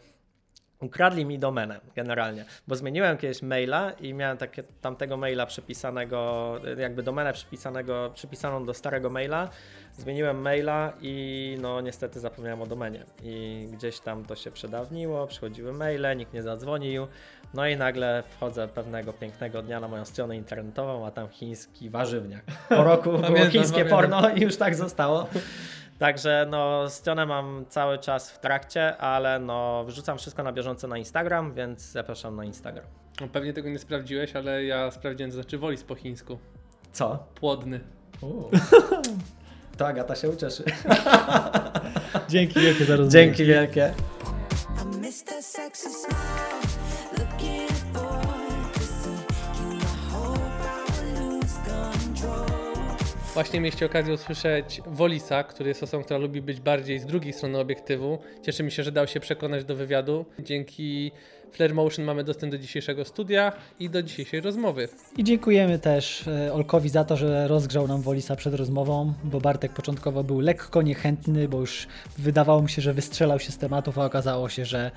Ukradli mi domenę generalnie, bo zmieniłem kiedyś maila i miałem takie, tamtego maila przypisanego, jakby domenę przypisanego, przypisaną do starego maila. Zmieniłem maila i no niestety zapomniałem o domenie. I gdzieś tam to się przedawniło, przychodziły maile, nikt nie zadzwonił. No i nagle wchodzę pewnego pięknego dnia na moją stronę internetową, a tam chiński warzywniak. Po roku było chińskie porno i już tak zostało. Także no stronę mam cały czas w trakcie, ale no wrzucam wszystko na bieżąco na Instagram, więc zapraszam na Instagram. No, pewnie tego nie sprawdziłeś, ale ja sprawdziłem, co znaczy wolis po chińsku. Co? Płodny. To [laughs] Agata się ucieszy. [laughs] Dzięki wielkie za rozmowę. Dzięki wielkie. Właśnie mieliście okazję usłyszeć Wolisa, który jest osobą, która lubi być bardziej z drugiej strony obiektywu. Cieszy mi się, że dał się przekonać do wywiadu. Dzięki Flare Motion mamy dostęp do dzisiejszego studia i do dzisiejszej rozmowy. I dziękujemy też e, Olkowi za to, że rozgrzał nam Wolisa przed rozmową, bo Bartek początkowo był lekko niechętny, bo już wydawało mi się, że wystrzelał się z tematów, a okazało się, że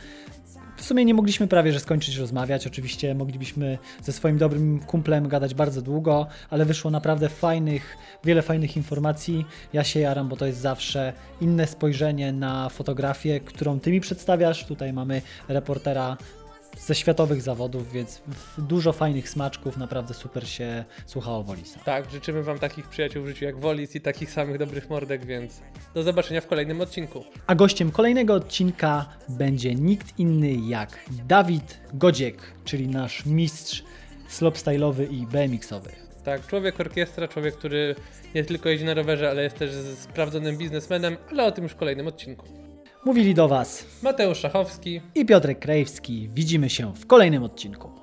w sumie nie mogliśmy prawie że skończyć rozmawiać. Oczywiście moglibyśmy ze swoim dobrym kumplem gadać bardzo długo, ale wyszło naprawdę fajnych, wiele fajnych informacji. Ja się jaram, bo to jest zawsze inne spojrzenie na fotografię, którą ty mi przedstawiasz. Tutaj mamy reportera ze światowych zawodów, więc dużo fajnych smaczków, naprawdę super się słuchało Wolisa. Tak, życzymy Wam takich przyjaciół w życiu jak Wolis i takich samych dobrych mordek, więc do zobaczenia w kolejnym odcinku. A gościem kolejnego odcinka będzie nikt inny jak Dawid Godziek, czyli nasz mistrz slopstyle'owy i BMX-owy. Tak, człowiek orkiestra, człowiek, który nie tylko jeździ na rowerze, ale jest też sprawdzonym biznesmenem, ale o tym już w kolejnym odcinku. Mówili do Was Mateusz Szachowski, i Piotrek Krajewski. Widzimy się w kolejnym odcinku.